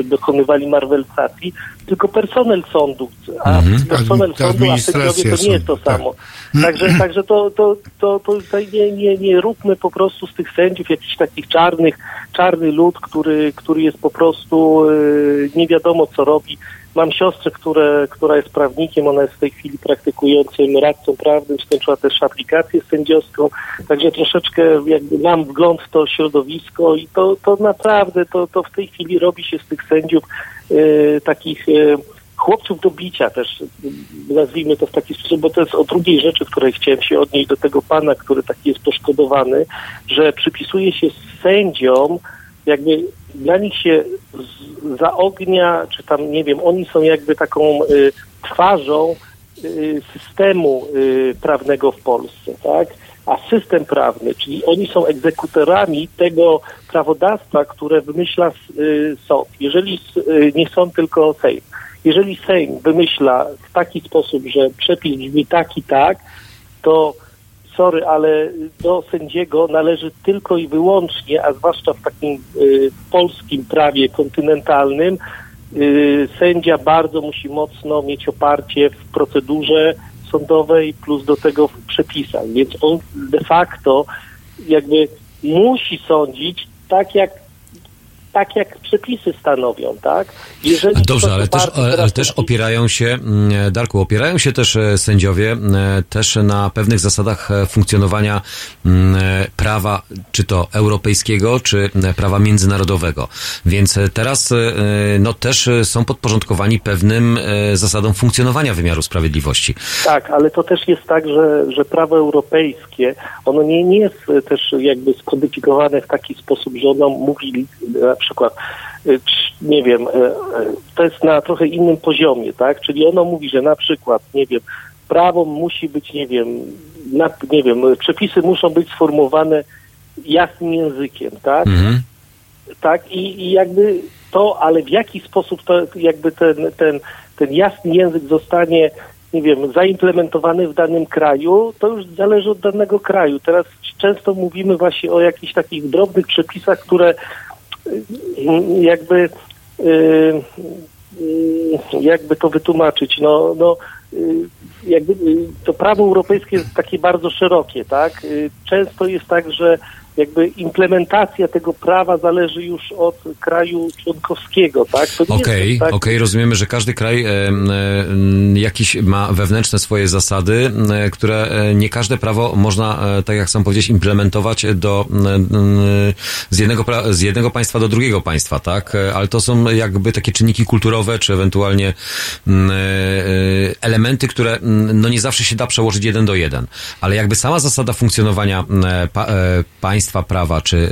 Speaker 9: y, dokonywali marwelsacji, tylko personel sądu, a
Speaker 2: Mhm.
Speaker 9: personel
Speaker 2: Admi-
Speaker 9: sądu, a sędziowie to nie jest to
Speaker 2: tak.
Speaker 9: samo. Także, także to, to, to, to tutaj nie, nie, nie róbmy po prostu z tych sędziów jakichś takich czarnych, czarny lud, który, który jest po prostu y, nie wiadomo co robi. Mam siostrę, które, która jest prawnikiem, ona jest w tej chwili praktykującym radcą prawnym, skończyła też aplikację sędziowską, także troszeczkę jakby mam wgląd w to środowisko i to, to naprawdę to, to w tej chwili robi się z tych sędziów y, takich y, chłopców do bicia też, y, nazwijmy to w taki sposób, bo to jest o drugiej rzeczy, której chciałem się odnieść do tego pana, który taki jest poszkodowany, że przypisuje się sędziom, jakby dla nich się zaognia, czy tam nie wiem, oni są jakby taką y, twarzą y, systemu y, prawnego w Polsce, tak? A system prawny, czyli oni są egzekutorami tego prawodawstwa, które wymyśla y, sąd. Jeżeli y, nie sąd, tylko Sejm. Jeżeli Sejm wymyśla w taki sposób, że przepis brzmi tak i tak, to sorry, ale do sędziego należy tylko i wyłącznie, a zwłaszcza w takim y, polskim prawie kontynentalnym, y, sędzia bardzo musi mocno mieć oparcie w procedurze sądowej plus do tego w przepisach, więc on de facto jakby musi sądzić tak jak tak jak przepisy stanowią, tak? Jeżeli
Speaker 1: Dobrze, ale też, ale też opierają się, mm, Darku, opierają się też e, sędziowie e, też na pewnych zasadach e, funkcjonowania mm, prawa, czy to europejskiego, czy prawa międzynarodowego. Więc teraz no, też są podporządkowani pewnym zasadom funkcjonowania wymiaru sprawiedliwości.
Speaker 9: Tak, ale to też jest tak, że, że prawo europejskie, ono nie, nie jest też jakby skodyfikowane w taki sposób, że ono mówi na przykład, cz- nie wiem, e, e, to jest na trochę innym poziomie, tak? Czyli ono mówi, że na przykład, nie wiem, prawo musi być, nie wiem, na, nie wiem, przepisy muszą być sformułowane jasnym językiem, tak? tak i, i jakby to, ale w jaki sposób to jakby ten, ten, ten jasny język zostanie, nie wiem, zaimplementowany w danym kraju, to już zależy od danego kraju. Teraz często mówimy właśnie o jakichś takich drobnych przepisach, które y, jakby y, y, jakby to wytłumaczyć, no, no y, jakby to prawo europejskie jest takie bardzo szerokie, tak? Często jest tak, że jakby implementacja tego prawa zależy już od kraju członkowskiego, tak?
Speaker 1: Okej,
Speaker 9: jest
Speaker 1: okej,
Speaker 9: tak,
Speaker 1: rozumiemy, że każdy kraj e, e, jakiś ma wewnętrzne swoje zasady, e, które e, nie każde prawo można, e, tak jak sam powiedziałeś, implementować do, e, z, jednego, pra- z jednego państwa do drugiego państwa, tak? Ale to są jakby takie czynniki kulturowe, czy ewentualnie m, e, elementy, które m, no nie zawsze się da przełożyć jeden do jeden. Ale jakby sama zasada funkcjonowania m, pa, e, państwa prawa, czy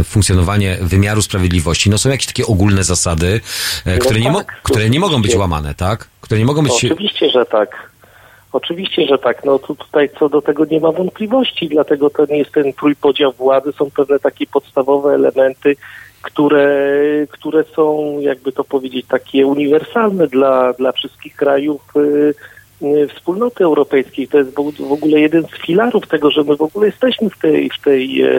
Speaker 1: e, funkcjonowanie wymiaru sprawiedliwości, no są jakieś takie ogólne zasady, e,
Speaker 9: No
Speaker 1: które, nie, mo-
Speaker 9: tak,
Speaker 1: które nie mogą być łamane, tak? Które nie mogą być...
Speaker 9: Oczywiście, że tak. Oczywiście, że tak. No tu, tutaj co do tego nie ma wątpliwości, dlatego to nie jest ten trójpodział władzy, są pewne takie podstawowe elementy, które, które są, jakby to powiedzieć, takie uniwersalne dla, dla wszystkich krajów y, y, wspólnoty europejskiej. To jest w ogóle jeden z filarów tego, że my w ogóle jesteśmy w tej, w tej e,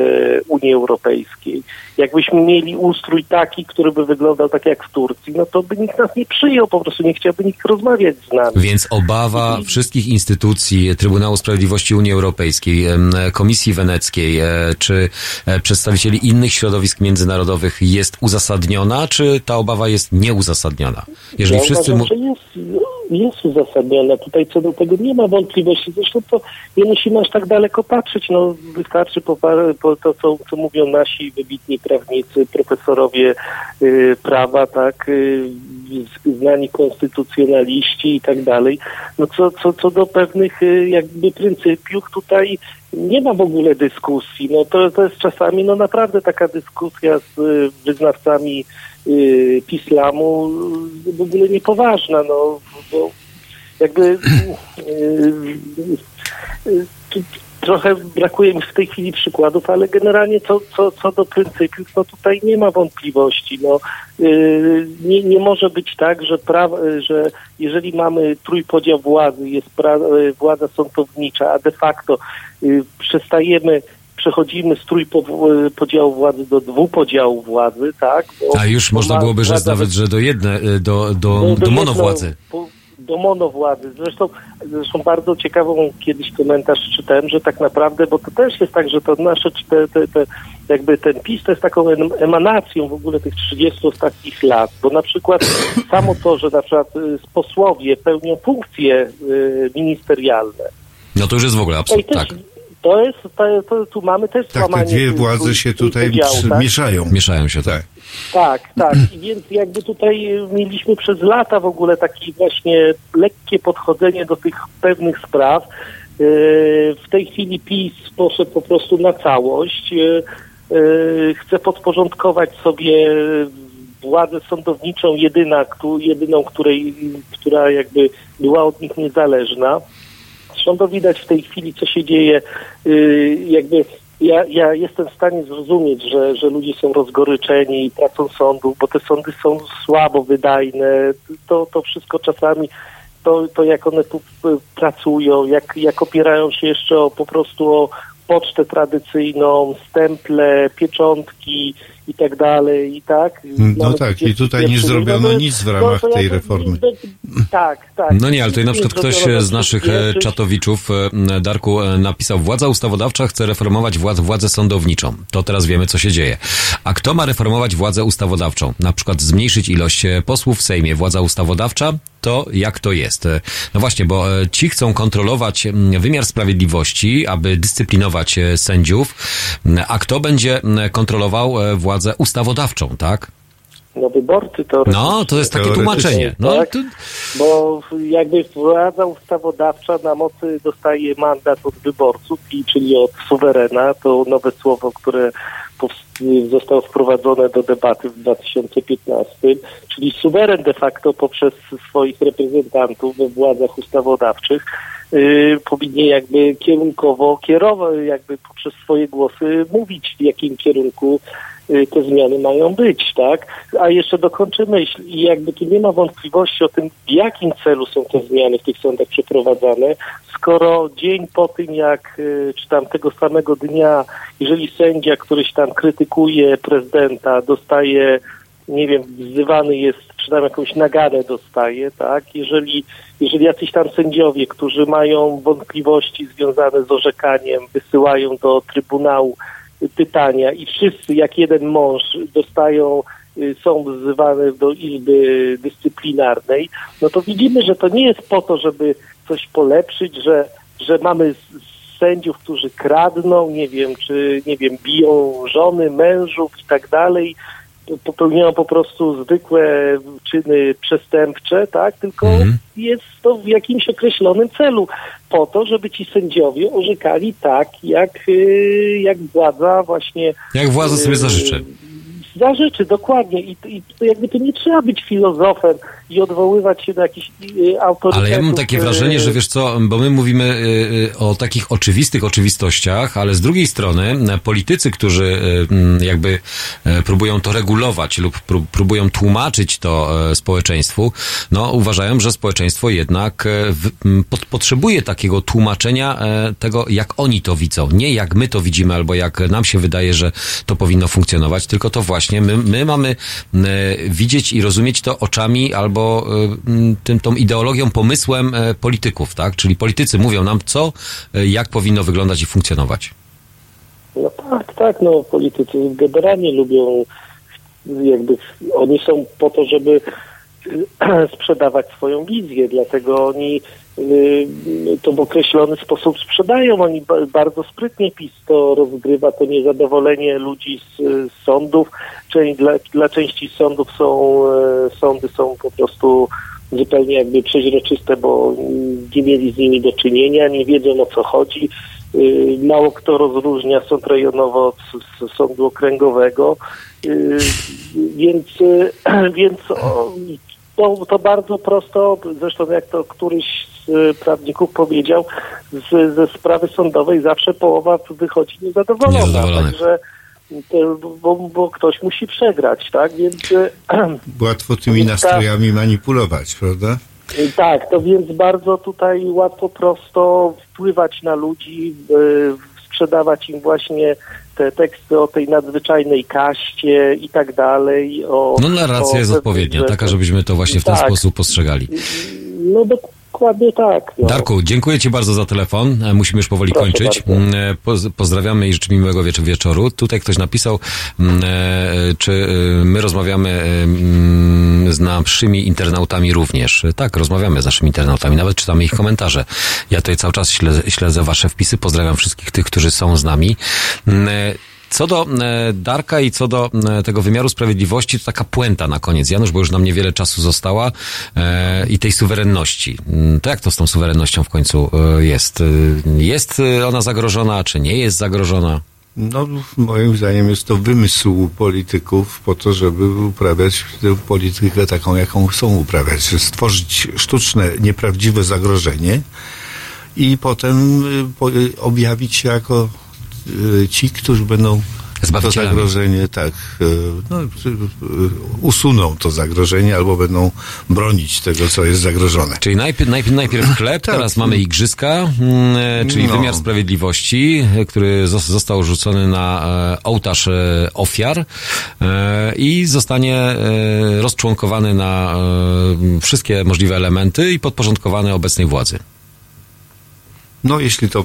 Speaker 9: Unii Europejskiej. Jakbyśmy mieli ustrój taki, który by wyglądał tak jak w Turcji, no to by nikt nas nie przyjął, po prostu nie chciałby nikt rozmawiać z nami.
Speaker 1: Więc obawa wszystkich instytucji Trybunału Sprawiedliwości Unii Europejskiej, Komisji Weneckiej, e, czy e, przedstawicieli innych środowisk międzynarodowych jest uzasadniona, czy ta obawa jest nieuzasadniona? Jeżeli
Speaker 9: ja
Speaker 1: wszyscy...
Speaker 9: uważam,
Speaker 1: mu-
Speaker 9: że jest, jest uzasadnione. Tutaj co do tego nie ma wątpliwości. Zresztą to nie musimy aż tak daleko patrzeć. No, wystarczy po, po to, co, co mówią nasi wybitni prawnicy, profesorowie y, prawa, tak, y, znani konstytucjonaliści i tak dalej. No co, co, co do pewnych y, jakby pryncypiów tutaj nie ma w ogóle dyskusji. No to, to jest czasami no naprawdę taka dyskusja z y, wyznawcami y, islamu y, w ogóle niepoważna, no bo jakby y, y, trochę brakuje mi w tej chwili przykładów, ale generalnie co, co, co do pryncypiów, no tutaj nie ma wątpliwości. No, yy, nie, nie może być tak, że, pra, że jeżeli mamy trójpodział władzy, jest pra, yy, władza sądownicza, a de facto yy, przestajemy przechodzimy z trójpodziału władzy do dwupodziału władzy, tak? Bo
Speaker 1: A już można byłoby rzec nawet, że do jedne, y, do, do,
Speaker 9: no,
Speaker 1: do monowładzy.
Speaker 9: po- Do monowładzy. Zresztą, zresztą bardzo ciekawą kiedyś komentarz czytałem, że tak naprawdę, bo to też jest tak, że to nasze, te, te, te, jakby ten PiS to jest taką em- emanacją w ogóle tych 30 ostatnich lat, bo na przykład <coughs> samo to, że na przykład y, posłowie pełnią funkcje y, ministerialne,
Speaker 1: No to już jest w ogóle absurd,
Speaker 9: też,
Speaker 1: tak.
Speaker 9: To jest, to, to, tu mamy też
Speaker 2: Tak, te
Speaker 9: złamanie
Speaker 2: dwie władze się tutaj przy-
Speaker 9: tak?
Speaker 2: mieszają.
Speaker 1: Mieszają się, tak.
Speaker 9: Tak, tak. I więc jakby tutaj mieliśmy przez lata w ogóle takie właśnie lekkie podchodzenie do tych pewnych spraw. Yy, W tej chwili PiS poszedł po prostu na całość. Yy, yy, Chce podporządkować sobie władzę sądowniczą, jedyna, jedyną, której, która jakby była od nich niezależna. Zresztą to widać w tej chwili, co się dzieje. Yy, jakby ja, ja jestem w stanie zrozumieć, że, że ludzie są rozgoryczeni pracą sądów, bo te sądy są słabo wydajne. To, to wszystko czasami, to, to jak one tu y, pracują, jak, jak opierają się jeszcze o, po prostu o pocztę tradycyjną, stemple, pieczątki i tak dalej, i tak.
Speaker 2: No
Speaker 9: Nawet
Speaker 2: tak, i tutaj nie zrobiono
Speaker 9: no,
Speaker 2: nic w
Speaker 9: no,
Speaker 2: ramach
Speaker 9: to
Speaker 2: tej reformy.
Speaker 9: Tak, tak.
Speaker 1: No nie, ale tutaj na przykład ktoś z naszych e, czatowiczów, e, Darku, e, napisał, władza ustawodawcza chce reformować wład, władzę sądowniczą. To teraz wiemy, co się dzieje. A kto ma reformować władzę ustawodawczą? Na przykład zmniejszyć ilość posłów w Sejmie. Władza ustawodawcza? To jak to jest? E, No właśnie, bo e, ci chcą kontrolować wymiar sprawiedliwości, aby dyscyplinować e, sędziów, a kto będzie kontrolował władzę ustawodawczą, tak?
Speaker 9: No wyborcy to
Speaker 1: No, to jest takie tłumaczenie. No,
Speaker 9: tak?
Speaker 1: to,
Speaker 9: Bo jakby władza ustawodawcza na mocy dostaje mandat od wyborców, i czyli od suwerena, to nowe słowo, które zostało wprowadzone do debaty w 2015, czyli suweren de facto poprzez swoich reprezentantów we władzach ustawodawczych yy, powinien jakby kierunkowo kierować, jakby poprzez swoje głosy mówić w jakim kierunku te zmiany mają być, tak? A jeszcze dokończę myśl i jakby tu nie ma wątpliwości o tym, w jakim celu są te zmiany w tych sądach przeprowadzane, skoro dzień po tym, jak, y, czy tam tego samego dnia, jeżeli sędzia któryś tam krytykuje prezydenta, dostaje nie wiem, wzywany jest, czy tam jakąś naganę dostaje, tak? Jeżeli, jeżeli jacyś tam sędziowie, którzy mają wątpliwości związane z orzekaniem, wysyłają do Trybunału pytania i wszyscy jak jeden mąż dostają, y, są wzywane do Izby Dyscyplinarnej, no to widzimy, że to nie jest po to, żeby coś polepszyć, że, że mamy sędziów, którzy kradną, nie wiem, czy nie wiem, biją żony, mężów i tak dalej, popełniają po prostu zwykłe czyny przestępcze, tak? Tylko jest to w jakimś określonym celu. Po to, żeby ci sędziowie orzekali tak, jak, y, jak władza właśnie
Speaker 1: jak władza sobie zażyczy.
Speaker 9: Zażyczy, dokładnie. I, I to jakby to nie trzeba być filozofem i odwoływać się do jakichś y, autorytetów.
Speaker 1: Ale ja mam takie
Speaker 9: y,
Speaker 1: wrażenie, że wiesz co, bo my mówimy y, o takich oczywistych oczywistościach, ale z drugiej strony e, politycy, którzy y, mm, jakby e, próbują to regulować lub pró- próbują tłumaczyć to e, społeczeństwu, no uważają, że społeczeństwo jednak w, pot, potrzebuje takiego tłumaczenia tego, jak oni to widzą. Nie jak my to widzimy, albo jak nam się wydaje, że to powinno funkcjonować, tylko to właśnie my, my mamy e, widzieć i rozumieć to oczami albo e, tym, tą ideologią, pomysłem e, polityków, tak? Czyli politycy mówią nam, co, jak powinno wyglądać i funkcjonować.
Speaker 9: No tak, tak, no politycy generalnie lubią jakby, oni są po to, żeby <clears throat> sprzedawać swoją wizję, dlatego oni to w określony sposób sprzedają. Oni ba- bardzo sprytnie PiS to rozgrywa, to niezadowolenie ludzi z, z sądów. Część, dla, dla części sądów są, e, sądy są po prostu zupełnie jakby przeźroczyste, bo nie mieli z nimi do czynienia, nie wiedzą o co chodzi. Y, Mało kto rozróżnia sąd rejonowy od sądu okręgowego, Y, więc, y, <clears throat> więc to, to bardzo prosto, zresztą jak to któryś z prawników powiedział, z, ze sprawy sądowej zawsze połowa wychodzi niezadowolona.
Speaker 1: Niezadowolona.
Speaker 9: Także to, bo, bo ktoś musi przegrać, tak? Więc e, <clears throat>
Speaker 2: Łatwo tymi nastrojami manipulować, prawda?
Speaker 9: tak, to więc bardzo tutaj łatwo prosto wpływać na ludzi, sprzedawać im właśnie te teksty o tej nadzwyczajnej kaście i tak dalej. O,
Speaker 1: No narracja
Speaker 9: o
Speaker 1: jest odpowiednia, taka, żebyśmy to właśnie w ten
Speaker 9: Tak.
Speaker 1: sposób postrzegali.
Speaker 9: No dokładnie tak. No.
Speaker 1: Darku, dziękuję Ci bardzo za telefon. E, Musimy już powoli
Speaker 9: Proszę
Speaker 1: kończyć.
Speaker 9: bardzo.
Speaker 1: Mm, e, Poz, pozdrawiamy i życzymy miłego wiecz- wieczoru. Tutaj ktoś napisał, mm, e, czy my rozmawiamy mm, z naszymi internautami również. Tak, rozmawiamy z naszymi internautami, nawet czytamy ich komentarze. Ja tutaj cały czas śledzę, śledzę Wasze wpisy. Pozdrawiam wszystkich tych, którzy są z nami. Co do e, Darka i co do e, tego wymiaru sprawiedliwości, to taka puenta na koniec, Janusz, bo już nam niewiele czasu została e, i tej suwerenności. Mm, To jak to z tą suwerennością w końcu jest? Jest ona zagrożona, czy nie jest zagrożona?
Speaker 2: No, moim zdaniem jest to wymysł polityków po to, żeby uprawiać politykę taką, jaką chcą uprawiać. Stworzyć sztuczne, nieprawdziwe zagrożenie i potem po, objawić się jako ci, którzy będą to zagrożenie, tak, y, no, y, y, usuną to zagrożenie albo będą bronić tego, co jest zagrożone.
Speaker 1: Czyli najpierw, najpierw, najpierw chleb, teraz mamy igrzyska, mm, czyli
Speaker 2: No.
Speaker 1: wymiar sprawiedliwości, który zos- został rzucony na e, ołtarz e, ofiar e, i zostanie rozczłonkowany na wszystkie możliwe elementy i podporządkowany obecnej władzy.
Speaker 2: No, jeśli to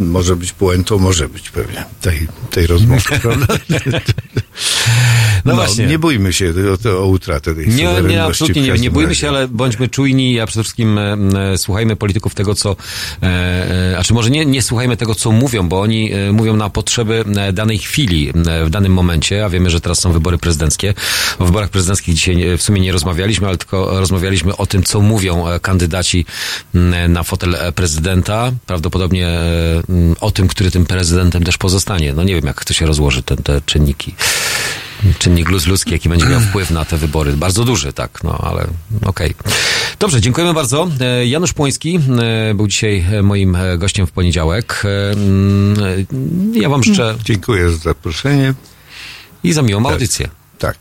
Speaker 2: y, może być puentą, może być pewnie tej, tej rozmowy, <laughs> prawda?
Speaker 1: No właśnie.
Speaker 2: Nie bójmy się o, o utratę tej
Speaker 1: Nie, nie, absolutnie nie. Nie bójmy się, ale bądźmy czujni, a przede wszystkim e, e, słuchajmy polityków tego, co, e, e, a czy może nie, nie słuchajmy tego, co mówią, bo oni e, mówią na potrzeby e, danej chwili, e, w danym momencie, a wiemy, że teraz są wybory prezydenckie. O wyborach prezydenckich dzisiaj nie- w sumie nie rozmawialiśmy, ale tylko rozmawialiśmy o tym, co mówią kandydaci na fotel e, prezydenta. Prawdopodobnie e, m, o tym, który tym prezydentem też pozostanie. No nie wiem, jak to się rozłoży, te, te czynniki czynnik luz ludzki, jaki będzie miał <clears throat> wpływ na te wybory. Bardzo duży, tak, no ale okej. Dobrze, dziękujemy bardzo. E, Janusz Płoński e, był dzisiaj moim gościem w poniedziałek. Mm, Ja wam życzę
Speaker 2: Dziękuję za zaproszenie.
Speaker 1: i za miłą audycję.
Speaker 2: Tak.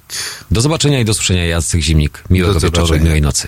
Speaker 1: Do zobaczenia i do usłyszenia. Jacek Zimnik. Miłego
Speaker 2: Do
Speaker 1: wieczoru i miłej nocy.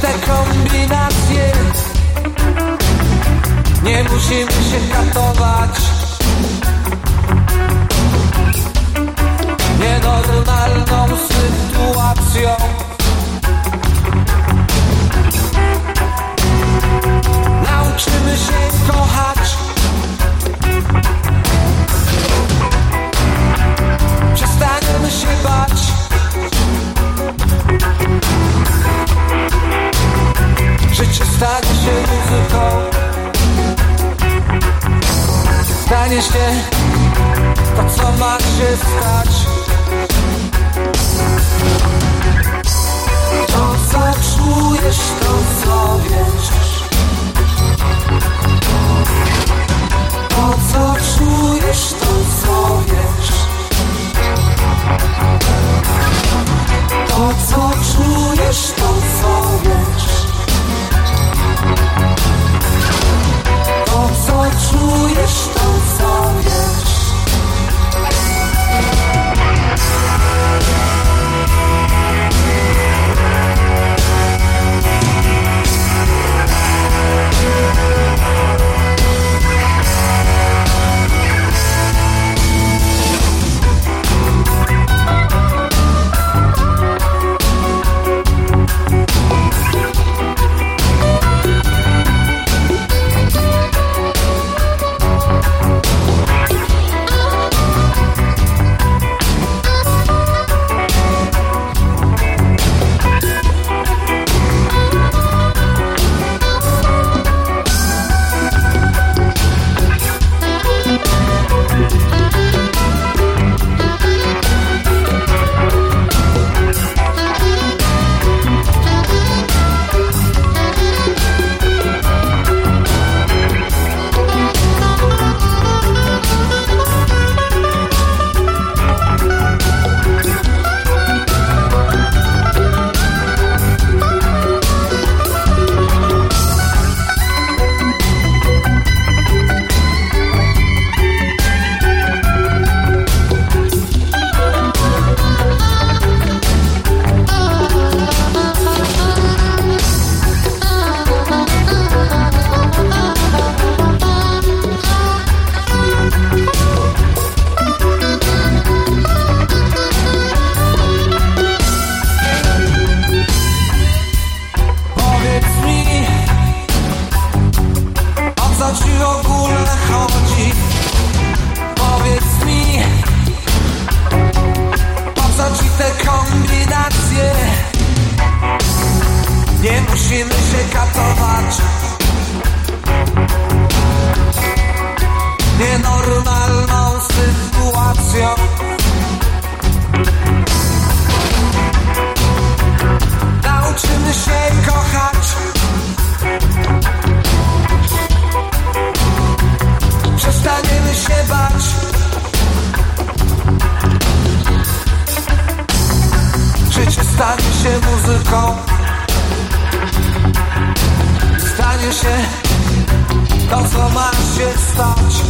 Speaker 4: Te kombinacje? Nie musimy się katować. Nienormalną sytuacją. Nauczymy się kochać. stać się muzyką. Stanie się to, co ma się stać? To, co czujesz, to, co wiesz?
Speaker 3: To, co czujesz, to, co wiesz? To, co czujesz, to, co wiesz?